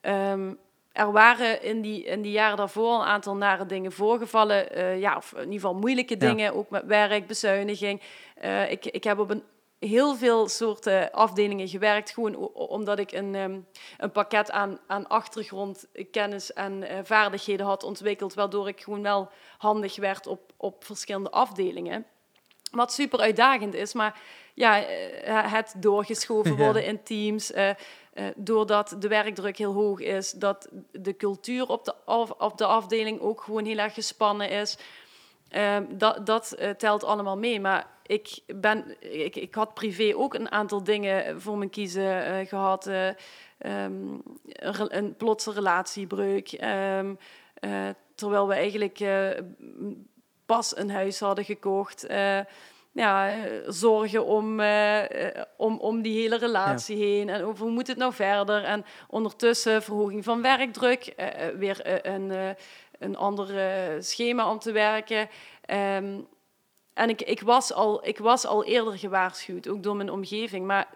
S1: Ehm, er waren in die, in die jaren daarvoor een aantal nare dingen voorgevallen. eh, ja, of in ieder geval moeilijke
S2: Ja.
S1: dingen, ook met werk, bezuiniging. Eh, ik, ik heb op een heel veel soorten afdelingen gewerkt, gewoon omdat ik een, ehm, een pakket aan, aan achtergrond, kennis en eh, vaardigheden had ontwikkeld, waardoor ik gewoon wel handig werd op, op verschillende afdelingen. Wat super uitdagend is, maar ja, het doorgeschoven
S2: Ja.
S1: worden in teams, doordat de werkdruk heel hoog is, dat de cultuur op de, op de afdeling ook gewoon heel erg gespannen is. Ehm, dat dat eh, telt allemaal mee. Maar ik, ben, ik, ik had privé ook een aantal dingen voor mijn kiezen eh, gehad. eh, ehm, een, plotse relatiebreuk. ehm, eh, terwijl we eigenlijk eh, pas een huis hadden gekocht. Ja, eh, zorgen om, eh, eh, om, om die hele relatie heen. En over hoe moet het nou verder? En ondertussen verhoging van werkdruk. eh, weer een, een ander schema om te werken. Ehm, en ik, ik, was al, ik was al eerder gewaarschuwd, ook door mijn omgeving. Maar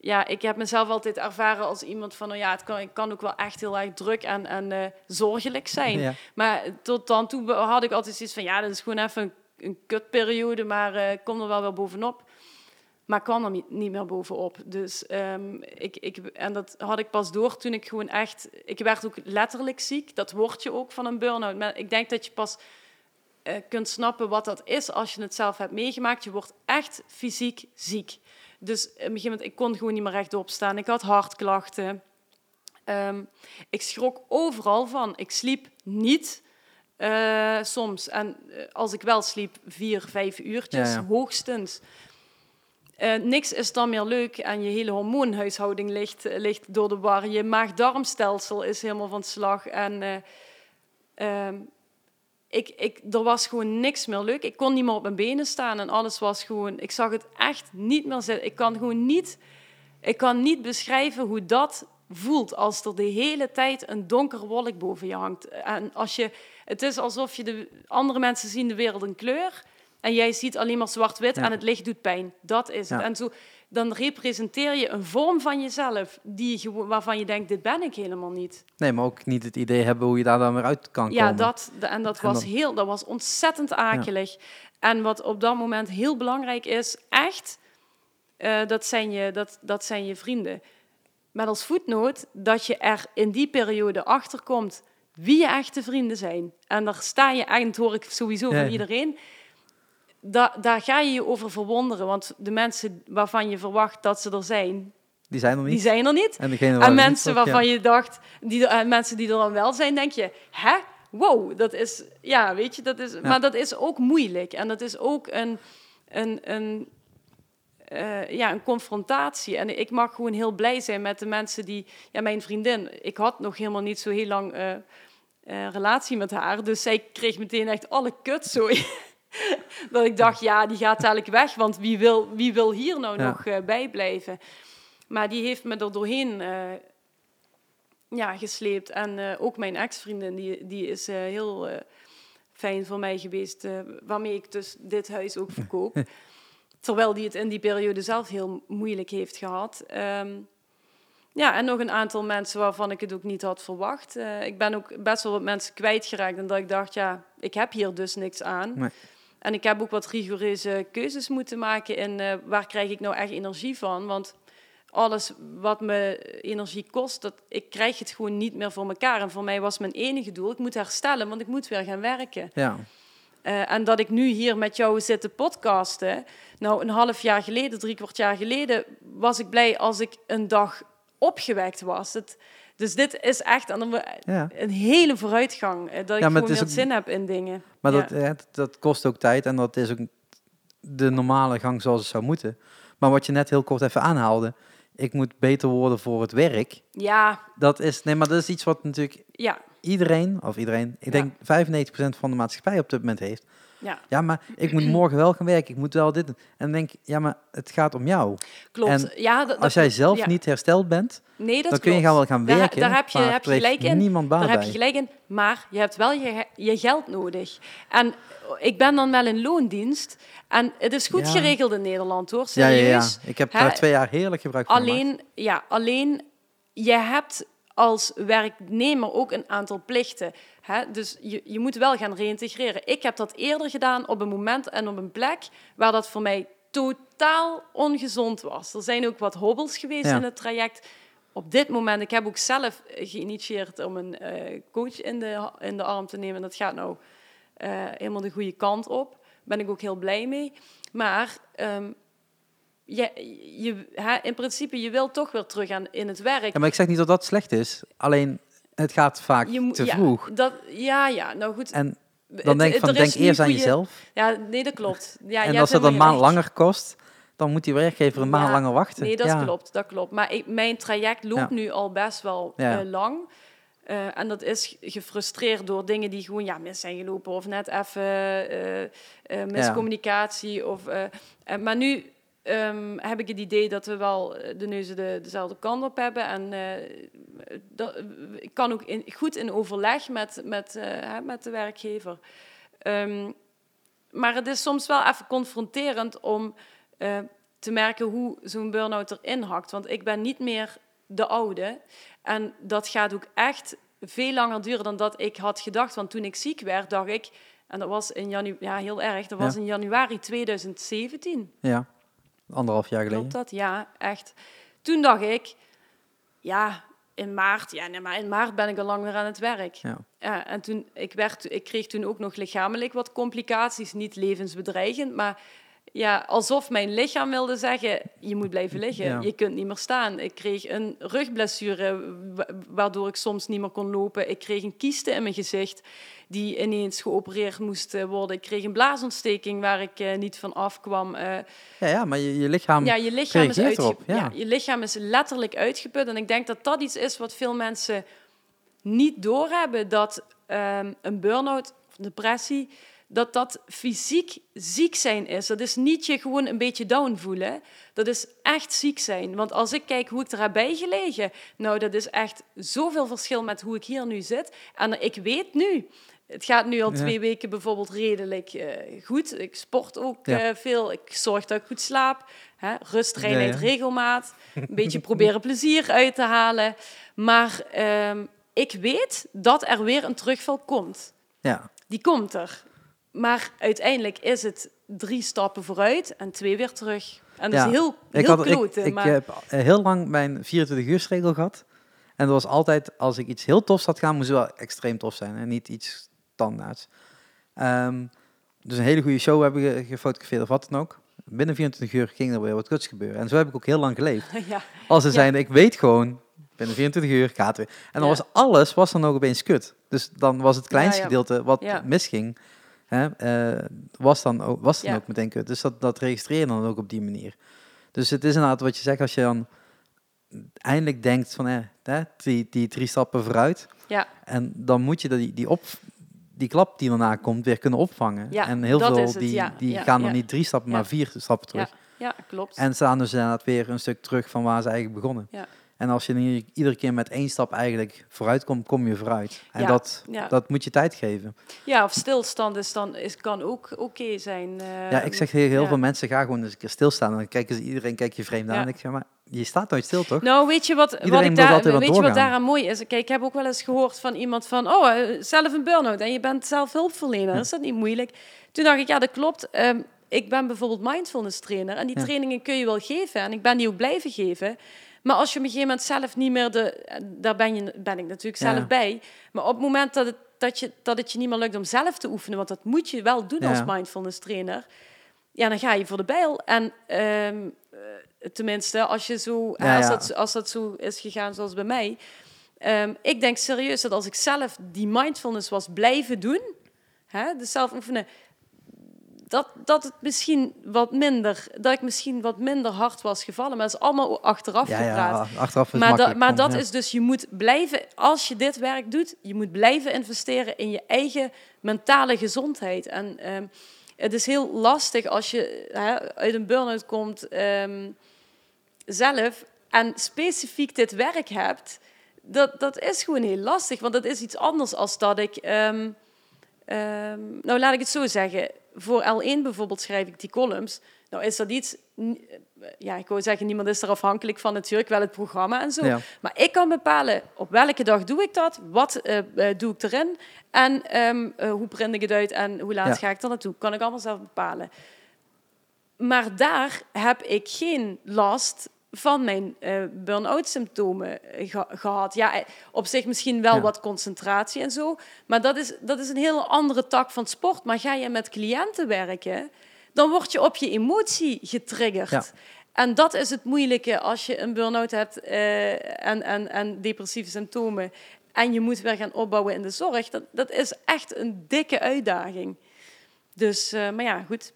S1: ja, ik heb mezelf altijd ervaren als iemand van... Nou ja, het kan, het kan ook wel echt heel erg druk en, en zorgelijk zijn.
S2: Ja.
S1: Maar tot dan toe had ik altijd zoiets van... Ja, dat is gewoon even een, een kutperiode, maar ik kom er wel weer bovenop. Maar kwam er niet, meer bovenop. Dus, ehm, ik, ik, en dat had ik pas door toen ik gewoon echt... Ik werd ook letterlijk ziek. Dat word je ook van een burn-out. Maar ik denk dat je pas eh, kunt snappen wat dat is als je het zelf hebt meegemaakt. Je wordt echt fysiek ziek. Dus op een moment, ik kon gewoon niet meer rechtop staan. Ik had hartklachten. Ehm, ik schrok overal van. Ik sliep niet. Eh, soms. En eh, als ik wel sliep, vier, vijf uurtjes,
S2: Ja, ja.
S1: hoogstens. Eh, niks is dan meer leuk en je hele hormoonhuishouding ligt, ligt door de war. Je maag-darmstelsel is helemaal van slag. En eh, ehm, ik, ik, er was gewoon niks meer leuk. Ik kon niet meer op mijn benen staan en alles was gewoon... Ik zag het echt niet meer zitten. Ik kan gewoon niet... Ik kan niet beschrijven hoe dat voelt als er de hele tijd een donkere wolk boven je hangt. En als je, het is alsof je de andere mensen zien de wereld in kleur en jij ziet alleen maar zwart-wit
S2: Ja.
S1: en het licht doet pijn. Dat is het.
S2: Ja.
S1: En zo, dan representeer je een vorm van jezelf die waarvan je denkt, dit ben ik helemaal niet.
S2: Nee, maar ook niet het idee hebben hoe je daar dan weer uit kan
S1: Ja,
S2: komen.
S1: dat, de- en dat was heel, dat was ontzettend akelig. En wat op dat moment heel belangrijk is, echt, eh, dat, zijn je, dat, dat zijn je vrienden. Met als voetnoot dat je er in die periode achter komt wie je echte vrienden zijn. En daar sta je dat hoor ik sowieso
S2: Ja.
S1: van iedereen. Da, daar ga je je over verwonderen, want de mensen waarvan je verwacht dat ze er zijn,
S2: Die zijn er niet.
S1: die zijn er niet.
S2: En, degene
S1: En
S2: niet
S1: mensen waarvan
S2: ja.
S1: je dacht, die, en mensen die er dan wel zijn, denk je, hè? Wow, dat is, ja, weet je, dat is, maar dat is ook moeilijk. En dat is ook een, een, een, eh, ja, een confrontatie. En ik mag gewoon heel blij zijn met de mensen die, ja, mijn vriendin, ik had nog helemaal niet zo heel lang eh, eh, relatie met haar, dus zij kreeg meteen echt alle kutzooi. dat ik dacht, ja, die gaat dadelijk weg, want wie wil, wie wil hier nou
S2: Ja.
S1: nog eh, bijblijven? Maar die heeft me er doorheen eh, ja, gesleept. En ook mijn ex-vriendin, die, die is heel fijn voor mij geweest, waarmee ik dus dit huis ook verkoop. Terwijl die het in die periode zelf heel moeilijk heeft gehad. Ehm, ja, en nog een aantal mensen waarvan ik het ook niet had verwacht. Eh, ik ben ook best wel wat mensen kwijtgeraakt. En dat ik dacht, ja, ik heb hier dus niks aan.
S2: Nee.
S1: En ik heb ook wat rigoureuze keuzes moeten maken in eh, waar krijg ik nou echt energie van. Want alles wat me energie kost, dat, ik krijg het gewoon niet meer voor elkaar. En voor mij was mijn enige doel, ik moet herstellen, want ik moet weer gaan werken.
S2: Ja.
S1: Eh, en dat ik nu hier met jou zit te podcasten. Nou, een half jaar geleden, drie kwart jaar geleden, was ik blij als ik een dag opgewekt was. Het, dus dit is echt een, een hele vooruitgang. eh, Dat ik
S2: Ja,
S1: gewoon
S2: ook-
S1: zin heb in dingen.
S2: Maar
S1: Ja.
S2: dat, dat, kost ook tijd en dat is ook de normale gang zoals het zou moeten. Maar wat je net heel kort even aanhaalde, ik moet beter worden voor het werk.
S1: Ja,
S2: Dat is, nee, maar dat is iets wat natuurlijk
S1: ja,
S2: iedereen, of iedereen, ik
S1: Ja.
S2: denk 95% van de maatschappij op dit moment heeft.
S1: Ja,
S2: Ja, maar ik moet morgen wel gaan werken, ik moet wel dit. En dan denk ik, ja, maar het gaat om jou.
S1: klopt.
S2: En
S1: ja, dat,
S2: Als jij zelf
S1: Ja.
S2: niet hersteld bent,
S1: nee, dat
S2: dan kun je gaan wel gaan werken.
S1: daar heb je-
S2: maar
S1: heb je gelijk in.
S2: niemand baat
S1: Daar heb je gelijk in, maar je hebt wel je, je geld nodig. En ik ben dan wel in loondienst. En het is goed
S2: Ja.
S1: geregeld in Nederland, hoor.
S2: ja, ja,
S1: Serieus.
S2: ja. Ik heb daar twee jaar heerlijk gebruik van gemaakt.
S1: Alleen, ja, alleen je hebt als werknemer ook een aantal plichten. Hè? Dus je, je moet wel gaan reïntegreren. Ik heb dat eerder gedaan op een moment en op een plek waar dat voor mij totaal ongezond was. Er zijn ook wat hobbels geweest
S2: Ja.
S1: in het traject. Op dit moment, ik heb ook zelf geïnitieerd om een eh, coach in de, in de arm te nemen. Dat gaat nou eh, helemaal de goede kant op. Daar ben ik ook heel blij mee. Maar ehm, je, je, hè, in principe, je wil toch weer terug aan in het werk.
S2: Ja, maar ik zeg niet dat dat slecht is. Alleen, het gaat vaak
S1: je
S2: te
S1: ja,
S2: vroeg.
S1: Dat, ja, ja, nou goed.
S2: En dan denk ik van, denk eerst aan jezelf.
S1: Ja, nee, dat klopt. Ja,
S2: en als het een maand langer kost, dan moet die werkgever een maand langer wachten.
S1: Nee, dat
S2: ja.
S1: klopt, dat klopt. Maar ik, mijn traject loopt nu al best wel eh, lang. Eh, en dat is gefrustreerd door dingen die gewoon ja, mis zijn gelopen. Of net even eh, miscommunicatie. Of, maar nu ehm, heb ik het idee dat we wel eh, de neuzen de, dezelfde kant op hebben. En eh, dat, ik kan ook in, goed in overleg met, met, eh, met de werkgever. Ehm, maar het is soms wel even confronterend om te merken hoe zo'n burn-out erin hakt. Want ik ben niet meer de oude. En dat gaat ook echt veel langer duren dan dat ik had gedacht. Want toen ik ziek werd, dacht ik... En dat was in januari... Ja, heel erg. Dat was
S2: Ja.
S1: in januari 2017.
S2: Ja, anderhalf jaar geleden.
S1: Klopt dat? Ja, echt. Toen dacht ik... Ja, in maart... Ja, nee, maar in maart ben ik al lang weer aan het werk.
S2: Ja.
S1: Ja, en toen, ik, werd, ik kreeg toen ook nog lichamelijk wat complicaties. Niet levensbedreigend, maar ja, alsof mijn lichaam wilde zeggen, je moet blijven liggen.
S2: Ja.
S1: Je kunt niet meer staan. Ik kreeg een rugblessure, wa- waardoor ik soms niet meer kon lopen. Ik kreeg een kieste in mijn gezicht, die ineens geopereerd moest worden. Ik kreeg een blaasontsteking waar ik eh, niet van afkwam. Eh,
S2: Ja, ja maar je, je lichaam...
S1: ja, je lichaam is
S2: reageert
S1: uitge-
S2: erop, ja.
S1: ja, je lichaam is letterlijk uitgeput. En ik denk dat dat iets is wat veel mensen niet doorhebben. Dat ehm, een burn-out of depressie, dat dat fysiek ziek zijn is. Dat is niet je gewoon een beetje down voelen. Dat is echt ziek zijn. Want als ik kijk hoe ik er heb bijgelegen, nou, dat is echt zoveel verschil met hoe ik hier nu zit. En ik weet nu, het gaat nu al
S2: Ja.
S1: twee weken bijvoorbeeld redelijk eh, goed. Ik sport ook
S2: Ja.
S1: eh, veel. Ik zorg dat ik goed slaap. Hè? Rust, reinheid,
S2: Ja,
S1: regelmaat. Een beetje proberen plezier uit te halen. Maar ehm, ik weet dat er weer een terugval komt.
S2: Ja,
S1: Die komt er. Maar uiteindelijk is het drie stappen vooruit en twee weer terug. En dat
S2: Ja.
S1: is heel,
S2: ik,
S1: heel
S2: ik, ik
S1: maar...
S2: heb heel lang mijn 24-uursregel gehad. En dat was altijd, als ik iets heel tofs had gaan, moest het wel extreem tof zijn. En niet iets standaards. Ehm, dus een hele goede show hebben ge- gefotografeerd of wat dan ook. Binnen 24 uur ging er weer wat kuts gebeuren. En zo heb ik ook heel lang geleefd.
S1: ja,
S2: Als ze
S1: Ja.
S2: zijn, ik weet gewoon, binnen 24 uur gaat het weer. En dan was alles, was dan ook opeens kut. Dus dan was het kleinste gedeelte wat misging, hè, eh, was dan, ook, was dan
S1: Ja.
S2: ook meteen kut. Dus dat, dat registreer je dan ook op die manier. Dus het is inderdaad wat je zegt, als je dan eindelijk denkt van, eh, die, die drie stappen vooruit.
S1: ja,
S2: En dan moet je die, die, op, die klap die daarna komt weer kunnen opvangen.
S1: Ja,
S2: en heel veel
S1: het,
S2: die,
S1: ja,
S2: die gaan dan niet drie stappen, maar vier stappen terug.
S1: ja, klopt.
S2: En staan dus inderdaad weer een stuk terug van waar ze eigenlijk begonnen.
S1: Ja.
S2: En als je hier iedere keer met één stap eigenlijk vooruit komt, kom je vooruit. En
S1: Ja,
S2: dat,
S1: ja.
S2: dat moet je tijd geven.
S1: Ja, of stilstand is dan, is, kan ook oké zijn. eh,
S2: ja, ik zeg heel, heel
S1: ja.
S2: veel mensen, ga gewoon eens een keer stilstaan. En dan kijken ze, iedereen kijkt je vreemd aan. En ik zeg, maar je staat nooit stil, toch?
S1: Nou, weet je wat, wat, ik daar, weet je wat daaraan mooi is? Kijk, ik heb ook wel eens gehoord van iemand van, oh, eh, zelf een burn-out en je bent zelf hulpverlener. Is dat niet moeilijk? Toen dacht ik, ja, dat klopt. Ehm, ik ben bijvoorbeeld mindfulness trainer en die trainingen kun je wel geven en ik ben die ook blijven geven. Maar als je op een gegeven moment zelf niet meer de, daar ben, je, ben ik natuurlijk zelf bij. Maar op het moment dat het, dat, je, dat het je niet meer lukt om zelf te oefenen, want dat moet je wel doen
S2: Ja.
S1: als mindfulness trainer, ja, dan ga je voor de bijl. En ehm, eh, tenminste, als, je zo,
S2: Ja,
S1: als. Dat, als dat zo is gegaan zoals bij mij. Ehm, ik denk serieus dat als ik zelf die mindfulness was blijven doen, hè, de zelf oefenen, dat, dat het misschien wat minder, dat ik misschien wat minder hard was gevallen. Maar dat is allemaal achteraf
S2: ja,
S1: gepraat.
S2: ja, achteraf is
S1: Maar, dat, maar dat
S2: ja.
S1: is dus, je moet blijven, als je dit werk doet, je moet blijven investeren in je eigen mentale gezondheid. En ehm, het is heel lastig als je hè, uit een burn-out komt ehm, zelf en specifiek dit werk hebt. Dat, dat is gewoon heel lastig, want dat is iets anders als dat ik... ehm, ehm, nou, laat ik het zo zeggen. Voor L1 bijvoorbeeld schrijf ik die columns. Nou, is dat iets... Ja, ik wou zeggen, niemand is er afhankelijk van natuurlijk, wel het programma en zo.
S2: Ja.
S1: Maar ik kan bepalen op welke dag doe ik dat, wat eh, doe ik erin en ehm, eh, hoe print ik het uit en hoe laat
S2: Ja.
S1: ga ik er naartoe. Kan ik allemaal zelf bepalen. Maar daar heb ik geen last van mijn eh burn-out symptomen eh, ge- gehad. Ja, eh, op zich misschien wel
S2: Ja.
S1: wat concentratie en zo. Maar dat is, dat is een hele andere tak van sport. Maar ga je met cliënten werken, dan word je op je emotie getriggerd.
S2: Ja.
S1: En dat is het moeilijke als je een burn-out hebt en, en, en depressieve symptomen. En je moet weer gaan opbouwen in de zorg. Dat, dat is echt een dikke uitdaging. Dus, maar ja, goed.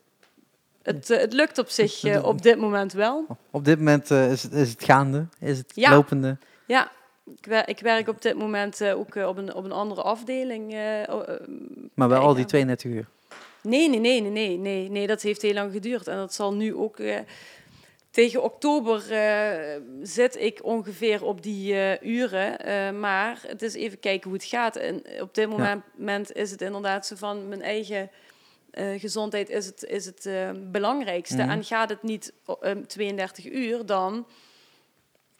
S1: Het, eh, het lukt op zich eh, op dit moment wel.
S2: Op dit moment eh, is, het, is het gaande, is het
S1: Ja.
S2: lopende.
S1: Ja, ik, wer- ik werk op dit moment ook op, een, op een andere afdeling.
S2: Maar wel al die
S1: ja.
S2: 32 uur.
S1: Nee, nee, nee, nee, nee, nee, dat heeft heel lang geduurd. En dat zal nu ook... tegen oktober zit ik ongeveer op die uren. maar het is even kijken hoe het gaat. En op dit moment, moment is het inderdaad zo van mijn eigen... eh, gezondheid is het, is het eh, belangrijkste.
S2: Mhm.
S1: En gaat het niet eh, 32 uur, dan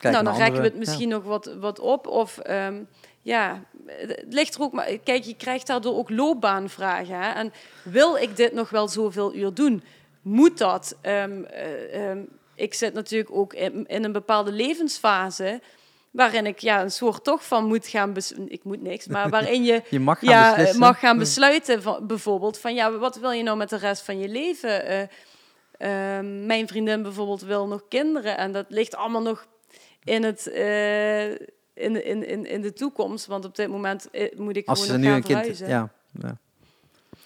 S2: Kijk
S1: nou, dan rekken we het misschien nog wat, wat op. Of ehm, ja, het ligt er ook maar. Kijk, je krijgt daardoor ook loopbaanvragen. Hè? En wil ik dit nog wel zoveel uur doen? Moet dat? Ehm, eh, ehm, ik zit natuurlijk ook in, in een bepaalde levensfase. Waarin ik ja, een soort toch van moet gaan. Ik moet niks, maar waarin je.
S2: Je mag gaan
S1: ja,
S2: beslissen.
S1: mag gaan besluiten, van, bijvoorbeeld, van ja, wat wil je nou met de rest van je leven? Eh, Ehm, mijn vriendin bijvoorbeeld wil nog kinderen. En dat ligt allemaal nog in, het, eh, in, in, in, in de toekomst. Want op dit moment eh, moet ik
S2: Als
S1: gewoon
S2: ze
S1: nog
S2: nu
S1: gaan
S2: een kind...
S1: verhuizen.
S2: Ja, ja.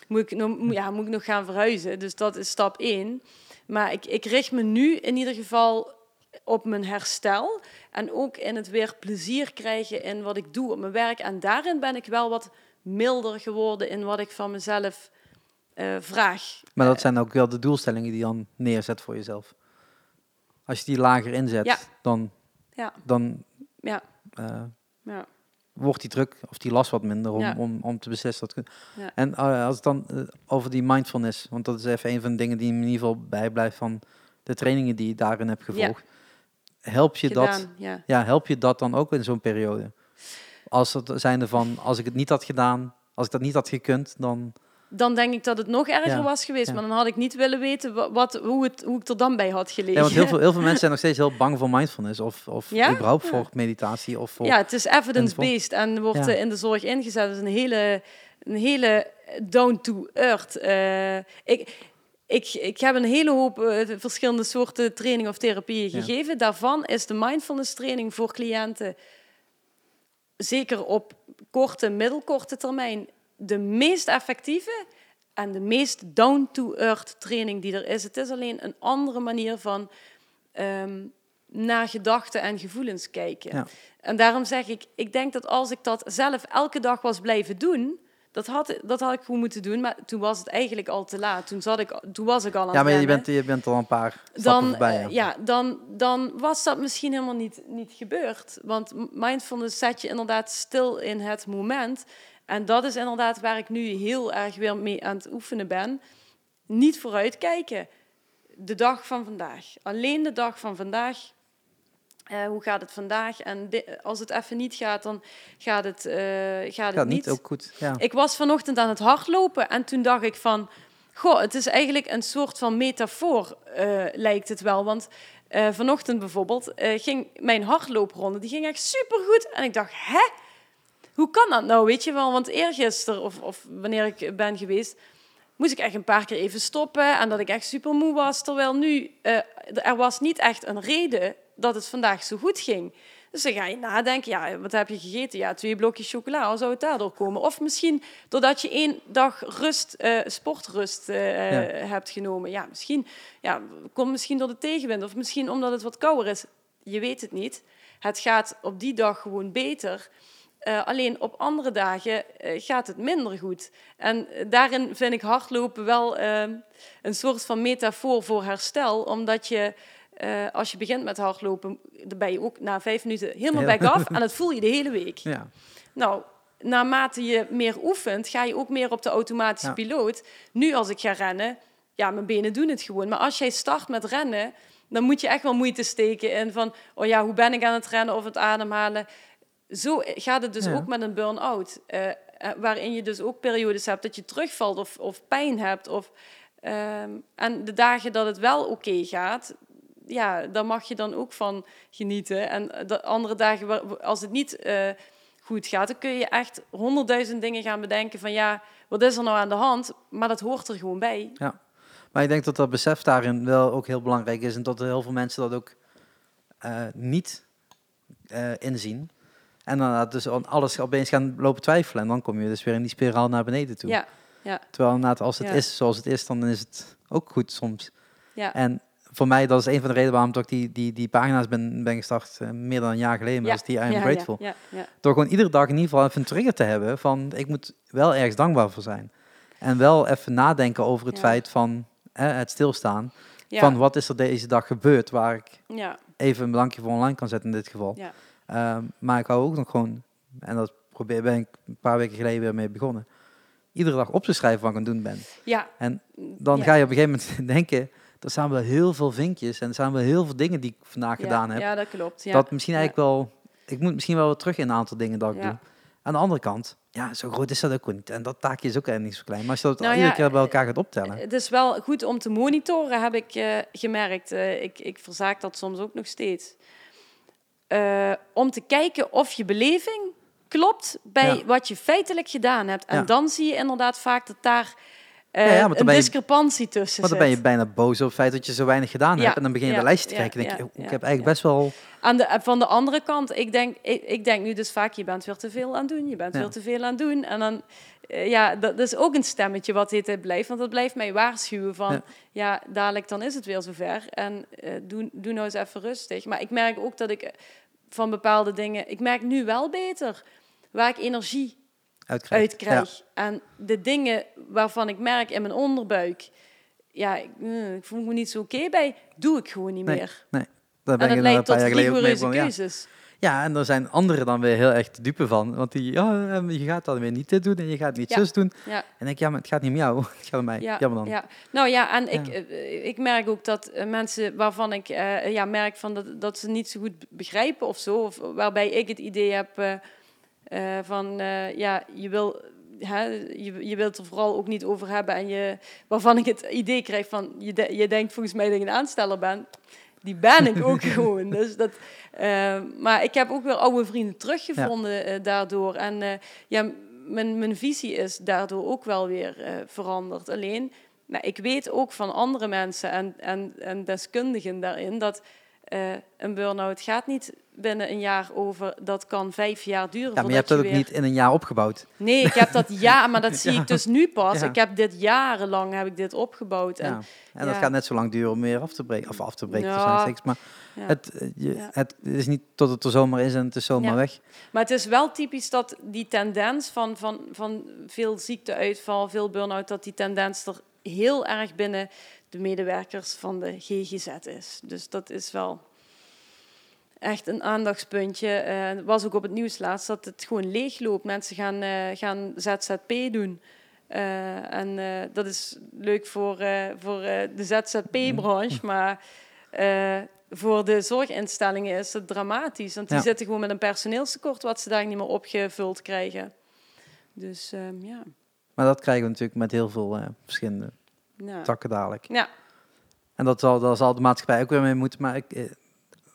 S1: Moet, ik nog, ja, moet ik nog gaan verhuizen. Dus dat is stap één. Maar ik, ik richt me nu in ieder geval op mijn herstel. En ook in het weer plezier krijgen in wat ik doe op mijn werk. En daarin ben ik wel wat milder geworden in wat ik van mezelf eh, vraag.
S2: Maar dat zijn ook wel de doelstellingen die je dan neerzet voor jezelf. Als je die lager inzet,
S1: Ja.
S2: dan,
S1: Ja,
S2: dan
S1: ja,
S2: eh,
S1: ja.
S2: wordt die druk of die last wat minder om, om, om te beslissen. Dat,
S1: Ja.
S2: En eh, als het dan eh, over die mindfulness, want dat is even een van de dingen die in ieder geval bijblijft van de trainingen die je daarin hebt gevolgd. Help je dat,
S1: ja.
S2: ja, help je dat dan ook in zo'n periode? Als het zijnde van, als ik het niet had gedaan, als ik dat niet had gekund, dan...
S1: Dan denk ik dat het nog erger
S2: Ja,
S1: was geweest.
S2: ja.
S1: Maar dan had ik niet willen weten wa- wat, hoe, het, hoe ik er dan bij had gelegen.
S2: Ja, want heel veel, heel veel mensen zijn nog steeds heel bang voor mindfulness of, of
S1: Ja?
S2: überhaupt voor meditatie of voor...
S1: Ja, het is evidence-based en wordt eh, in de zorg ingezet. Het is een hele, een hele down-to-earth. eh, ik, ik, ik heb een hele hoop eh, verschillende soorten trainingen of therapieën
S2: Ja.
S1: gegeven. Daarvan is de mindfulness training voor cliënten, zeker op korte, middelkorte termijn, de meest effectieve en de meest down-to-earth training die er is. Het is alleen een andere manier van ehm, naar gedachten en gevoelens kijken.
S2: Ja.
S1: En daarom zeg ik, ik denk dat als ik dat zelf elke dag was blijven doen, dat had, dat had ik gewoon moeten doen, maar toen was het eigenlijk al te laat. Toen, zat ik, toen was ik al aan
S2: Ja,
S1: het
S2: maar je bent, je bent al een paar
S1: dan,
S2: voorbij.
S1: eh, ja, dan, dan was dat misschien helemaal niet, niet gebeurd. Want mindfulness zet je inderdaad stil in het moment. En dat is inderdaad waar ik nu heel erg weer mee aan het oefenen ben. Niet vooruitkijken. De dag van vandaag. Alleen de dag van vandaag. Eh, hoe gaat het vandaag? En als het even niet gaat, dan gaat het, eh, gaat
S2: Gaat
S1: het
S2: niet ook goed. Ja.
S1: ik was vanochtend aan het hardlopen en toen dacht ik van... Goh, het is eigenlijk een soort van metafoor, eh, lijkt het wel. Want vanochtend bijvoorbeeld ging mijn hardloopronde, die ging echt supergoed. En ik dacht, hè? Hoe kan dat nou, weet je wel? Want eergisteren, of, of wanneer ik ben geweest... moest ik echt een paar keer even stoppen en dat ik echt super moe was. Terwijl nu, er was niet echt een reden dat het vandaag zo goed ging. Dus dan ga je nadenken, ja, wat heb je gegeten? Ja, twee blokjes chocola, hoe zou het daardoor komen? Of misschien doordat je één dag rust, eh, sportrust eh,
S2: Ja.
S1: hebt genomen. Ja, misschien ja, komt misschien door de tegenwind. Of misschien omdat het wat kouder is. Je weet het niet. Het gaat op die dag gewoon beter. Eh, alleen op andere dagen gaat het minder goed. En daarin vind ik hardlopen wel een soort van metafoor voor herstel. Omdat je, eh, als je begint met hardlopen, dan ben je ook na vijf minuten helemaal back af. En dat voel je de hele week.
S2: Ja.
S1: Nou, naarmate je meer oefent, ga je ook meer op de automatische
S2: Ja.
S1: piloot. Nu als ik ga rennen, ja, mijn benen doen het gewoon. Maar als jij start met rennen, dan moet je echt wel moeite steken in van... oh ja, hoe ben ik aan het rennen of het ademhalen? Zo gaat het dus
S2: Ja.
S1: ook met een burn-out. eh, eh, waarin je dus ook periodes hebt dat je terugvalt of, of pijn hebt. Of, ehm, en de dagen dat het wel oké gaat, ja, daar mag je dan ook van genieten. En de andere dagen, als het niet eh, goed gaat, dan kun je echt honderdduizend dingen gaan bedenken van ja, wat is er nou aan de hand? Maar dat hoort er gewoon bij.
S2: Maar ik denk dat dat besef daarin wel ook heel belangrijk is. En dat heel veel mensen dat ook eh, niet eh, inzien. En dan dus alles opeens gaan lopen twijfelen. En dan kom je dus weer in die spiraal naar beneden toe.
S1: Ja, ja,
S2: Terwijl inderdaad, als het
S1: Ja.
S2: is zoals het is, dan is het ook goed soms.
S1: ja.
S2: En voor mij, dat is een van de redenen waarom ik die, die, die pagina's ben, ben gestart. eh, meer dan een jaar geleden.
S1: Ja.
S2: is die I am
S1: ja,
S2: grateful.
S1: Ja.
S2: Door gewoon iedere dag in ieder geval even een trigger te hebben van ik moet wel ergens dankbaar voor zijn. En wel even nadenken over het feit van hè, het stilstaan. Van wat is er deze dag gebeurd waar ik
S1: ja,
S2: even een bedankje voor online kan zetten in dit geval.
S1: ja.
S2: Ehm, maar ik hou ook nog gewoon, en dat probeer, ben ik een paar weken geleden weer mee begonnen, iedere dag op te schrijven wat ik aan het doen ben.
S1: ja.
S2: En dan ga je op een gegeven moment denken, er staan wel heel veel vinkjes en er staan wel heel veel dingen die ik vandaag
S1: ja,
S2: gedaan heb.
S1: Ja, dat klopt. Ja.
S2: Dat misschien eigenlijk wel, ik moet misschien wel wat terug in een aantal dingen dat ik doe. Aan de andere kant, ja, zo groot is dat ook niet. En dat taakje is ook echt niet zo klein. Maar als je dat
S1: Nou
S2: iedere keer bij elkaar gaat optellen.
S1: Het is wel goed om te monitoren, heb ik eh, gemerkt. Eh, ik, ik verzaak dat soms ook nog steeds. Eh, om te kijken of je beleving klopt bij
S2: Ja.
S1: wat je feitelijk gedaan hebt. En
S2: Ja.
S1: dan zie je inderdaad vaak dat daar eh,
S2: Ja, ja, dan
S1: een
S2: je-
S1: discrepantie tussen
S2: Want dan ben je bijna boos op het feit dat je zo weinig gedaan hebt. En dan begin je de lijst te kijken. en denk je, ik heb eigenlijk best wel...
S1: Aan de, van de andere kant, ik denk, ik, ik denk nu dus vaak, je bent weer te veel aan het doen, je bent weer te veel aan het doen. En dan, eh, ja, dat, is ook een stemmetje wat dit blijft, want dat blijft mij waarschuwen van,
S2: Ja.
S1: ja, dadelijk dan is het weer zover. En eh, doe, doe nou eens even rustig. Maar ik merk ook dat ik eh, van bepaalde dingen, ik merk nu wel beter waar ik energie
S2: Uitkrijgt.
S1: uit krijg. En de dingen waarvan ik merk in mijn onderbuik, ja, ik, eh, ik voel me niet zo oké bij, doe ik gewoon niet
S2: Nee,
S1: meer.
S2: Ja, daar ben
S1: En dat leidt
S2: een
S1: tot rigoureuze keuzes.
S2: Ja, en er zijn anderen dan weer heel erg de dupe van. Want die, ja, eh, je gaat dan weer niet dit doen en je gaat niet
S1: Ja.
S2: zus doen.
S1: Ja.
S2: En denk ik, ja, maar het gaat niet om jou. Het gaat om mij.
S1: Ja,
S2: Jammer dan.
S1: ja. Nou ja, en Ik, eh, ik merk ook dat mensen waarvan ik ja, merk van dat, dat ze niet zo goed begrijpen of zo, of waarbij ik het idee heb eh, van eh, ja, je wil. Hè, je, je wilt er vooral ook niet over hebben en je, waarvan ik het idee krijg van je, de- je denkt volgens mij dat je een aansteller bent. Die ben ik ook gewoon. Dus dat, eh, maar ik heb ook weer oude vrienden teruggevonden daardoor. En ja, mijn, mijn visie is daardoor ook wel weer veranderd. Alleen, ik weet ook van andere mensen en, en, en deskundigen daarin dat een burn-out gaat niet binnen een jaar over. Dat kan vijf jaar duren.
S2: Ja, maar je hebt dat ook
S1: weer-
S2: niet in een jaar opgebouwd.
S1: Nee, ik heb dat ja, maar dat zie
S2: Ja.
S1: ik dus nu pas.
S2: Ja.
S1: Ik heb dit jarenlang heb ik dit opgebouwd. En,
S2: Ja. En dat gaat net zo lang duren om weer af te breken. Of af te breken,
S1: Ja.
S2: Maar het, eh, je, het is niet tot het er zomaar is en het is zomaar weg.
S1: Maar het is wel typisch dat die tendens van, van, van veel ziekteuitval, veel burn-out, dat die tendens er heel erg binnen de medewerkers van de GGZ is. Dus dat is wel echt een aandachtspuntje. Eh, Het was ook op het nieuws laatst dat het gewoon leeg loopt. Mensen gaan, eh, gaan ZZP doen. Eh, en eh, dat is leuk voor, eh, voor eh, de ZZP-branche, maar eh, voor de zorginstellingen is het dramatisch. Want die
S2: Ja.
S1: zitten gewoon met een personeelstekort wat ze daar niet meer opgevuld krijgen. Dus ehm, ja.
S2: Maar dat krijgen we natuurlijk met heel veel eh, verschillende
S1: ja.
S2: takken dadelijk.
S1: Ja,
S2: En dat zal, daar zal de maatschappij ook weer mee moeten. Maar ik, eh,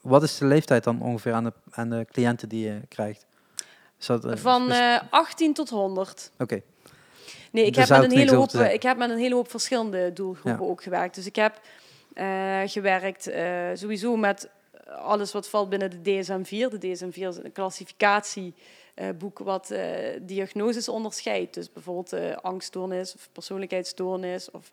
S2: wat is de leeftijd dan ongeveer aan de, aan de cliënten die je krijgt? Dat, eh,
S1: van
S2: is-
S1: eh 18 tot 100.
S2: Oké,
S1: Nee, ik
S2: Daar
S1: heb, met een hele hoop, ik heb met een hele hoop verschillende doelgroepen ook gewerkt. Dus ik heb eh, gewerkt sowieso met alles wat valt binnen de DSM-4. De DSM-4 is een klassificatieboek wat diagnoses onderscheidt. Dus bijvoorbeeld angststoornis of persoonlijkheidsstoornis of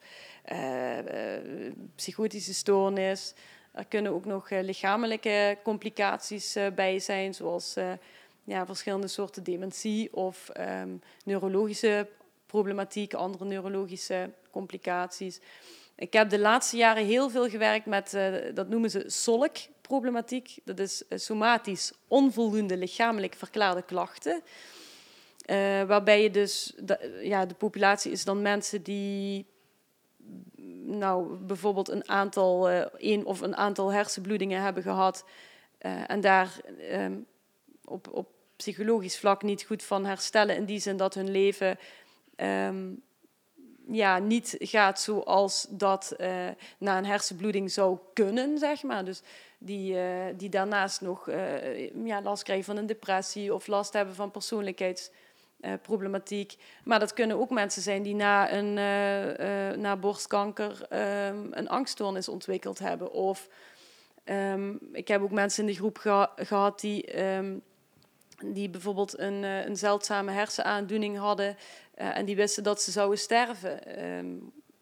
S1: psychotische stoornis. Er kunnen ook nog eh, lichamelijke complicaties eh, bij zijn, zoals eh, ja, verschillende soorten dementie of ehm, neurologische problematiek, andere neurologische complicaties. Ik heb de laatste jaren heel veel gewerkt met, dat noemen ze SOLK-problematiek. Dat is somatisch onvoldoende lichamelijk verklaarde klachten. Waarbij je dus, ja, de populatie is dan mensen die nou, bijvoorbeeld een aantal, één of een aantal hersenbloedingen hebben gehad eh, en daar ehm, op, op psychologisch vlak niet goed van herstellen. In die zin dat hun leven ehm, ja, niet gaat zoals dat eh, na een hersenbloeding zou kunnen, zeg maar. Dus die, die daarnaast nog ja, last krijgen van een depressie of last hebben van persoonlijkheidsproblematiek. maar dat kunnen ook mensen zijn die na, een, eh, eh, na borstkanker ehm, een angststoornis ontwikkeld hebben. Of ehm, ik heb ook mensen in de groep geha- gehad die, ehm, die bijvoorbeeld een, eh, een zeldzame hersenaandoening hadden eh, en die wisten dat ze zouden sterven.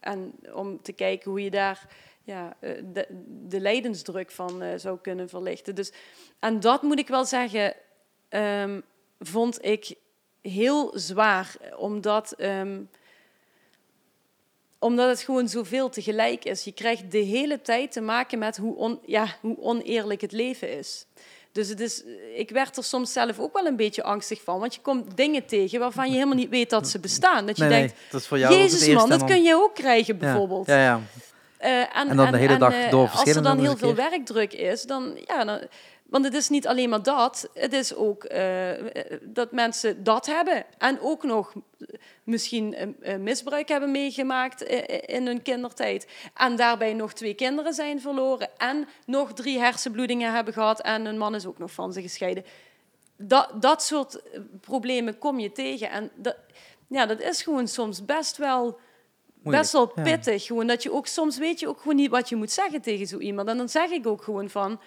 S1: En om te kijken hoe je daar ja, eh, de, de lijdensdruk van eh, zou kunnen verlichten. Dus, en dat moet ik wel zeggen, vond ik heel zwaar, omdat, ehm, omdat het gewoon zoveel tegelijk is. Je krijgt de hele tijd te maken met hoe, on, ja, hoe oneerlijk het leven is. Dus het is, ik werd er soms zelf ook wel een beetje angstig van. Want je komt dingen tegen waarvan je helemaal niet weet dat ze bestaan. Dat je
S2: nee,
S1: denkt,
S2: nee, dat is voor jou
S1: Jezus man, dat kun je ook krijgen bijvoorbeeld.
S2: Ja, ja.
S1: Eh, en,
S2: En dan de hele dag
S1: eh,
S2: door
S1: Als er dan heel veel werkdruk is, dan ja, dan, want het is niet alleen maar dat, het is ook eh, dat mensen dat hebben en ook nog misschien eh, eh, misbruik hebben meegemaakt in hun kindertijd en daarbij nog twee kinderen zijn verloren en nog drie hersenbloedingen hebben gehad en hun man is ook nog van ze gescheiden. Dat, dat soort problemen kom je tegen en dat, ja, dat is gewoon soms best wel best wel
S2: ja.
S1: pittig. Gewoon dat je ook soms weet je ook gewoon niet wat je moet zeggen tegen zo iemand. En dan zeg ik ook gewoon van,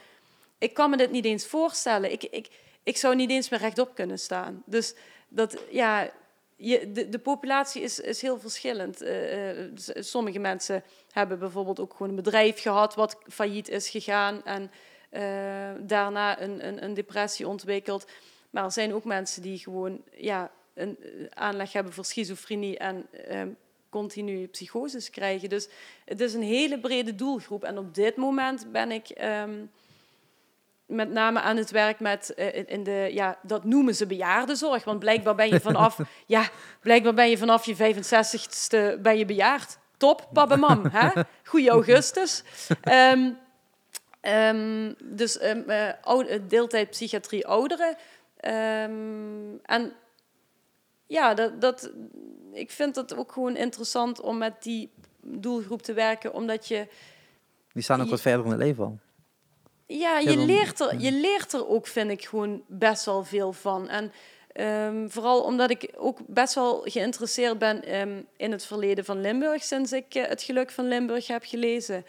S1: ik kan me dit niet eens voorstellen. Ik, ik, ik zou niet eens meer rechtop kunnen staan. Dus dat, ja, je, de, de populatie is, is heel verschillend. Eh, eh, sommige mensen hebben bijvoorbeeld ook gewoon een bedrijf gehad wat failliet is gegaan en eh, daarna een, een, een depressie ontwikkeld. Maar er zijn ook mensen die gewoon ja, een aanleg hebben voor schizofrenie en ehm, continu psychoses krijgen. Dus het is een hele brede doelgroep. En op dit moment ben ik ehm, met name aan het werk met eh, in- de, ja, dat noemen ze bejaardenzorg. Want blijkbaar ben je vanaf, ja, blijkbaar ben je vanaf je 65ste ben je bejaard. Top, pap en mam. Hè? Goeie augustus. Ehm, ehm, dus eh, oude- deeltijd psychiatrie ouderen. Ehm, en ja, dat, dat, ik vind het ook gewoon interessant om met die doelgroep te werken, omdat je
S2: Die staan ook
S1: Je-
S2: wat verder in het leven al.
S1: Ja, je,
S2: dan-
S1: leert er, je leert er ook, vind ik, gewoon best wel veel van. En ehm, vooral omdat ik ook best wel geïnteresseerd ben ehm, in het verleden van Limburg, sinds ik eh, Het Geluk van Limburg heb gelezen.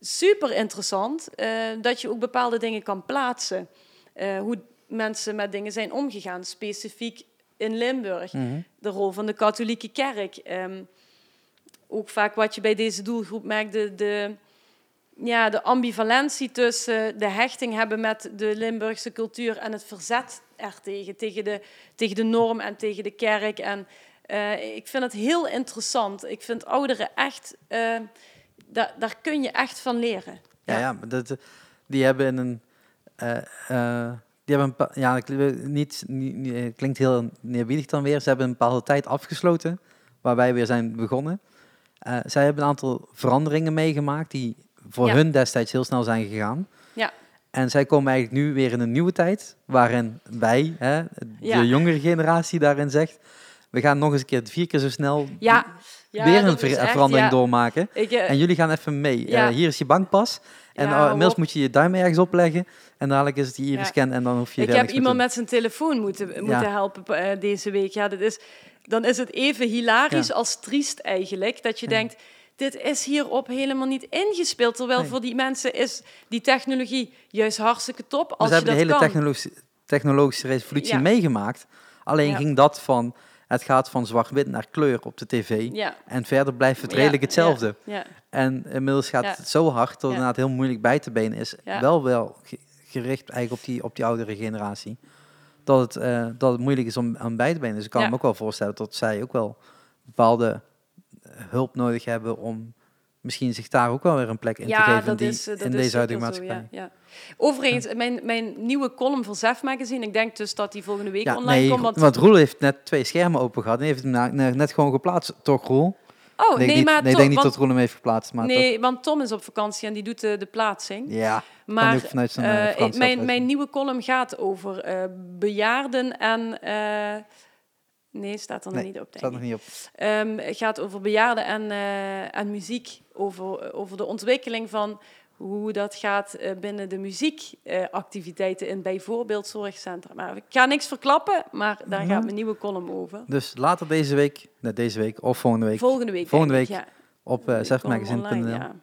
S1: Super interessant eh, dat je ook bepaalde dingen kan plaatsen. Eh, hoe mensen met dingen zijn omgegaan, specifiek in Limburg.
S2: Mhm.
S1: De rol van de katholieke kerk. ehm, ook vaak wat je bij deze doelgroep merkt, de, de, ja, de ambivalentie tussen de hechting hebben met de Limburgse cultuur en het verzet ertegen, tegen de, tegen de norm en tegen de kerk. En eh, ik vind het heel interessant. Ik vind ouderen echt, eh, daar, daar kun je echt van leren.
S2: Ja, ja, dat, die hebben een. eh, die hebben een ja, niet, niet, klinkt heel neerbiedig dan weer. Ze hebben een bepaalde tijd afgesloten, waar wij weer zijn begonnen. Zij hebben een aantal veranderingen meegemaakt die voor
S1: Ja.
S2: hun destijds heel snel zijn gegaan.
S1: Ja.
S2: En zij komen eigenlijk nu weer in een nieuwe tijd, waarin wij, hè, de jongere generatie, daarin zegt: we gaan nog eens een keer vier keer zo snel
S1: Ja, ja
S2: weer een ver-
S1: echt,
S2: verandering doormaken.
S1: Ik, eh,
S2: En jullie gaan even mee.
S1: Ja.
S2: Eh, hier is je bankpas. En
S1: Ja,
S2: uh,
S1: hou
S2: inmiddels moet je je duim ergens opleggen. En dadelijk is het die iris-scan en dan hoef je
S1: ik heb iemand met zijn telefoon moeten, moeten helpen eh, deze week. Ja, dat is, dan is het even hilarisch als triest eigenlijk. Dat je denkt, dit is hierop helemaal niet ingespeeld. Terwijl
S2: Nee.
S1: voor die mensen is die technologie juist hartstikke top.
S2: doen.
S1: Als
S2: Ze
S1: je
S2: hebben de hele technologische, technologische revolutie
S1: Ja.
S2: meegemaakt. Alleen
S1: Ja.
S2: ging dat van... Het gaat van zwart-wit naar kleur op de tv.
S1: Ja,
S2: En verder blijft het redelijk hetzelfde.
S1: ja,
S2: En inmiddels gaat het zo hard dat het inderdaad heel moeilijk bij te benen is. Wel wel ge- gericht eigenlijk op die, op die oudere generatie. Dat het, eh, dat het moeilijk is om aan bij te benen. Dus ik kan me ook wel voorstellen dat zij ook wel bepaalde hulp nodig hebben om misschien zich daar ook wel weer een plek in te geven die,
S1: is, eh,
S2: in deze huidige
S1: zo,
S2: maatschappij.
S1: ja, ja. Overigens, mijn, mijn nieuwe column voor Zef Magazine, ik denk dus dat die volgende week online
S2: nee,
S1: komt.
S2: want,
S1: Want,
S2: Roel heeft net twee schermen open gehad en heeft hem net gewoon geplaatst. Toch, Roel?
S1: oh,
S2: nee,
S1: maar
S2: nee, ik denk niet
S1: want,
S2: dat Roel hem heeft geplaatst. Maar
S1: nee, want Tom is op vakantie en die doet de, de plaatsing.
S2: ja,
S1: Maar
S2: vanuit zijn eh,
S1: Eh, mijn, mijn nieuwe column gaat over bejaarden en. Nee, staat er nog
S2: Nee,
S1: niet op. Denk
S2: staat
S1: ik.
S2: niet op.
S1: Ehm, het gaat over bejaarden en, eh, en muziek. Over, over de ontwikkeling van hoe dat gaat eh, binnen de muziekactiviteiten in bijvoorbeeld zorgcentra. Maar ik ga niks verklappen, maar daar
S2: Mhm.
S1: gaat mijn nieuwe column over.
S2: Dus later deze week, net deze week of volgende week,
S1: Volgende week.
S2: Volgende week
S1: ja.
S2: op uh,
S1: column online, ja.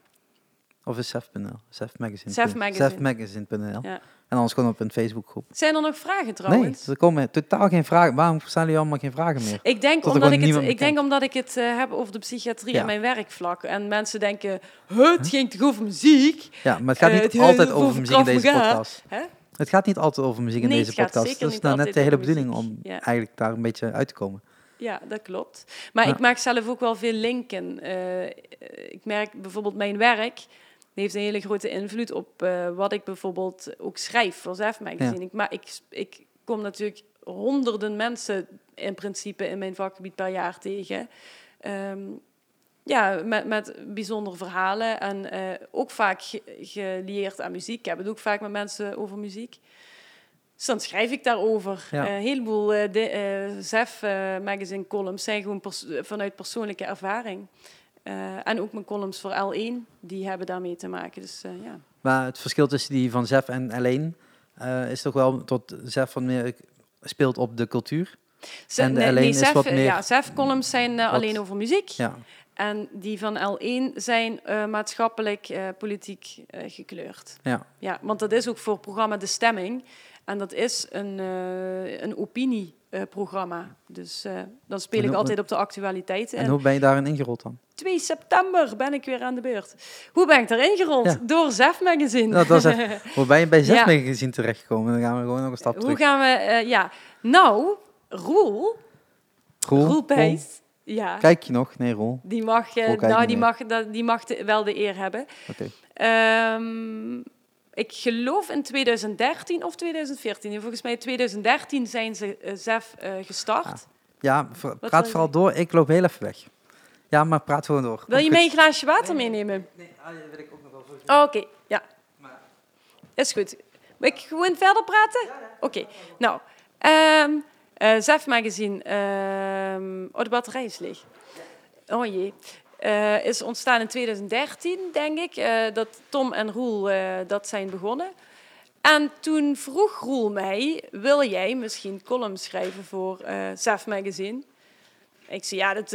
S2: Of is Sef.nl? Sefmagazine.
S1: Sefmagazine.
S2: Sefmagazine.nl.
S1: Ja.
S2: En anders gewoon op een Facebookgroep.
S1: Zijn er nog vragen
S2: Nee,
S1: trouwens?
S2: er komen totaal geen vragen. Waarom stellen jullie allemaal geen vragen meer?
S1: Ik denk, omdat ik, het, ik denk omdat ik het eh, heb over de psychiatrie
S2: Ja.
S1: en mijn werkvlak. En mensen denken, "Huh, het ging toch over muziek?
S2: Ja, maar het gaat
S1: Eh,
S2: niet
S1: het-
S2: altijd
S1: eh,
S2: over
S1: over
S2: muziek in deze podcast.
S1: Hè?
S2: Het gaat niet altijd over muziek in
S1: Nee,
S2: deze
S1: het gaat
S2: podcast. Dat is nou net de hele bedoeling om
S1: Ja.
S2: eigenlijk daar een beetje uit te komen.
S1: Ja, dat klopt. Maar
S2: Ja.
S1: ik maak zelf ook wel veel linken. Eh, ik merk bijvoorbeeld mijn werk heeft een hele grote invloed op eh, wat ik bijvoorbeeld ook schrijf voor Zef Magazine. Ik, maar ik, ik kom natuurlijk honderden mensen in principe in mijn vakgebied per jaar tegen. Ehm, ja, met, met bijzondere verhalen en eh, ook vaak ge- gelieerd aan muziek. Ik heb het ook vaak met mensen over muziek. Dus dan schrijf ik daarover.
S2: Ja.
S1: Eh, een heleboel de, Zef magazine columns zijn gewoon pers- vanuit persoonlijke ervaring. Eh, en ook mijn columns voor L1, die hebben daarmee te maken. Dus eh, ja.
S2: Maar het verschil tussen die van Zef en alleen eh, is toch wel tot Zef van meer speelt op de cultuur.
S1: Ze-
S2: En de
S1: nee,
S2: L1
S1: nee,
S2: is
S1: Zef,
S2: wat
S1: eh,
S2: meer-
S1: Ja, Zef columns zijn
S2: Wat-
S1: alleen over muziek.
S2: Ja.
S1: En die van L1 zijn maatschappelijk, politiek gekleurd.
S2: Ja.
S1: Ja, want dat is ook voor het programma De Stemming. En dat is een, eh, een opinieprogramma. dus eh, dan speel ik
S2: hoe-
S1: altijd op de actualiteiten.
S2: En
S1: En
S2: hoe ben je daarin ingerold dan?
S1: 2 september ben ik weer aan de beurt. Hoe ben ik erin gerold?
S2: Ja.
S1: Door Zef Magazine.
S2: Nou, dat is echt- Hoe ben je bij zes
S1: Ja.
S2: magazine terechtgekomen? Dan gaan we gewoon nog een stap
S1: Hoe
S2: terug.
S1: gaan we... eh, ja, nou, Roel,
S2: Roel,
S1: Roel Pijs, ja,
S2: Kijk je nog? Nee, Roel.
S1: die mag, eh,
S2: Roel
S1: nou, die mag, dat- die mag de- wel de eer hebben.
S2: Oké.
S1: Ehm, ik geloof in 2013 of 2014. Volgens mij 2013 zijn ze eh, ZEF eh, gestart.
S2: Ja, v-
S1: wil
S2: praat
S1: je
S2: vooral door. Ik loop heel even weg. Ja, maar praat gewoon door.
S1: Wil je mij een glaasje water meenemen?
S2: Nee, ah, dat wil ik ook nog wel voor.
S1: Oké, ja. Is goed. Wil ik gewoon verder praten? Oké. Nou, ehm eh, ZEF Magazine. ehm, oh, de batterij is leeg. Oh jee. Eh, is ontstaan in 2013, denk ik. eh, dat Tom en Roel eh, dat zijn begonnen. En toen vroeg Roel mij, wil jij misschien columns schrijven voor ZEF Magazine? Ik zei, ja, dat,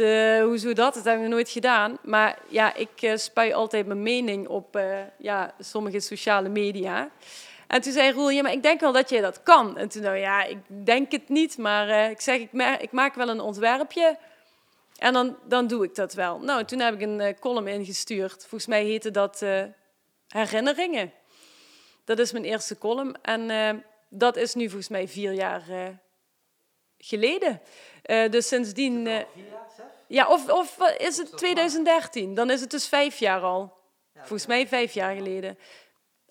S1: hoezo dat? Dat hebben we nooit gedaan. Maar ja, ik spui altijd mijn mening op ja, sommige sociale media. En toen zei Roel, ja, maar ik denk wel dat jij dat kan. En toen nou ja, ik denk het niet, maar ik zeg, ik maak wel een ontwerpje. En dan, dan doe ik dat wel. Nou, toen heb ik een eh, column ingestuurd. Volgens mij heette dat eh, Herinneringen. Dat is mijn eerste column. En eh, dat is nu volgens mij vier jaar geleden. Dus sindsdien... eh, ja, of, of is het 2013? Dan is het dus vijf jaar al. Volgens mij vijf jaar geleden.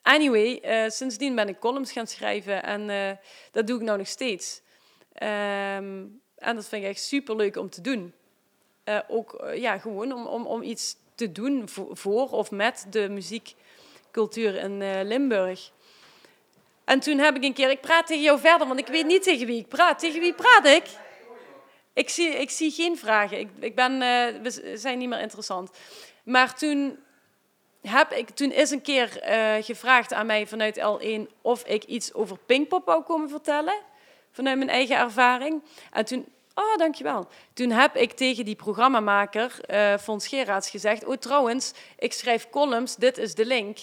S1: Anyway, sindsdien ben ik columns gaan schrijven en dat doe ik nou nog steeds. Ehm, en dat vind ik echt super leuk om te doen. Eh, ook eh, ja, gewoon om, om, om iets te doen voor, of met de muziekcultuur in eh, Limburg. En toen heb ik een keer, ik praat tegen jou verder, want ik weet niet tegen wie ik praat. Tegen wie praat ik? Ik zie, ik zie geen vragen. Ik, ik ben, we zijn niet meer interessant. Maar toen, heb ik, toen is een keer gevraagd aan mij vanuit L1 of ik iets over Pinkpop wou komen vertellen. Vanuit mijn eigen ervaring. En toen, oh dankjewel. Toen heb ik tegen die programmamaker, eh Fons Geraerts, gezegd... Oh trouwens, ik schrijf columns, dit is de link.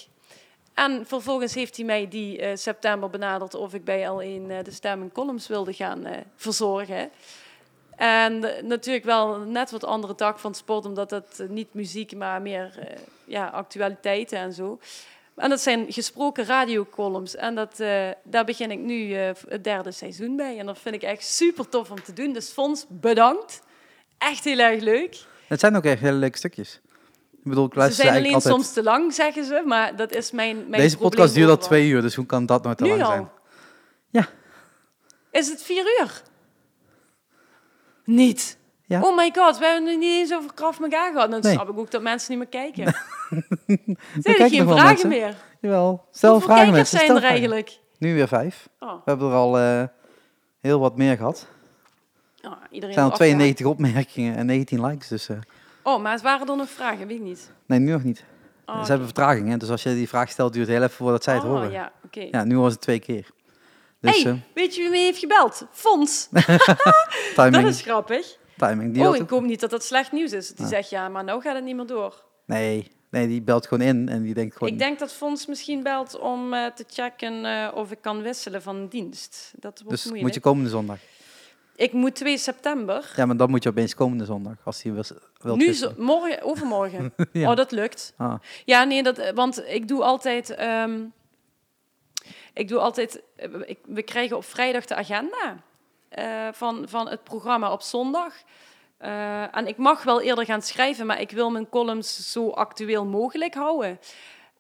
S1: En vervolgens heeft hij mij die eh, september benaderd of ik bij L1 eh, de stem columns wilde gaan verzorgen. En natuurlijk wel net wat andere tak van sport, omdat dat niet muziek, maar meer ja, actualiteiten en zo. En dat zijn gesproken radiocolumns. En dat, eh, daar begin ik nu eh, het derde seizoen bij. En dat vind ik echt super tof om te doen. Dus Fons, bedankt. Echt heel erg leuk.
S2: Het zijn ook echt hele leuke stukjes. Ik bedoel, ik
S1: Ze zijn alleen
S2: altijd...
S1: soms te lang, zeggen ze. Maar dat is mijn, mijn
S2: Deze podcast duurt al twee uur, dus hoe kan dat nou te
S1: Nu
S2: lang
S1: al?
S2: zijn? Ja.
S1: Is het vier uur? Niet.
S2: Ja.
S1: Oh my god, we hebben het niet eens over Krav Maga gehad. Dan
S2: Nee.
S1: snap ik ook dat mensen niet meer kijken. Zijn er
S2: kijken
S1: geen
S2: nog wel
S1: vragen
S2: mensen.
S1: meer?
S2: Jawel. Stel
S1: Hoeveel
S2: vragen
S1: kijkers
S2: mensen.
S1: zijn er
S2: vragen.
S1: eigenlijk?
S2: Nu weer vijf.
S1: Oh,
S2: We hebben er al eh, heel wat meer gehad.
S1: oh,
S2: Er
S1: iedereen
S2: zijn al
S1: is
S2: 92 opmerkingen en 19 likes. Dus eh.
S1: Oh, maar het waren er nog vragen? Weet ik niet.
S2: nee, nu nog niet.
S1: Oh,
S2: Ze hebben vertraging, hè? dus als je die vraag stelt, duurt het heel even voordat zij het
S1: oh,
S2: horen.
S1: ja, oké.
S2: Ja, nu was het twee keer. Dus
S1: hey,
S2: eh,
S1: weet je wie me heeft gebeld? Fons.
S2: timing,
S1: Dat is grappig.
S2: Timing. Die
S1: oh, ik
S2: ook-
S1: hoop niet dat dat slecht nieuws is. Die zegt ja, maar nou gaat het niet meer door.
S2: Nee, nee, die belt gewoon in en die denkt gewoon...
S1: Ik denk dat Fons misschien belt om eh, te checken eh, of ik kan wisselen van dienst. Dat wordt
S2: dus
S1: moeilijk.
S2: moet je komende zondag.
S1: Ik moet 2 september.
S2: Ja, maar dan moet je opeens komende zondag, als hij wilt
S1: Nu, zo, morgen, overmorgen.
S2: Ja.
S1: Oh, dat lukt.
S2: Ah,
S1: Ja, nee, dat, want ik doe altijd. ehm, ik doe altijd. eh, Ik, we krijgen op vrijdag de agenda eh, van, van het programma op zondag. Eh, en ik mag wel eerder gaan schrijven, maar ik wil mijn columns zo actueel mogelijk houden.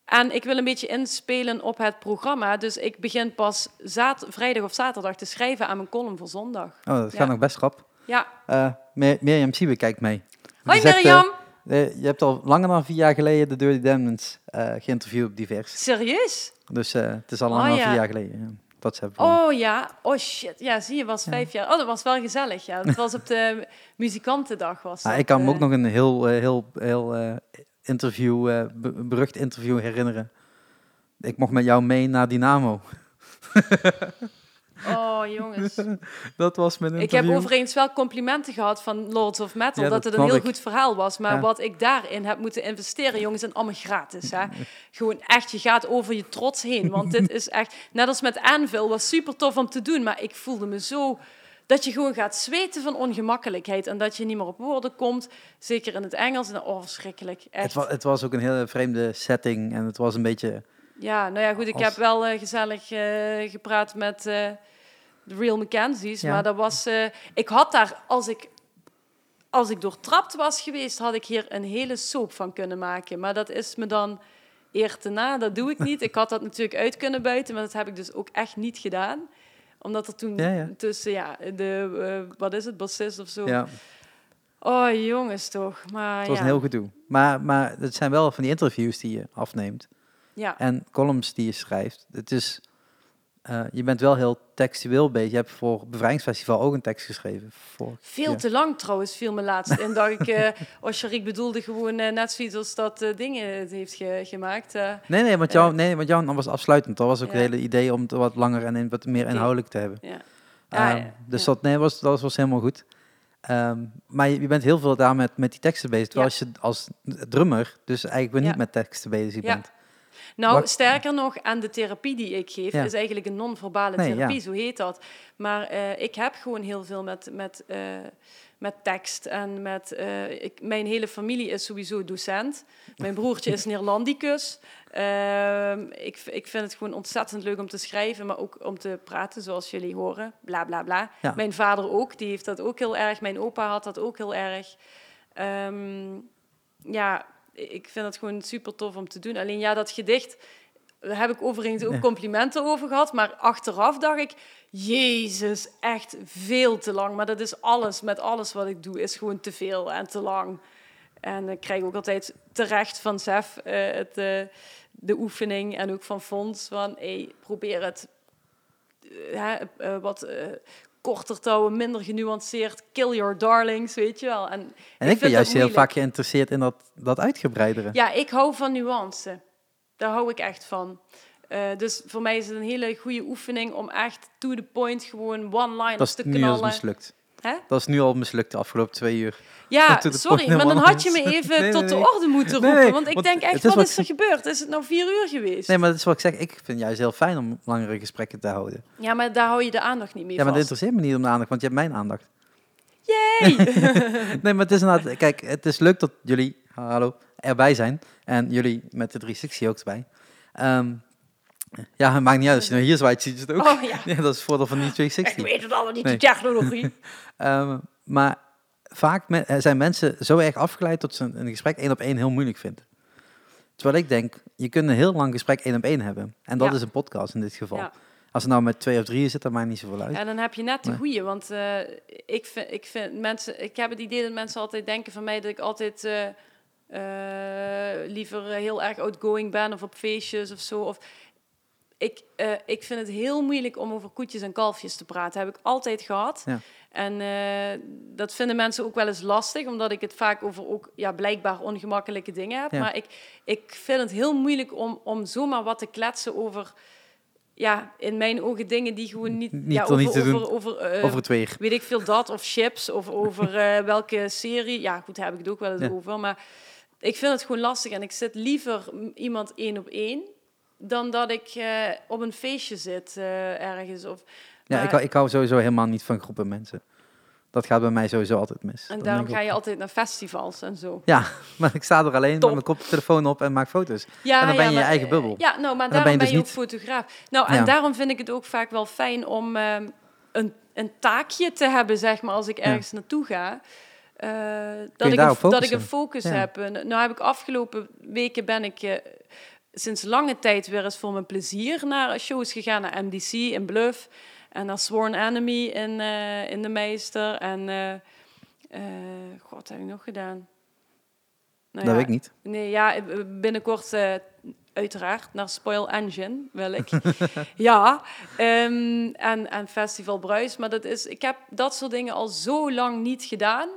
S1: En ik wil een beetje inspelen op het programma. Dus ik begin pas zaad, vrijdag of zaterdag te schrijven aan mijn column voor zondag.
S2: oh, dat
S1: Ja.
S2: gaat nog best rap.
S1: Ja.
S2: Eh Mir- Mirjam Siebe kijkt mee.
S1: Hoi
S2: zegt,
S1: Mirjam!
S2: je hebt al langer dan vier jaar geleden de Dirty Diamonds eh geïnterviewd op Divers.
S1: Serieus?
S2: Dus het is al
S1: Oh,
S2: langer dan
S1: ja.
S2: vier jaar geleden. Ja. Dat ze hebben gewonnen.
S1: Oh ja, oh shit. Ja, zie je, was vijf jaar. Oh, dat was wel gezellig. Ja, dat was op de muzikantendag. Was
S2: Ah,
S1: dat,
S2: ik kan me
S1: eh.
S2: ook nog een heel, eh, heel, heel eh, interview, be- berucht interview herinneren. Ik mocht met jou mee naar Dynamo.
S1: Oh, jongens.
S2: Dat was mijn
S1: Ik heb overigens wel complimenten gehad van Lords of Metal,
S2: Ja,
S1: dat,
S2: dat
S1: het een heel
S2: ik.
S1: goed verhaal was. Maar
S2: Ja.
S1: wat ik daarin heb moeten investeren, jongens, en allemaal gratis. Hè? Gewoon echt, je gaat over je trots heen. Want dit is echt, net als met Anvil, was super tof om te doen. Maar ik voelde me zo, dat je gewoon gaat zweten van ongemakkelijkheid. En dat je niet meer op woorden komt, zeker in het Engels. En, oh, verschrikkelijk.
S2: het, was, het was ook een hele vreemde setting en het was een beetje...
S1: Ja, nou ja, goed, ik
S2: Als-
S1: heb wel eh, gezellig eh, gepraat met eh, de Real Mackenzies.
S2: Ja.
S1: Maar dat was... eh, ik had daar, als ik, als ik doortrapt was geweest, had ik hier een hele soap van kunnen maken. Maar dat is me dan eer te na, dat doe ik niet. Ik had dat natuurlijk uit kunnen buiten, maar dat heb ik dus ook echt niet gedaan. Omdat er toen
S2: Ja, ja.
S1: tussen, ja, de, eh, wat is het, bassist of zo.
S2: Ja,
S1: Oh, jongens toch. Maar
S2: het was
S1: ja.
S2: een heel gedoe. Maar, maar het zijn wel van die interviews die je afneemt.
S1: ja.
S2: En columns die je schrijft. Het is, eh, je bent wel heel textueel bezig. Je hebt voor Bevrijdingsfestival ook een tekst geschreven. Voor,
S1: Veel
S2: ja.
S1: te lang trouwens, viel me laatst in. Dat ik, eh Osharik bedoelde gewoon eh, net zoiets als dat dingen het heeft ge- gemaakt.
S2: Nee, nee, want, jou, nee, want jouw was afsluitend. Dat was ook het hele idee om het wat langer en in- wat meer inhoudelijk te hebben.
S1: ja.
S2: Ehm,
S1: ja,
S2: dus dat, nee, was, dat was helemaal goed. Ehm, maar je, je bent heel veel daar met, met die teksten bezig. Terwijl als je als drummer dus eigenlijk weer niet met teksten bezig bent.
S1: Nou,
S2: Wat-
S1: sterker nog, aan de therapie die ik geef,
S2: Ja.
S1: is eigenlijk een non-verbale
S2: Nee,
S1: therapie,
S2: ja.
S1: zo heet dat. Maar eh, ik heb gewoon heel veel met, met, eh, met tekst en met... eh, ik, mijn hele familie is sowieso docent. Mijn broertje is Neerlandicus. Ehm, ik, ik vind het gewoon ontzettend leuk om te schrijven, maar ook om te praten, zoals jullie horen. Bla, bla, bla.
S2: Ja.
S1: Mijn vader ook, die heeft dat ook heel erg. Mijn opa had dat ook heel erg. Ehm, ja, ik vind het gewoon super tof om te doen. Alleen ja, dat gedicht, daar heb ik overigens ook complimenten over gehad. Maar achteraf dacht ik, jezus, echt veel te lang. Maar dat is alles, met alles wat ik doe, is gewoon te veel en te lang. En ik krijg ook altijd terecht van Sef eh, het, eh, de oefening en ook van Fons van, hey, probeer het eh, wat korter te houden, minder genuanceerd. Kill your darlings, weet je wel. En,
S2: En ik,
S1: vind
S2: ben juist
S1: dat
S2: heel vaak geïnteresseerd in dat, dat uitgebreidere.
S1: Ja, ik hou van nuance. Daar hou ik echt van. Eh, dus voor mij is het een hele goede oefening om echt to the point gewoon one-liners
S2: dat is
S1: te
S2: nu al
S1: knallen.
S2: mislukt.
S1: Hè?
S2: Dat is nu al mislukt de afgelopen twee uur.
S1: Ja, sorry, maar dan had je me even
S2: Nee, nee,
S1: tot de orde moeten roepen. want ik
S2: want
S1: denk
S2: het
S1: echt,
S2: is
S1: wat is er gebeurd? Is het nou vier uur geweest?
S2: Nee, maar dat is wat ik zeg. Ik vind het juist heel fijn om langere gesprekken te houden.
S1: Ja, maar daar hou je de aandacht niet mee
S2: Ja, maar dat
S1: vast.
S2: interesseert me niet om de aandacht, want je hebt mijn aandacht.
S1: Yay!
S2: Nee, maar het is inderdaad... Kijk, het is leuk dat jullie, hallo, erbij zijn. En jullie met de 360 ook erbij. Ehm, ja, het maakt niet uit. Als je hier zwaait, zie je het ook.
S1: Oh ja,
S2: Ja, dat is het voordeel van die
S1: ik
S2: 260.
S1: weet het allemaal niet,
S2: Nee.
S1: die technologie.
S2: Ehm, maar vaak me- eh, zijn mensen zo erg afgeleid dat ze een, een gesprek één op één heel moeilijk vinden. Terwijl ik denk, je kunt een heel lang gesprek één op één hebben. En dat
S1: Ja.
S2: is een podcast in dit geval.
S1: Ja.
S2: Als het nou met twee of drie zit, dan maakt niet zoveel uit.
S1: Ja, dan heb je net de
S2: Nee.
S1: goeie. Want eh, ik, vind, ik, vind mensen, ik heb het idee dat mensen altijd denken van mij dat ik altijd eh, liever heel erg outgoing ben of op feestjes of zo. Of, ik, eh, ik vind het heel moeilijk om over koetjes en kalfjes te praten. heb ik altijd gehad.
S2: Ja.
S1: En eh, dat vinden mensen ook wel eens lastig, omdat ik het vaak over ook ja, blijkbaar ongemakkelijke dingen heb.
S2: Ja.
S1: Maar ik, ik vind het heel moeilijk om, om zomaar wat te kletsen over, ja, in mijn ogen dingen die gewoon niet,
S2: Niet
S1: ja,
S2: er
S1: over,
S2: niet te doen.
S1: over, over, eh,
S2: Over het weer.
S1: weet ik veel dat, of chips, of over welke serie. Ja, goed, daar heb ik het ook wel eens
S2: Ja.
S1: over. Maar ik vind het gewoon lastig en ik zit liever iemand één op één dan dat ik eh, op een feestje zit eh, ergens. Of,
S2: Ja,
S1: maar-
S2: ik, hou- ik hou sowieso helemaal niet van groepen mensen. Dat gaat bij mij sowieso altijd mis.
S1: en
S2: Dan
S1: daarom ga je altijd naar festivals en zo.
S2: Ja, maar ik sta er alleen
S1: Top.
S2: met mijn koptelefoon op en maak foto's.
S1: Ja,
S2: En dan ben je in je eigen bubbel.
S1: Ja, nou, maar daarom
S2: ben je
S1: ben
S2: dus
S1: je ook
S2: niet-
S1: fotograaf. Nou, en
S2: Ja.
S1: daarom vind ik het ook vaak wel fijn om ehm, een, een taakje te hebben, zeg maar, als ik ergens naartoe ga. Eh, dat, ik een, dat ik een focus
S2: Ja.
S1: heb. En, nou heb ik afgelopen weken ben ik eh, sinds lange tijd weer eens voor mijn plezier naar shows gegaan. Naar MDC in Bluff en naar Sworn Enemy in, eh, in de Meester. En eh, god, wat heb ik nog gedaan? Nou
S2: dat
S1: ja,
S2: weet ik niet.
S1: Nee, ja, binnenkort uiteraard naar Spoil Engine wil ik. ja, ehm, en, en Festival Bruis. Maar dat is, ik heb dat soort dingen al zo lang niet gedaan.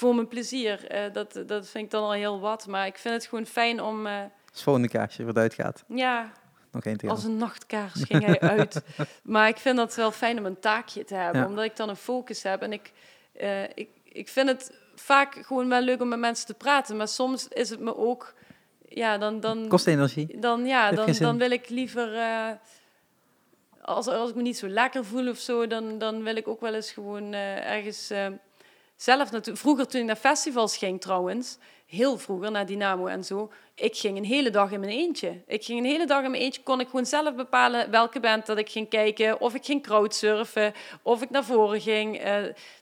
S1: Voor mijn plezier. Eh, dat, dat vind ik dan al heel wat. Maar ik vind het gewoon fijn om... eh,
S2: Het volgende kaartje wat uitgaat.
S1: ja,
S2: nog één.
S1: Als een nachtkaars ging hij uit. Maar ik vind dat wel fijn om een taakje te hebben,
S2: Ja.
S1: omdat ik dan een focus heb. En ik, eh, ik, ik vind het vaak gewoon wel leuk om met mensen te praten, maar soms is het me ook, ja, dan, dan,
S2: Kost energie.
S1: dan, ja, dan, dan wil ik liever, als, als ik me niet zo lekker voel of zo, dan, dan wil ik ook wel eens gewoon ergens zelf naartoe. Vroeger toen ik naar festivals ging trouwens, heel vroeger naar Dynamo en zo, ik ging een hele dag in mijn eentje. Ik ging een hele dag in mijn eentje, kon ik gewoon zelf bepalen welke band dat ik ging kijken, of ik ging crowdsurfen, of ik naar voren ging. Eh,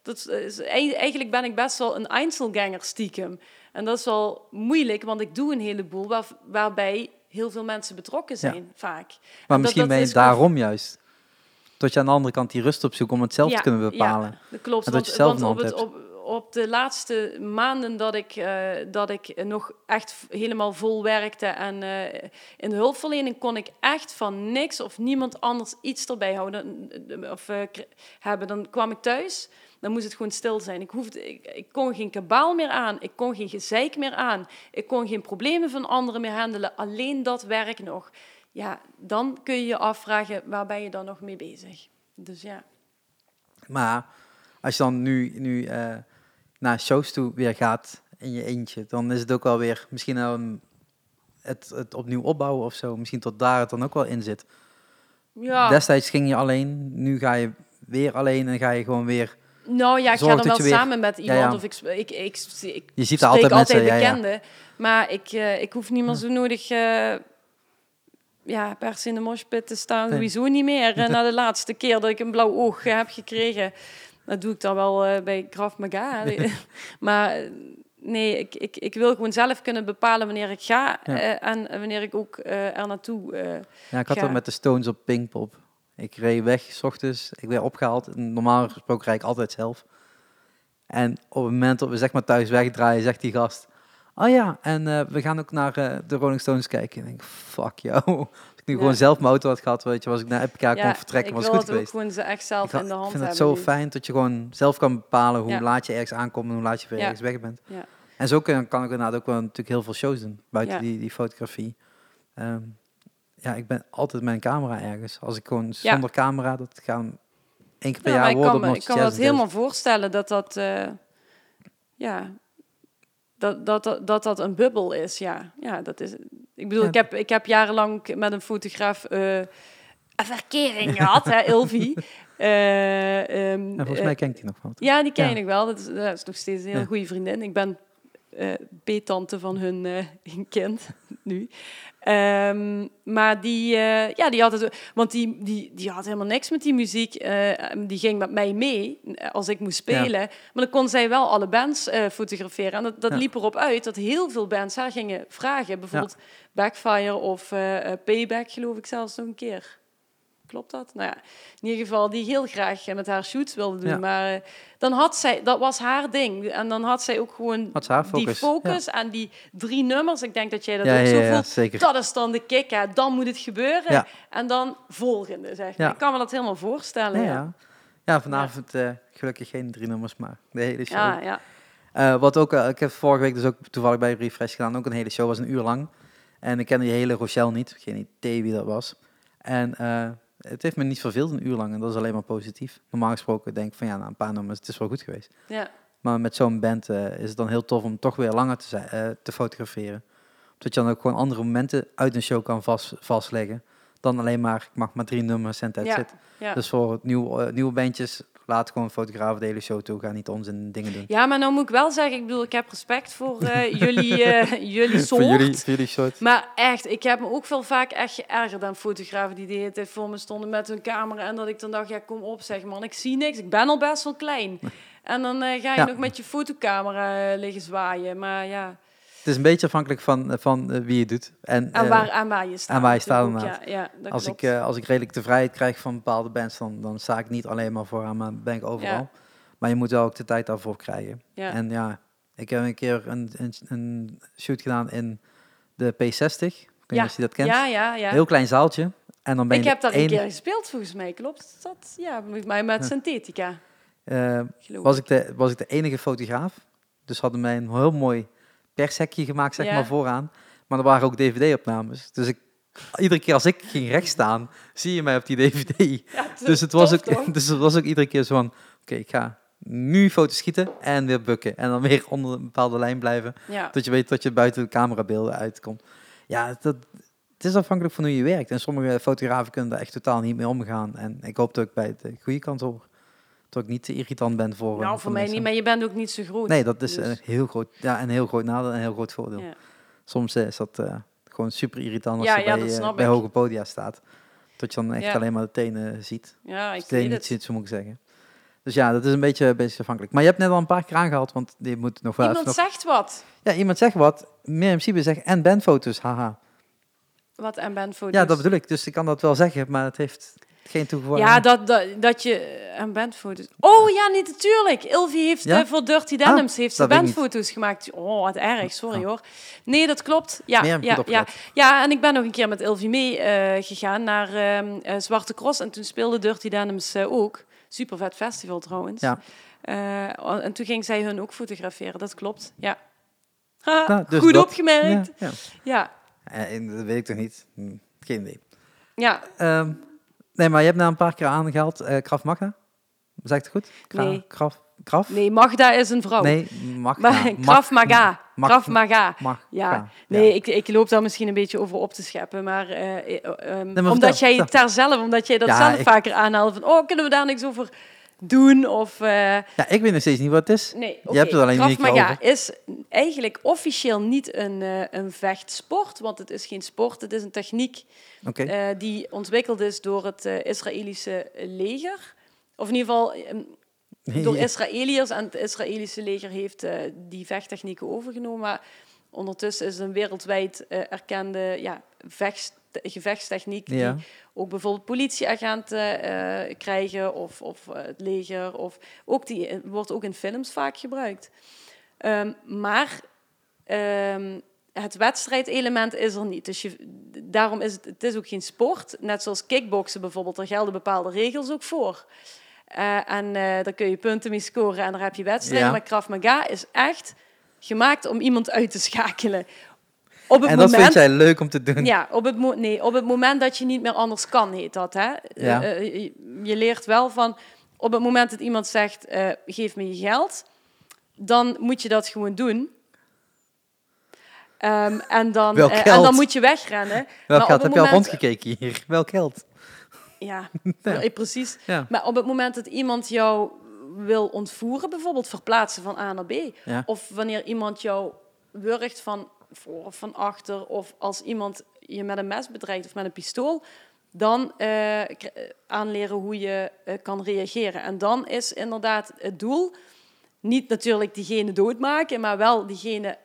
S1: dat is, eigenlijk ben ik best wel een Einzelganger stiekem. En dat is wel moeilijk, want ik doe een heleboel waar, waarbij heel veel mensen betrokken zijn, vaak.
S2: Maar
S1: dat-
S2: misschien ben je daarom juist. Dat je aan de andere kant die rust opzoekt om het zelf te kunnen bepalen.
S1: Ja, dat klopt.
S2: En dat
S1: want,
S2: je zelf
S1: want op, het, op, op de laatste maanden dat ik, eh, dat ik nog echt helemaal vol werkte en eh, in de hulpverlening kon ik echt van niks of niemand anders iets erbij houden of eh, hebben. Dan kwam ik thuis, dan moest het gewoon stil zijn. Ik, hoefde, ik, kon geen kabaal meer aan, ik kon geen gezeik meer aan, ik kon geen problemen van anderen meer handelen, alleen dat werk nog. Ja, dan kun je je afvragen, waar ben je dan nog mee bezig? Dus ja.
S2: Maar als je dan nu, nu naar shows toe weer gaat in je eentje, dan is het ook wel weer misschien het, het opnieuw opbouwen of zo. Misschien tot daar het dan ook wel in zit.
S1: Ja.
S2: Destijds ging je alleen, nu ga je weer alleen en ga je gewoon weer...
S1: Nou ja, ik ga dan wel
S2: weer-
S1: samen met iemand
S2: ja.
S1: of ik, ik, ik, ik,
S2: Je ziet er altijd mensen, ja,
S1: bekenden. Maar ik, eh, ik hoef niet meer zo nodig eh, ja, per se in de moshpit te staan.
S2: Nee.
S1: Sowieso niet meer. En na de laatste keer dat ik een blauw oog eh, heb gekregen, dat doe ik dan wel eh, bij Krav Maga. maar eh, nee, ik, ik, ik wil gewoon zelf kunnen bepalen wanneer ik ga
S2: Ja.
S1: eh, en wanneer ik ook er naartoe
S2: Ja, ik had
S1: Ja.
S2: dat met de Stones op Pinkpop. Ik reed weg, s ochtends, ik werd opgehaald. Normaal gesproken rijd ik altijd zelf. En op het moment dat we zeg maar thuis wegdraaien, zegt die gast... Oh ja, en we gaan ook naar de Rolling Stones kijken. En ik denk, fuck jou. Ik nu gewoon zelf mijn auto had gehad, weet je, was ik naar Epica kon vertrekken,
S1: ik
S2: was goed geweest.
S1: gewoon ze echt zelf
S2: Ik,
S1: in de
S2: ik
S1: hand
S2: vind het zo
S1: nu.
S2: fijn dat je gewoon zelf kan bepalen hoe laat je ergens aankomt en hoe laat je weer ergens weg bent.
S1: Ja.
S2: En zo kan, kan ik inderdaad ook wel natuurlijk heel veel shows doen, buiten die, die fotografie. Ehm, ja, ik ben altijd met een camera ergens. Als ik gewoon zonder camera, dat gaan één keer per jaar
S1: ik
S2: worden
S1: kan
S2: op
S1: me, ik kan me dat helemaal voorstellen dat dat, eh, ja, dat, dat, dat, dat dat een bubbel is. Ja, ja dat is. Ik bedoel,
S2: Ja.
S1: ik, heb, ik heb jarenlang met een fotograaf eh, een verkering gehad, hè, Ilvi.
S2: En volgens
S1: eh,
S2: mij ken ik die nog van.
S1: ja, die ken nog wel. Dat is, dat is nog steeds een heel
S2: Ja.
S1: goede vriendin. Ik ben eh peetante van hun, hun kind nu. Ehm, maar die, eh, ja, die had het, want die, die, die had helemaal niks met die muziek. Eh, die ging met mij mee eh, als ik moest spelen. Maar dan kon zij wel alle bands fotograferen. En dat, dat
S2: Ja.
S1: liep erop uit dat heel veel bands haar gingen vragen. Bijvoorbeeld Backfire of Payback, geloof ik zelfs nog een keer. Klopt dat? Nou ja, in ieder geval die heel graag met haar shoots wilde doen.
S2: Ja.
S1: Maar eh, dan had zij, dat was haar ding. En dan had zij ook gewoon die
S2: focus.
S1: focus en die drie nummers. Ik denk dat jij dat
S2: Ja,
S1: ook zo voelt.
S2: zeker.
S1: Dat is dan de kick, hè. dan moet het gebeuren. En dan volgende, zeg maar. Ik kan me dat helemaal voorstellen.
S2: Ja,
S1: Ja,
S2: ja. ja vanavond eh, gelukkig geen drie nummers, maar de hele show.
S1: ja. ja.
S2: Eh, wat ook, ik heb vorige week dus ook toevallig bij Refresh gedaan, ook een hele show, was een uur lang. En ik kende die hele Rochelle niet, geen idee wie dat was. En het heeft me niet verveeld een uur lang en dat is alleen maar positief. Normaal gesproken denk ik van ja, na een paar nummers, het is wel goed geweest.
S1: ja.
S2: Maar met zo'n band eh, is het dan heel tof om toch weer langer te, zijn, eh, te fotograferen. Dat je dan ook gewoon andere momenten uit een show kan vast, vastleggen. Dan alleen maar, ik mag maar drie nummers en that's
S1: Ja,
S2: it.
S1: ja.
S2: Dus voor nieuw, eh, nieuwe bandjes, laat gewoon fotografen de hele show toe. Ga niet onzin dingen doen.
S1: Ja, maar nou moet ik wel zeggen, ik bedoel, ik heb respect voor eh, jullie, eh, jullie soort.
S2: voor jullie, soort.
S1: Maar echt, ik heb me ook wel vaak echt geërgerd aan fotografen die de hele tijd voor me stonden met hun camera. En dat ik dan dacht, ja kom op zeg man, ik zie niks. Ik ben al best wel klein. En dan ga je
S2: Ja.
S1: nog met je fotocamera liggen zwaaien. Maar ja,
S2: is een beetje afhankelijk van, van eh, wie je doet. En,
S1: en
S2: eh,
S1: waar, aan waar je staat.
S2: aan waar je staat.
S1: Ja, ja, dat
S2: als,
S1: klopt.
S2: ik, eh, als ik redelijk de vrijheid krijg van bepaalde bands, dan, dan sta ik niet alleen maar vooraan, maar ben ik overal. Maar je moet wel ook de tijd daarvoor krijgen.
S1: ja.
S2: En ja, ik heb een keer een, een, een shoot gedaan in de P60. Ik weet
S1: Ja.
S2: of je dat kent.
S1: ja, ja, ja.
S2: Heel klein zaaltje. En dan ben
S1: ik heb daar een keer gespeeld volgens mij, klopt dat? Ja, met mij met synthetica.
S2: eh, was, ik de, was ik de enige fotograaf. Dus hadden mij een heel mooi pershekje gemaakt, zeg
S1: Ja.
S2: maar, vooraan. Maar er waren ook dvd-opnames. Dus ik iedere keer als ik ging rechtstaan, zie je mij op die DVD.
S1: Ja,
S2: Dus het was
S1: tof,
S2: ook, dus het was ook iedere keer zo van, oké, ik ga nu foto's schieten en weer bukken. En dan weer onder een bepaalde lijn blijven,
S1: Ja.
S2: dat je weet dat je buiten de camerabeelden uitkomt. Ja, dat, het is afhankelijk van hoe je werkt. En sommige fotografen kunnen daar echt totaal niet mee omgaan. En ik hoop dat ik bij de goede kant hoor. Dat ik niet te irritant ben voor...
S1: Nou, voor mij
S2: mensen.
S1: niet, maar je bent ook niet zo groot.
S2: Nee, dat is
S1: Dus-
S2: een heel groot, ja, een heel groot nadeel en een heel groot voordeel.
S1: Ja.
S2: Soms eh, is dat eh, gewoon super irritant als
S1: Ja,
S2: je
S1: ja,
S2: bij, eh, bij hoge podia staat. Dat je dan echt alleen maar de tenen ziet.
S1: Ja, ik
S2: Tenen
S1: weet
S2: niet
S1: het.
S2: ziet, zo moet ik zeggen. Dus ja, dat is een beetje, beetje afhankelijk. Maar je hebt net al een paar keer aangehaald, want die moet nog wel
S1: Iemand
S2: nog-
S1: zegt wat.
S2: Ja, iemand zegt wat. Mirjam Siebe zegt en bandfoto's, haha.
S1: Wat en bandfoto's.
S2: Ja, dat bedoel ik. Dus ik kan dat wel zeggen, maar het heeft geen toegevoegde...
S1: Ja, dat, dat, dat je eh, en bandfoto's. Oh ja, niet natuurlijk. Ilvi heeft
S2: Ja?
S1: eh, voor Dirty Denims heeft ze bandfoto's gemaakt. Oh, wat erg. Sorry
S2: Oh.
S1: hoor. Nee, dat klopt. Ja, ja, ja. ja, en ik ben nog een keer met Ilvi mee eh, gegaan naar ehm, eh, Zwarte Cross. En toen speelde Dirty Denims ook. Super vet festival trouwens.
S2: Ja.
S1: En toen ging zij hun ook fotograferen. Dat klopt. Ja. Ha,
S2: Nou, dus
S1: goed
S2: dat-
S1: opgemerkt.
S2: Ja, ja.
S1: Ja.
S2: En dat weet ik toch niet. Hm, geen idee.
S1: ja.
S2: Ehm, nee, maar je hebt nou een paar keer aangehaald. eh Magna. Zeg ik het goed? Gra-
S1: Nee.
S2: Graf?
S1: Nee, Magda is een vrouw.
S2: Nee, Magna.
S1: Maar Graf Maga.
S2: Mag-
S1: Maga.
S2: Mag-
S1: Ja, nee, Ik, ik loop daar misschien een beetje over op te scheppen, maar, eh, eh, ehm,
S2: maar
S1: omdat
S2: vertel,
S1: jij het daar zelf, omdat jij dat
S2: Ja,
S1: zelf
S2: ik-
S1: vaker aanhaalt van, oh, kunnen we daar niks over doen? Of, eh,
S2: Ja, ik weet nog steeds niet wat het is.
S1: nee,
S2: Je hebt het alleen niet
S1: Maga
S2: over.
S1: is eigenlijk officieel niet een, eh, een vechtsport, want het is geen sport, het is een techniek eh, die ontwikkeld is door het Israëlische leger. Of in ieder geval ehm, door Israëliërs en het Israëlische leger heeft die vechttechnieken overgenomen. Maar ondertussen is het een wereldwijd erkende ja, vechts- gevechtstechniek
S2: Ja.
S1: die ook bijvoorbeeld politieagenten eh, krijgen of, of eh, het leger. Of ook die eh, wordt ook in films vaak gebruikt. Ehm, maar ehm, het wedstrijdelement is er niet. Dus je, daarom is het, het is ook geen sport. Net zoals kickboksen bijvoorbeeld, er gelden bepaalde regels ook voor. En daar kun je punten mee scoren en daar heb je wedstrijden.
S2: Ja.
S1: Maar Krav Maga is echt gemaakt om iemand uit te schakelen. Op het
S2: En dat
S1: moment,
S2: vind jij leuk om te doen.
S1: ja, op het, nee, op het moment dat je niet meer anders kan, heet dat. Hè?
S2: Ja.
S1: Eh, eh, je- je leert wel van, op het moment dat iemand zegt, eh, geef me je geld, dan moet je dat gewoon doen. Ehm, en, dan, en dan moet je wegrennen.
S2: Welk
S1: Maar op
S2: geld?
S1: het
S2: Heb je al rondgekeken hier? Welk geld?
S1: Ja,
S2: Ja.
S1: precies.
S2: Ja.
S1: Maar op het moment dat iemand jou wil ontvoeren, bijvoorbeeld verplaatsen van A naar B, of wanneer iemand jou wurgt van voor of van achter, of als iemand je met een mes bedreigt of met een pistool, dan eh, eh, aanleren hoe je eh, kan reageren. En dan is inderdaad het doel niet natuurlijk diegene doodmaken, maar wel diegene echt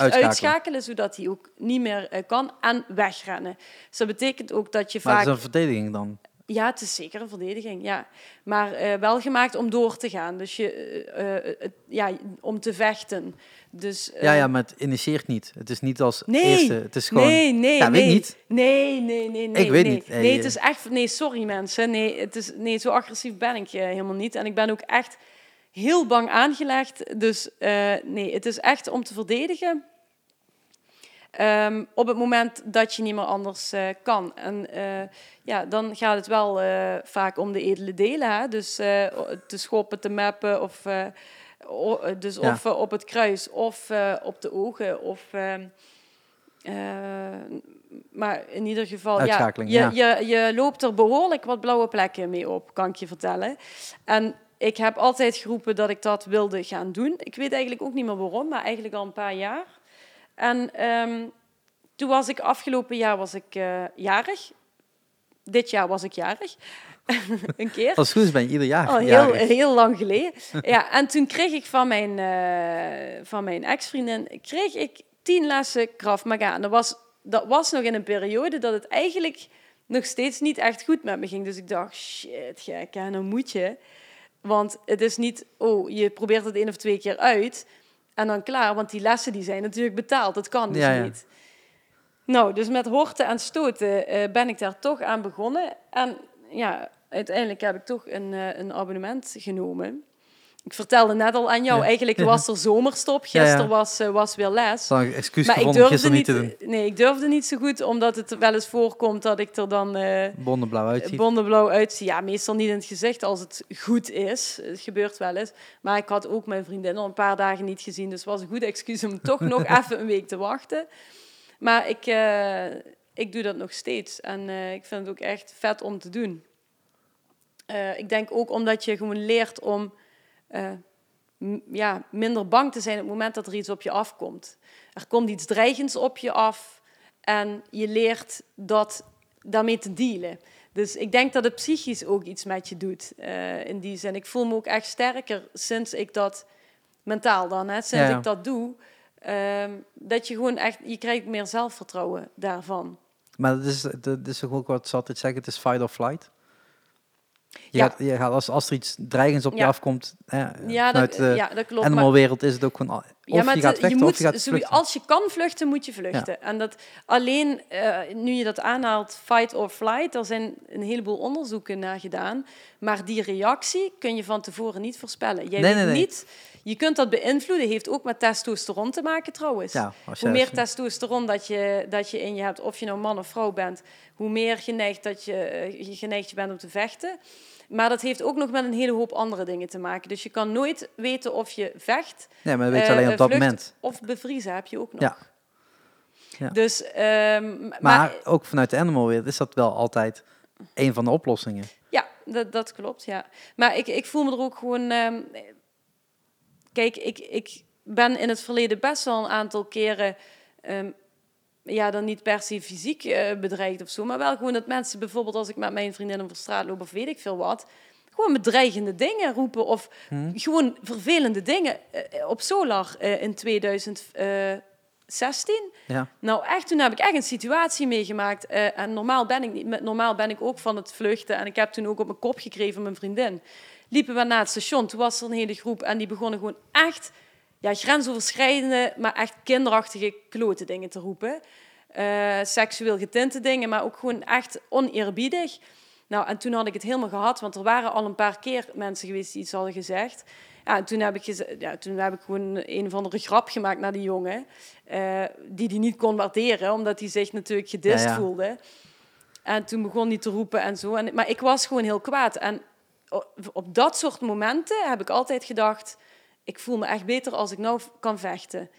S2: Uitschakelen.
S1: uitschakelen, zodat hij ook niet meer kan en wegrennen. Dus dat betekent ook dat je
S2: Maar
S1: vaak...
S2: het is een verdediging dan.
S1: Ja, het is zeker een verdediging, ja. Maar wel gemaakt om door te gaan. Dus je, ja, om te vechten. Dus, eh,
S2: Ja, ja, maar het initieert niet. Het is niet als
S1: Nee,
S2: eerste. Het is gewoon...
S1: nee, nee,
S2: Ja, weet niet.
S1: Nee, nee, nee, nee.
S2: Ik weet
S1: nee.
S2: niet. Hey,
S1: Nee, het
S2: eh.
S1: is echt... Nee, sorry mensen. Nee, het is, nee, zo agressief ben ik eh, helemaal niet. En ik ben ook echt heel bang aangelegd. Dus eh, nee, het is echt om te verdedigen. Ehm, op het moment dat je niet meer anders eh, kan. En eh, ja, dan gaat het wel eh, vaak om de edele delen. Hè? Dus eh, te schoppen, te mappen of... eh, o- dus
S2: Ja.
S1: of eh, op het kruis of eh, op de ogen of... ehm, eh, maar in ieder geval, ja, je,
S2: ja.
S1: Je, je loopt er behoorlijk wat blauwe plekken mee op, kan ik je vertellen. En ik heb altijd geroepen dat ik dat wilde gaan doen. Ik weet eigenlijk ook niet meer waarom, maar eigenlijk al een paar jaar. En ehm, toen was ik afgelopen jaar was ik jarig. Dit jaar was ik jarig. een keer.
S2: Als goed is ben je ieder jaar
S1: Al heel,
S2: jarig.
S1: heel lang geleden. ja, en toen kreeg ik van mijn, eh, van mijn ex-vriendin kreeg ik tien lessen Krav Maga. En dat was, dat was nog in een periode dat het eigenlijk nog steeds niet echt goed met me ging. Dus ik dacht, shit, gek, hè, nou moet je. Want het is niet, oh, je probeert het één of twee keer uit en dan klaar. Want die lessen die zijn natuurlijk betaald. Dat kan dus
S2: Ja, ja.
S1: niet. Nou, dus met horten en stoten eh, ben ik daar toch aan begonnen. En ja, uiteindelijk heb ik toch een, eh, een abonnement genomen. Ik vertelde net al aan jou,
S2: Ja.
S1: eigenlijk was er zomerstop.
S2: Ja, ja.
S1: Gisteren was, eh, was weer les.
S2: Een excuus
S1: Maar ik durfde
S2: niet te doen.
S1: nee, ik durfde niet zo goed, omdat het wel eens voorkomt dat ik er dan eh
S2: Bondenblauw uitziet.
S1: bondenblauw uitzie. Ja, meestal niet in het gezicht als het goed is. Het gebeurt wel eens. Maar ik had ook mijn vriendin al een paar dagen niet gezien, dus het was een goed excuus om toch nog even een week te wachten. Maar ik, ik doe dat nog steeds en ik vind het ook echt vet om te doen. Eh, ik denk ook omdat je gewoon leert om eh, ja, minder bang te zijn op het moment dat er iets op je afkomt. Er komt iets dreigends op je af en je leert dat, daarmee te dealen. Dus ik denk dat het psychisch ook iets met je doet eh, in die zin. Ik voel me ook echt sterker sinds ik dat, mentaal dan, hè, sinds
S2: Ja,
S1: ik dat doe. ehm, dat je gewoon echt, je krijgt meer zelfvertrouwen daarvan.
S2: Maar dat is, dat is ook wat ze altijd zeggen, het is fight or flight. Je
S1: Ja.
S2: gaat, je gaat als, als er iets dreigends op je
S1: Ja.
S2: afkomt, eh,
S1: Ja,
S2: vanuit
S1: dat,
S2: de
S1: ja, dat klopt. maar-
S2: animalwereld is het ook gewoon, of
S1: Ja, maar
S2: je gaat vechten
S1: moet,
S2: of je gaat
S1: zo-
S2: vluchten.
S1: als je kan vluchten, moet je vluchten. En dat alleen, eh, nu je dat aanhaalt, fight or flight, er zijn een heleboel onderzoeken naar gedaan. Maar die reactie kun je van tevoren niet voorspellen. Jij
S2: Nee,
S1: weet
S2: nee, nee.
S1: niet, je kunt dat beïnvloeden, heeft ook met testosteron te maken trouwens.
S2: Ja,
S1: Hoe meer testosteron dat je, dat je in je hebt, of je nou man of vrouw bent, hoe meer geneigd, dat je, eh, je geneigd je bent om te vechten. Maar dat heeft ook nog met een hele hoop andere dingen te maken. Dus je kan nooit weten of je vecht
S2: Nee, maar weet je
S1: eh,
S2: alleen op dat
S1: vlucht
S2: moment.
S1: Of bevriezen heb je ook nog.
S2: Ja. Ja.
S1: Dus, ehm, maar,
S2: Maar ook vanuit de animalwereld is dat wel altijd een van de oplossingen.
S1: ja, dat, dat klopt, ja. Maar ik, ik voel me er ook gewoon... ehm, kijk, ik, ik ben in het verleden best wel een aantal keren... ehm, ja, dan niet per se fysiek eh, bedreigd of zo, maar wel gewoon dat mensen bijvoorbeeld als ik met mijn vriendinnen over straat loop of weet ik veel wat, gewoon bedreigende dingen roepen of
S2: Hm?
S1: gewoon vervelende dingen eh, op Solar eh, in 2016.
S2: Ja.
S1: Nou, echt, toen heb ik echt een situatie meegemaakt. en normaal ben ik niet. Normaal ben ik ook van het vluchten. En ik heb toen ook op mijn kop gekregen van mijn vriendin. Liepen we naar het station. Toen was er een hele groep. En die begonnen gewoon echt ja, grensoverschrijdende, maar echt kinderachtige klote dingen te roepen. Eh, seksueel getinte dingen, maar ook gewoon echt oneerbiedig. Nou, en toen had ik het helemaal gehad, want er waren al een paar keer mensen geweest die iets hadden gezegd. Ja, en toen heb ik, ja, toen heb ik gewoon een of andere grap gemaakt naar die jongen. eh, die die niet kon waarderen, omdat hij zich natuurlijk gedist
S2: Ja, ja.
S1: voelde. En toen begon hij te roepen en zo. En, maar ik was gewoon heel kwaad. En op dat soort momenten heb ik altijd gedacht... ik voel me echt beter als ik nou kan vechten.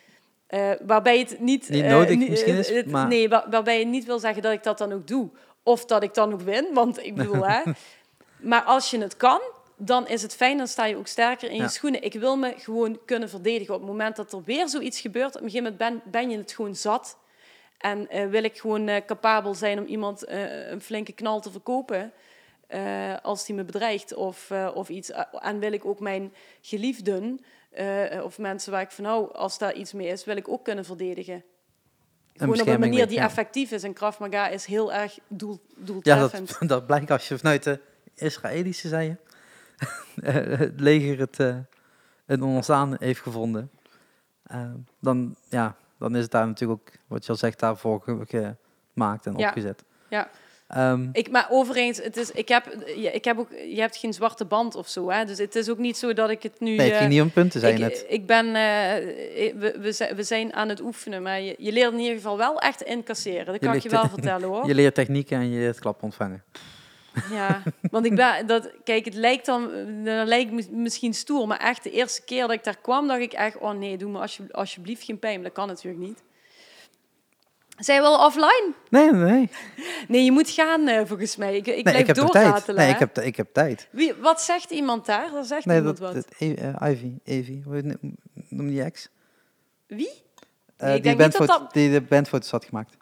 S1: Eh, waarbij het niet...
S2: Niet
S1: eh,
S2: nodig misschien
S1: eh,
S2: is,
S1: het-
S2: maar-
S1: Nee, waar- waarbij je niet wil zeggen dat ik dat dan ook doe. Of dat ik dan ook win, want ik bedoel... hè, maar als je het kan, dan is het fijn. Dan sta je ook sterker in
S2: Ja.
S1: je schoenen. Ik wil me gewoon kunnen verdedigen. Op het moment dat er weer zoiets gebeurt... op een gegeven moment ben, ben je het gewoon zat... En eh, wil ik gewoon eh, capabel zijn om iemand eh, een flinke knal te verkopen eh, als die me bedreigt of, eh, of iets. Eh, En wil ik ook mijn geliefden of mensen waar ik van hou, als daar iets mee is, wil ik ook kunnen verdedigen. Gewoon op een manier die effectief is. En Krav Maga is heel erg doel,
S2: Ja,
S1: doeltreffend.
S2: dat, dat blijkt als je vanuit de Israëlische, zei je, het leger het, het ontstaan heeft gevonden. Dan, ja, dan is het daar natuurlijk ook, wat je al zegt, daarvoor ge- gemaakt en
S1: Ja.
S2: opgezet.
S1: Ja.
S2: Ehm,
S1: Ik, maar overigens, het is, ik heb, ik heb ook, je hebt geen zwarte band of zo. Hè? Dus het is ook niet zo dat ik het nu...
S2: nee, het
S1: eh,
S2: ging niet om punten, zei je
S1: ik, ben, eh, we, we, zijn, we zijn aan het oefenen, maar je, je leert in ieder geval wel echt incasseren. Dat
S2: Je
S1: kan ik je wel vertellen hoor.
S2: Je leert technieken en je leert klap ontvangen.
S1: Ja, want ik ben, dat, kijk, het lijkt dan, dan lijkt misschien stoer, maar echt de eerste keer dat ik daar kwam, dacht ik echt, oh nee, doe me alsje, alsjeblieft geen pijn, maar dat kan natuurlijk niet. Zijn we al offline?
S2: Nee, nee, nee.
S1: Je moet gaan eh, volgens mij. Ik, ik
S2: nee
S1: blijf
S2: ik
S1: doorratelen.
S2: tijd. Nee, ik heb, ik heb tijd.
S1: Wie, wat zegt iemand daar? Daar zegt
S2: Nee,
S1: iemand
S2: dat,
S1: wat.
S2: dat eh, Ivy, Evie, noem die ex?
S1: Wie?
S2: Eh,
S1: Nee, ik
S2: die,
S1: denk niet dat
S2: bandfoto-
S1: dat-
S2: die de bandfoto's had gemaakt.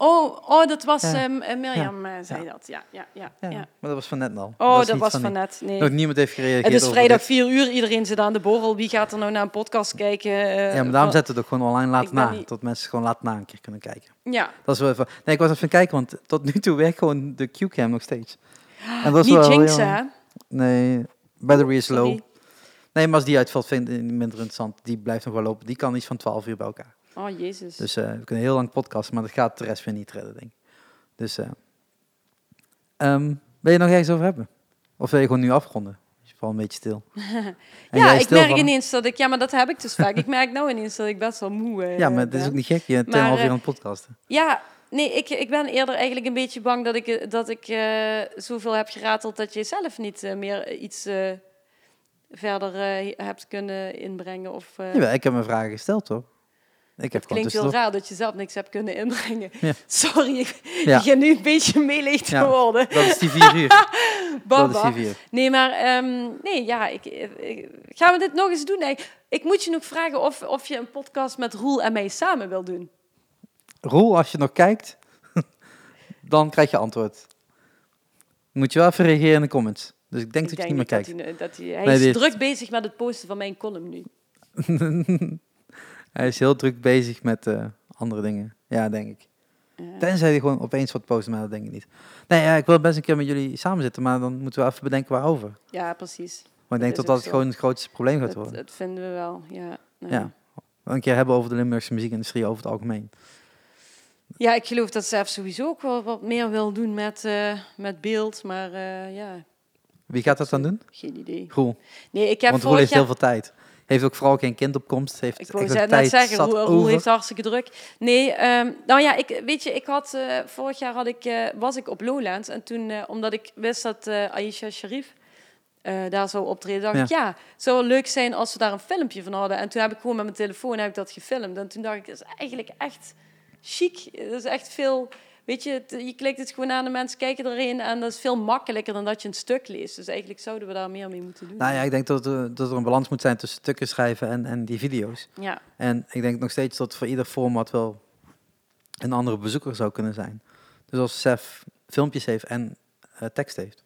S1: Oh, oh dat was
S2: Ja.
S1: ehm, eh, Mirjam, eh, zei dat. Ja, ja, ja.
S2: Ja,
S1: ja.
S2: maar dat was van net al.
S1: Oh, dat was
S2: van
S1: net. Nee.
S2: Nog niemand heeft gereageerd
S1: Het is vrijdag
S2: dit.
S1: 4 uur, iedereen zit aan de borrel. Wie gaat er nou naar een podcast kijken? eh,
S2: Ja, maar daarom zetten we het ook gewoon online
S1: ben
S2: na.
S1: niet-
S2: Tot mensen gewoon laten na een keer kunnen kijken.
S1: Ja,
S2: Dat is wel even... Nee, ik was even kijken, want tot nu toe werkt gewoon de Q-cam nog steeds. En dat is
S1: niet
S2: wel
S1: jinxen, hè?
S2: Nee, battery is low.
S1: Sorry.
S2: Nee, maar als die uitvalt, vind ik het minder interessant. Die blijft nog wel lopen. Die kan iets van 12 uur bij elkaar.
S1: Oh, jezus.
S2: Dus eh, we kunnen heel lang podcasten, maar dat gaat de rest weer niet redden, denk ik. Dus, eh, ehm, wil je nog ergens over hebben? Of wil je gewoon nu afronden? val een beetje stil.
S1: Ja, ik
S2: stil
S1: merk
S2: van-
S1: ineens dat ik... Ja, maar dat heb ik dus vaak. Ik merk nou ineens dat ik best wel moe eh,
S2: Ja, maar dat is ook niet gek. Je bent 2,5 uur aan het podcasten.
S1: Ja, nee, ik, ik ben eerder eigenlijk een beetje bang dat ik, dat ik eh, zoveel heb gerateld dat je zelf niet meer iets verder hebt kunnen inbrengen. Of,
S2: Jawel, ik heb mijn vragen gesteld, hoor. Ik heb
S1: het klinkt heel raar dat je zelf niks hebt kunnen inbrengen.
S2: Ja.
S1: Sorry, ik
S2: Ja.
S1: begin nu een beetje melig te
S2: Ja.
S1: worden.
S2: Dat is die vier uur. dat is
S1: Baba.
S2: die vier.
S1: Nee, maar ehm, nee, ja, ik, ik- gaan we dit nog eens doen? Nee, ik moet je nog vragen of, of je een podcast met Roel en mij samen wil doen.
S2: Roel, als je nog kijkt, dan krijg je antwoord. Moet je wel even reageren in de comments. Dus ik denk
S1: ik
S2: dat je niet meer kijkt.
S1: dat hij, dat hij, hij
S2: Nee,
S1: is druk bezig met het posten van mijn column nu.
S2: Hij is heel druk bezig met eh, andere dingen. Ja, denk ik.
S1: Ja.
S2: Tenzij hij gewoon opeens wat posten, maar dat denk ik niet. Nee, ja, ik wil best een keer met jullie samen zitten, maar dan moeten we even bedenken waarover.
S1: Ja, precies.
S2: Maar ik denk dat dat
S1: zo.
S2: gewoon het grootste probleem gaat worden.
S1: dat vinden we wel, ja. Nou
S2: Ja. Een keer hebben over de Limburgse muziekindustrie over het algemeen.
S1: Ja, ik geloof dat Sef sowieso ook wel wat meer wil doen met, eh, met beeld, maar eh, ja,
S2: Wie gaat dat dan doen?
S1: geen idee.
S2: Roel.
S1: Nee, ik heb
S2: Want Roel heeft heel veel tijd. Heeft ook vooral geen kind op komst. Heeft
S1: Ik wou
S2: ook
S1: net
S2: tijd
S1: zeggen,
S2: zat
S1: Roel, heeft hartstikke druk. Nee, nou ja, ik, weet je, ik had, eh, vorig jaar had ik, eh, was ik op Lowlands. En toen, eh, omdat ik wist dat Aisha Sharif daar zou optreden, dacht
S2: Ja.
S1: ik, ja, het zou wel leuk zijn als we daar een filmpje van hadden. En toen heb ik gewoon met mijn telefoon heb ik dat gefilmd. En toen dacht ik, dat is eigenlijk echt chic. Dat is echt veel... Weet je, het- je klikt het gewoon aan, de mensen kijken erin en dat is veel makkelijker dan dat je een stuk leest. Dus eigenlijk zouden we daar meer mee moeten doen.
S2: Nou ja, ik denk dat er, dat er een balans moet zijn tussen stukken schrijven en, en die video's.
S1: ja.
S2: En ik denk nog steeds dat voor ieder format wel een andere bezoeker zou kunnen zijn. Dus als Sef filmpjes heeft en eh, tekst heeft.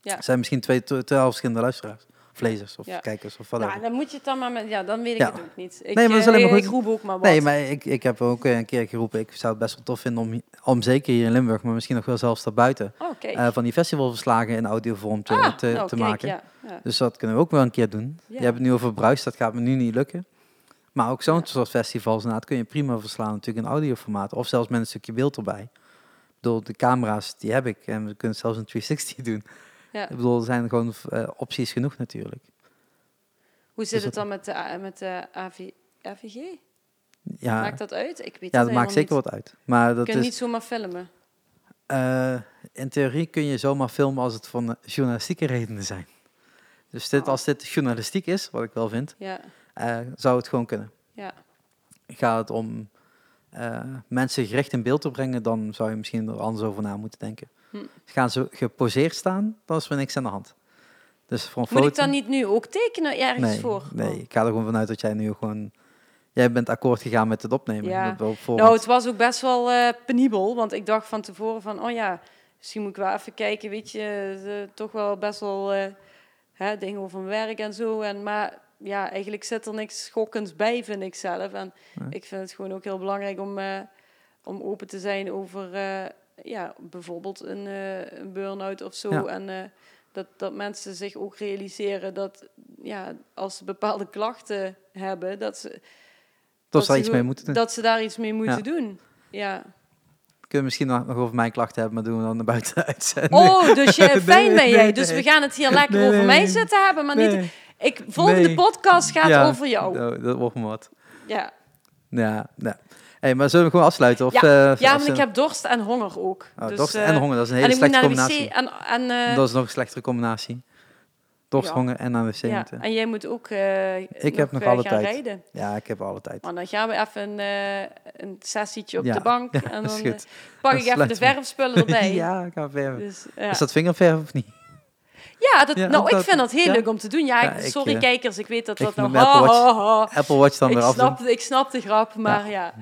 S1: Ja.
S2: zijn misschien twee, twee, twee verschillende luisteraars. Lezers of
S1: Ja.
S2: kijkers of wat
S1: Nou, dan moet je het dan maar met... Ja, dan weet ik
S2: Ja.
S1: het ook niet. Ik,
S2: Nee, maar dat is maar
S1: ik
S2: goed.
S1: roep ook maar wat.
S2: Nee, maar ik, ik heb ook eh, een keer geroepen, ik zou het best wel tof vinden om, om zeker hier in Limburg, maar misschien nog wel zelfs daarbuiten,
S1: Oh,
S2: eh, van die festivalverslagen in audiovorm te,
S1: Ah,
S2: te,
S1: nou,
S2: te
S1: kijk,
S2: maken.
S1: Ja, ja.
S2: Dus dat kunnen we ook wel een keer doen.
S1: Ja.
S2: Je hebt het nu over Bruis, dat gaat me nu niet lukken. Maar ook zo'n soort festivals, inderdaad, kun je prima verslaan natuurlijk in audioformaat. Of zelfs met een stukje beeld erbij. Ik bedoel, de camera's, die heb ik. En we kunnen zelfs een 360 doen.
S1: Ja.
S2: Ik bedoel, er zijn gewoon eh, opties genoeg natuurlijk.
S1: Hoe zit
S2: Dus
S1: het dan met de, met de AV, AVG?
S2: Ja,
S1: Maakt dat uit? Ik weet
S2: ja dat maakt zeker wat uit. Maar dat
S1: Je kunt
S2: is,
S1: niet zomaar filmen.
S2: eh, in theorie kun je zomaar filmen als het van journalistieke redenen zijn. Dus dit,
S1: Oh.
S2: als dit journalistiek is, wat ik wel vind,
S1: Ja,
S2: eh, zou het gewoon kunnen.
S1: ja.
S2: gaat het om mensen gericht in beeld te brengen, dan zou je misschien er anders over na moeten denken.
S1: Hm.
S2: Gaan ze geposeerd staan, dan is er niks aan de hand. Dus voor een
S1: Moet
S2: foto...
S1: ik dan niet nu ook tekenen ergens
S2: nee,
S1: voor?
S2: Nee,
S1: Oh.
S2: ik ga er gewoon vanuit dat jij nu gewoon... Jij bent akkoord gegaan met het opnemen.
S1: Ja.
S2: Dat wel.
S1: Nou, het was ook best wel eh, penibel, want ik dacht van tevoren van, oh ja, misschien moet ik wel even kijken, weet je, toch wel best wel eh, hè, dingen over mijn werk en zo. En, maar ja, eigenlijk zit er niks schokkends bij, vind ik zelf. En ik vind het gewoon ook heel belangrijk om, eh, om open te zijn over, ja, bijvoorbeeld een, eh, een burn-out of zo.
S2: Ja.
S1: En eh, dat, dat mensen zich ook realiseren dat, ja, als ze bepaalde klachten hebben, dat ze...
S2: dat ze daar iets mee moeten doen.
S1: Dat ze daar iets mee moeten
S2: Ja.
S1: doen. Ja.
S2: We kunnen misschien nog over mijn klachten hebben, maar doen we dan naar buiten uitzenden.
S1: Oh, dus je, fijn ben jij. Dus we gaan het hier lekker
S2: Nee,
S1: over
S2: nee,
S1: mij
S2: nee.
S1: zitten hebben, maar niet... Ik, volgende podcast gaat
S2: Ja,
S1: over jou.
S2: nou, dat wordt me wat.
S1: Ja,
S2: Ja, ja. Hey, maar zullen we gewoon afsluiten? Of,
S1: Ja.
S2: eh,
S1: ja
S2: we-
S1: ik heb dorst en honger ook.
S2: Oh,
S1: dus,
S2: dorst
S1: eh,
S2: en honger, dat is een
S1: En
S2: hele slechte
S1: naar
S2: combinatie.
S1: En, en, eh,
S2: Dat is nog een slechtere combinatie. Dorst,
S1: Ja.
S2: honger en aan de wc
S1: ja,
S2: moeten.
S1: en jij moet ook eh
S2: Ik heb nog
S1: eh,
S2: alle tijd.
S1: rijden.
S2: Ja, ik heb alle tijd.
S1: Maar dan gaan we even een, eh, een sessietje op de bank. en dan
S2: goed.
S1: eh, pak ik even de verfspullen erbij.
S2: ja, ik ga verven.
S1: Dus, ja.
S2: Is dat vingerverf of niet?
S1: ja, dat,
S2: Ja,
S1: nou, ik
S2: dat-
S1: vind dat heel
S2: ja.
S1: leuk om te doen. Ja,
S2: Ja,
S1: ik-
S2: ik,
S1: sorry
S2: eh,
S1: kijkers, ik weet dat dat nou...
S2: Apple Watch-
S1: ha, ha.
S2: Apple Watch dan weer
S1: ik snap de grap, maar ja.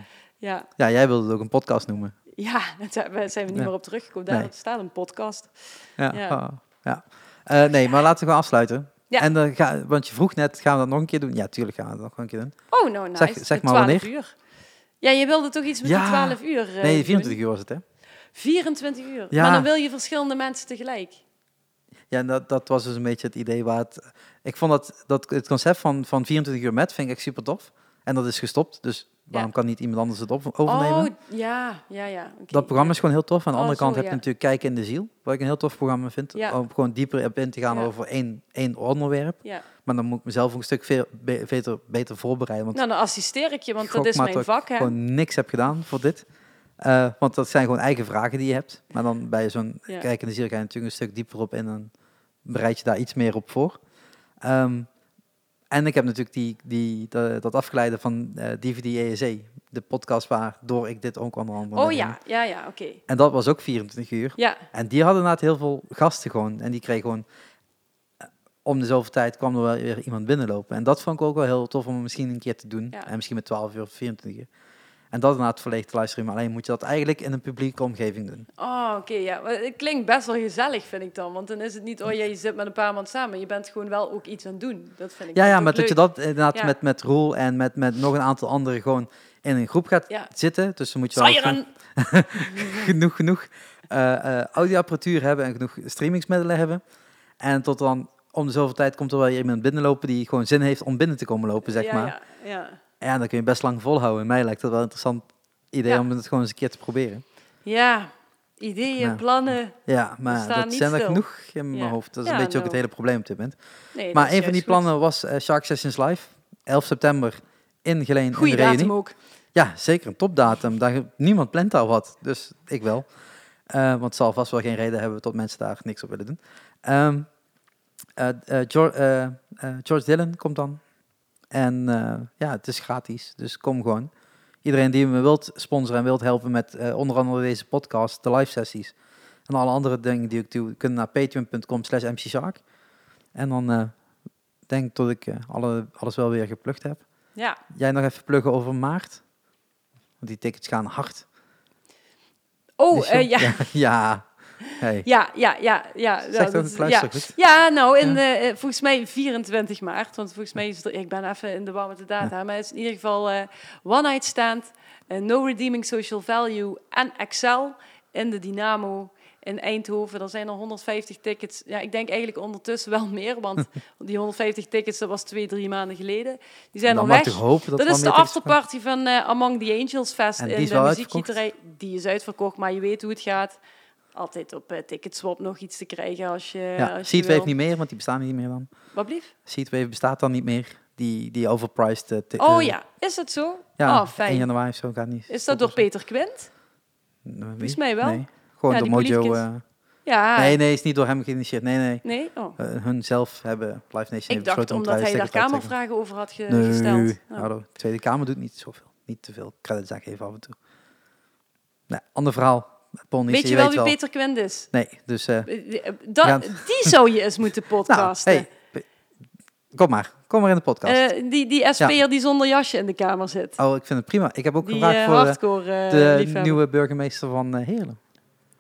S1: Ja,
S2: Ja, jij wilde het ook een podcast noemen.
S1: ja. daar zijn we niet
S2: Ja.
S1: meer op teruggekomen. Daar
S2: Nee.
S1: staat een podcast.
S2: Ja.
S1: Ja.
S2: ja. Eh, nee, maar laten we gewoon afsluiten.
S1: Ja.
S2: En dan ga, want je vroeg net, gaan we dat nog een keer doen? Ja, tuurlijk gaan we dat nog een keer doen.
S1: Oh, nou nice.
S2: Zeg- zeg maar
S1: 12
S2: wanneer.
S1: uur. Ja, je wilde toch iets met
S2: Ja.
S1: die 12 uur? eh,
S2: nee,
S1: doen?
S2: 24 uur was het, hè?
S1: 24 uur.
S2: Ja.
S1: Maar dan wil je verschillende mensen tegelijk.
S2: Ja, en dat, dat was dus een beetje het idee waar het... Ik vond dat, dat het concept van, van 24 uur met vind ik echt super tof. En dat is gestopt, dus waarom
S1: Ja.
S2: kan niet iemand anders het op, overnemen?
S1: Oh, ja, ja, ja.
S2: dat programma is gewoon heel tof. Aan de
S1: Oh,
S2: andere kant
S1: zo,
S2: heb je
S1: ja.
S2: natuurlijk Kijken in de Ziel, wat ik een heel tof programma vind.
S1: Ja.
S2: Om gewoon dieper op in te gaan over één, één onderwerp.
S1: Ja.
S2: Maar dan moet ik mezelf ook een stuk veel be- beter, beter voorbereiden. Want
S1: Nou, dan assisteer ik je, want
S2: ik
S1: dat is mijn
S2: dat ik
S1: vak, hè.
S2: gewoon niks heb gedaan voor dit. Eh, want dat zijn gewoon eigen vragen die je hebt. Maar dan bij zo'n. Kijken in de Ziel ga je natuurlijk een stuk dieper op in en bereid je daar iets meer op voor. Ehm, en ik heb natuurlijk die, die, dat, dat afgeleide van eh, DVD ESE, de podcast waardoor ik dit ook onder andere
S1: Oh ja, ja, ja, oké.
S2: En dat was ook 24 uur.
S1: Ja,
S2: En die hadden inderdaad heel veel gasten gewoon. En die kregen gewoon... eh, Om de zoveel tijd kwam er wel weer iemand binnenlopen. En dat vond ik ook wel heel tof om misschien een keer te doen.
S1: Ja.
S2: En misschien met 12 uur of 24 uur. En dat inderdaad volledig te livestreamen. Alleen moet je dat eigenlijk in een publieke omgeving doen.
S1: oh, oké, ja. Maar Het klinkt best wel gezellig, vind ik dan. Want dan is het niet, oh ja, je zit met een paar man samen. Je bent gewoon wel ook iets aan het doen. Dat vind ik
S2: Ja, ja, maar dat je dat inderdaad
S1: Ja.
S2: met, met Roel en met, met nog een aantal anderen gewoon in een groep gaat
S1: Ja.
S2: zitten. Dus dan moet je wel genoeg, genoeg eh, eh, audioapparatuur hebben en genoeg streamingsmiddelen hebben. En tot dan om de zoveel tijd komt er wel iemand binnenlopen die gewoon zin heeft om binnen te komen lopen, zeg
S1: ja,
S2: maar.
S1: Ja, ja.
S2: Ja, dan kun je best lang volhouden. Mij lijkt dat wel een interessant idee
S1: Ja.
S2: om het gewoon eens een keer te proberen.
S1: ja, ideeën,
S2: Ja.
S1: plannen.
S2: Ja, maar dat zijn er genoeg in mijn
S1: Ja.
S2: hoofd. Dat is een beetje ook
S1: nou.
S2: het hele probleem op dit moment.
S1: Nee,
S2: maar een van die
S1: goed.
S2: plannen was eh, Shark Sessions Live. 11 september in Geleen in
S1: Goeie
S2: de Reunie.
S1: datum ook.
S2: Ja, zeker een topdatum. Daar, niemand plant daar wat, dus ik wel. Eh, want het zal vast wel geen reden hebben tot mensen daar niks op willen doen. Ehm, eh, eh, eh, eh, George Dillon komt dan. En eh, ja, het is gratis, dus kom gewoon. Iedereen die me wilt sponsoren en wilt helpen met eh, onder andere deze podcast, de live sessies en alle andere dingen die ik doe, kunnen naar patreon.com slash mcshark. En dan eh, denk ik dat ik alle, alles wel weer geplukt heb.
S1: Ja,
S2: Jij nog even pluggen over maart? Want die tickets gaan hard.
S1: oh, ja.
S2: ja. Hey.
S1: Ja, ja, ja, ja.
S2: Zeg
S1: dat ja.
S2: goed.
S1: Ja, nou, in,
S2: Ja.
S1: eh, volgens mij 24 maart. Want volgens mij is er, ik ben even in de war met de data. Maar het is in ieder geval eh, One Night Stand, eh, No Redeeming Social Value en Excel in de Dynamo in Eindhoven. Er zijn er 150 tickets. Ja, ik denk eigenlijk ondertussen wel meer. Want die 150 tickets, dat was twee, drie maanden geleden. Die zijn al weg.
S2: hopen dat,
S1: Dat is de afterparty van Among the Angels Fest
S2: En
S1: in de muziekgieterij. Die is uitverkocht, maar je weet hoe het gaat. Altijd op eh, Ticketswap nog iets te krijgen als je,
S2: Ja,
S1: als
S2: Seatwave
S1: wil.
S2: niet meer, want die bestaan niet meer dan.
S1: Wat blief?
S2: Seatwave bestaat dan niet meer. Die, die overpriced... eh,
S1: Oh
S2: eh,
S1: ja, is dat zo?
S2: Ja,
S1: oh,
S2: 1
S1: fijn.
S2: januari of zo gaat niet.
S1: Is dat door Peter Quint?
S2: Volgens
S1: mij wel.
S2: Nee, gewoon
S1: Ja,
S2: door Mojo.
S1: Ja.
S2: nee, nee, is niet door hem geïnitieerd. Nee, nee.
S1: Nee? Oh.
S2: Hun zelf hebben Live Nation heeft
S1: Ik dacht omdat hij daar kamervragen over had ge-.
S2: Nee,
S1: gesteld. Oh.
S2: nou, de Tweede Kamer doet niet zoveel. Niet te veel credits aangeven af en toe. Nou, ander verhaal.
S1: Weet je wel wie Peter Quint is?
S2: Nee, dus... eh,
S1: Eh, eh, dat-. Die zou je eens moeten
S2: nou,
S1: podcasten.
S2: hey, kom maar. Kom maar in de podcast.
S1: Die die SP'er die zonder jasje in de kamer zit.
S2: oh, ik vind het prima. Ik heb ook
S1: die
S2: gevraagd voor
S1: hardcore
S2: de
S1: liefhebber.
S2: nieuwe burgemeester van Heerlen.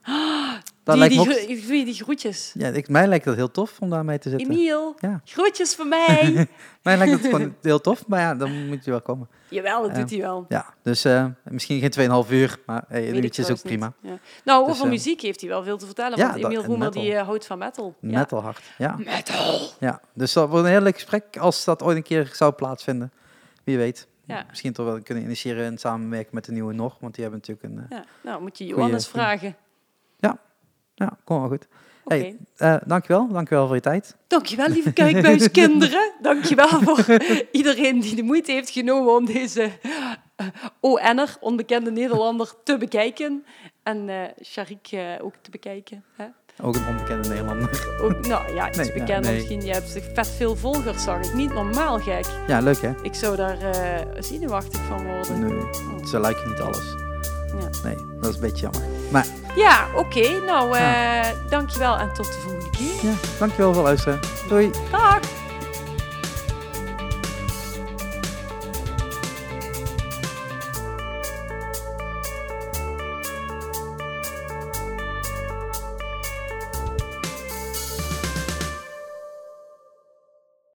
S2: Dat
S1: die,
S2: lijkt
S1: die, groetjes.
S2: Ja, ik, mij lijkt het heel tof om daarmee te zitten.
S1: Emiel,
S2: Ja.
S1: groetjes van mij.
S2: Mij lijkt het gewoon heel tof, maar ja, dan moet je wel komen.
S1: Jawel, dat
S2: Ja.
S1: doet hij wel.
S2: Ja, dus eh, misschien geen 2,5 uur, maar hey, een uurtje is ook prima.
S1: Ja. Nou,
S2: Dus,
S1: over
S2: eh,
S1: muziek heeft hij wel veel te vertellen.
S2: ja,
S1: want Emiel Roemer
S2: metal.
S1: die eh, houdt van metal. Ja.
S2: Metal hard, ja.
S1: Metal.
S2: ja. Dus dat wordt een heel leuk gesprek als dat ooit een keer zou plaatsvinden. Wie weet.
S1: Ja.
S2: Misschien toch wel kunnen initiëren en samenwerken met de nieuwe Nog, want die hebben natuurlijk een... eh,
S1: Ja. Nou, moet je Johannes
S2: Goeie-
S1: vragen.
S2: ja, kom wel goed.
S1: Oké.
S2: Hey, eh, dankjewel. Dankjewel voor je tijd.
S1: Dankjewel, lieve kijkbuiskinderen. Dankjewel voor iedereen die de moeite heeft genomen om deze eh, ON'er, onbekende Nederlander, te bekijken. En eh Sharik ook te bekijken. Hè?
S2: Ook een onbekende Nederlander.
S1: Ook, nou ja, iets
S2: Nee,
S1: bekender
S2: nee.
S1: misschien. Je hebt vet veel volgers, zag ik. Niet normaal gek.
S2: Ja, leuk hè?
S1: Ik zou daar eh zenuwachtig van worden.
S2: Nee, zo lijkt je niet alles.
S1: Ja.
S2: Nee, dat is een beetje jammer. Maar
S1: Ja, oké. Nou, eh dankjewel en tot de volgende keer.
S2: ja, dankjewel voor luisteren. Doei.
S1: Dag!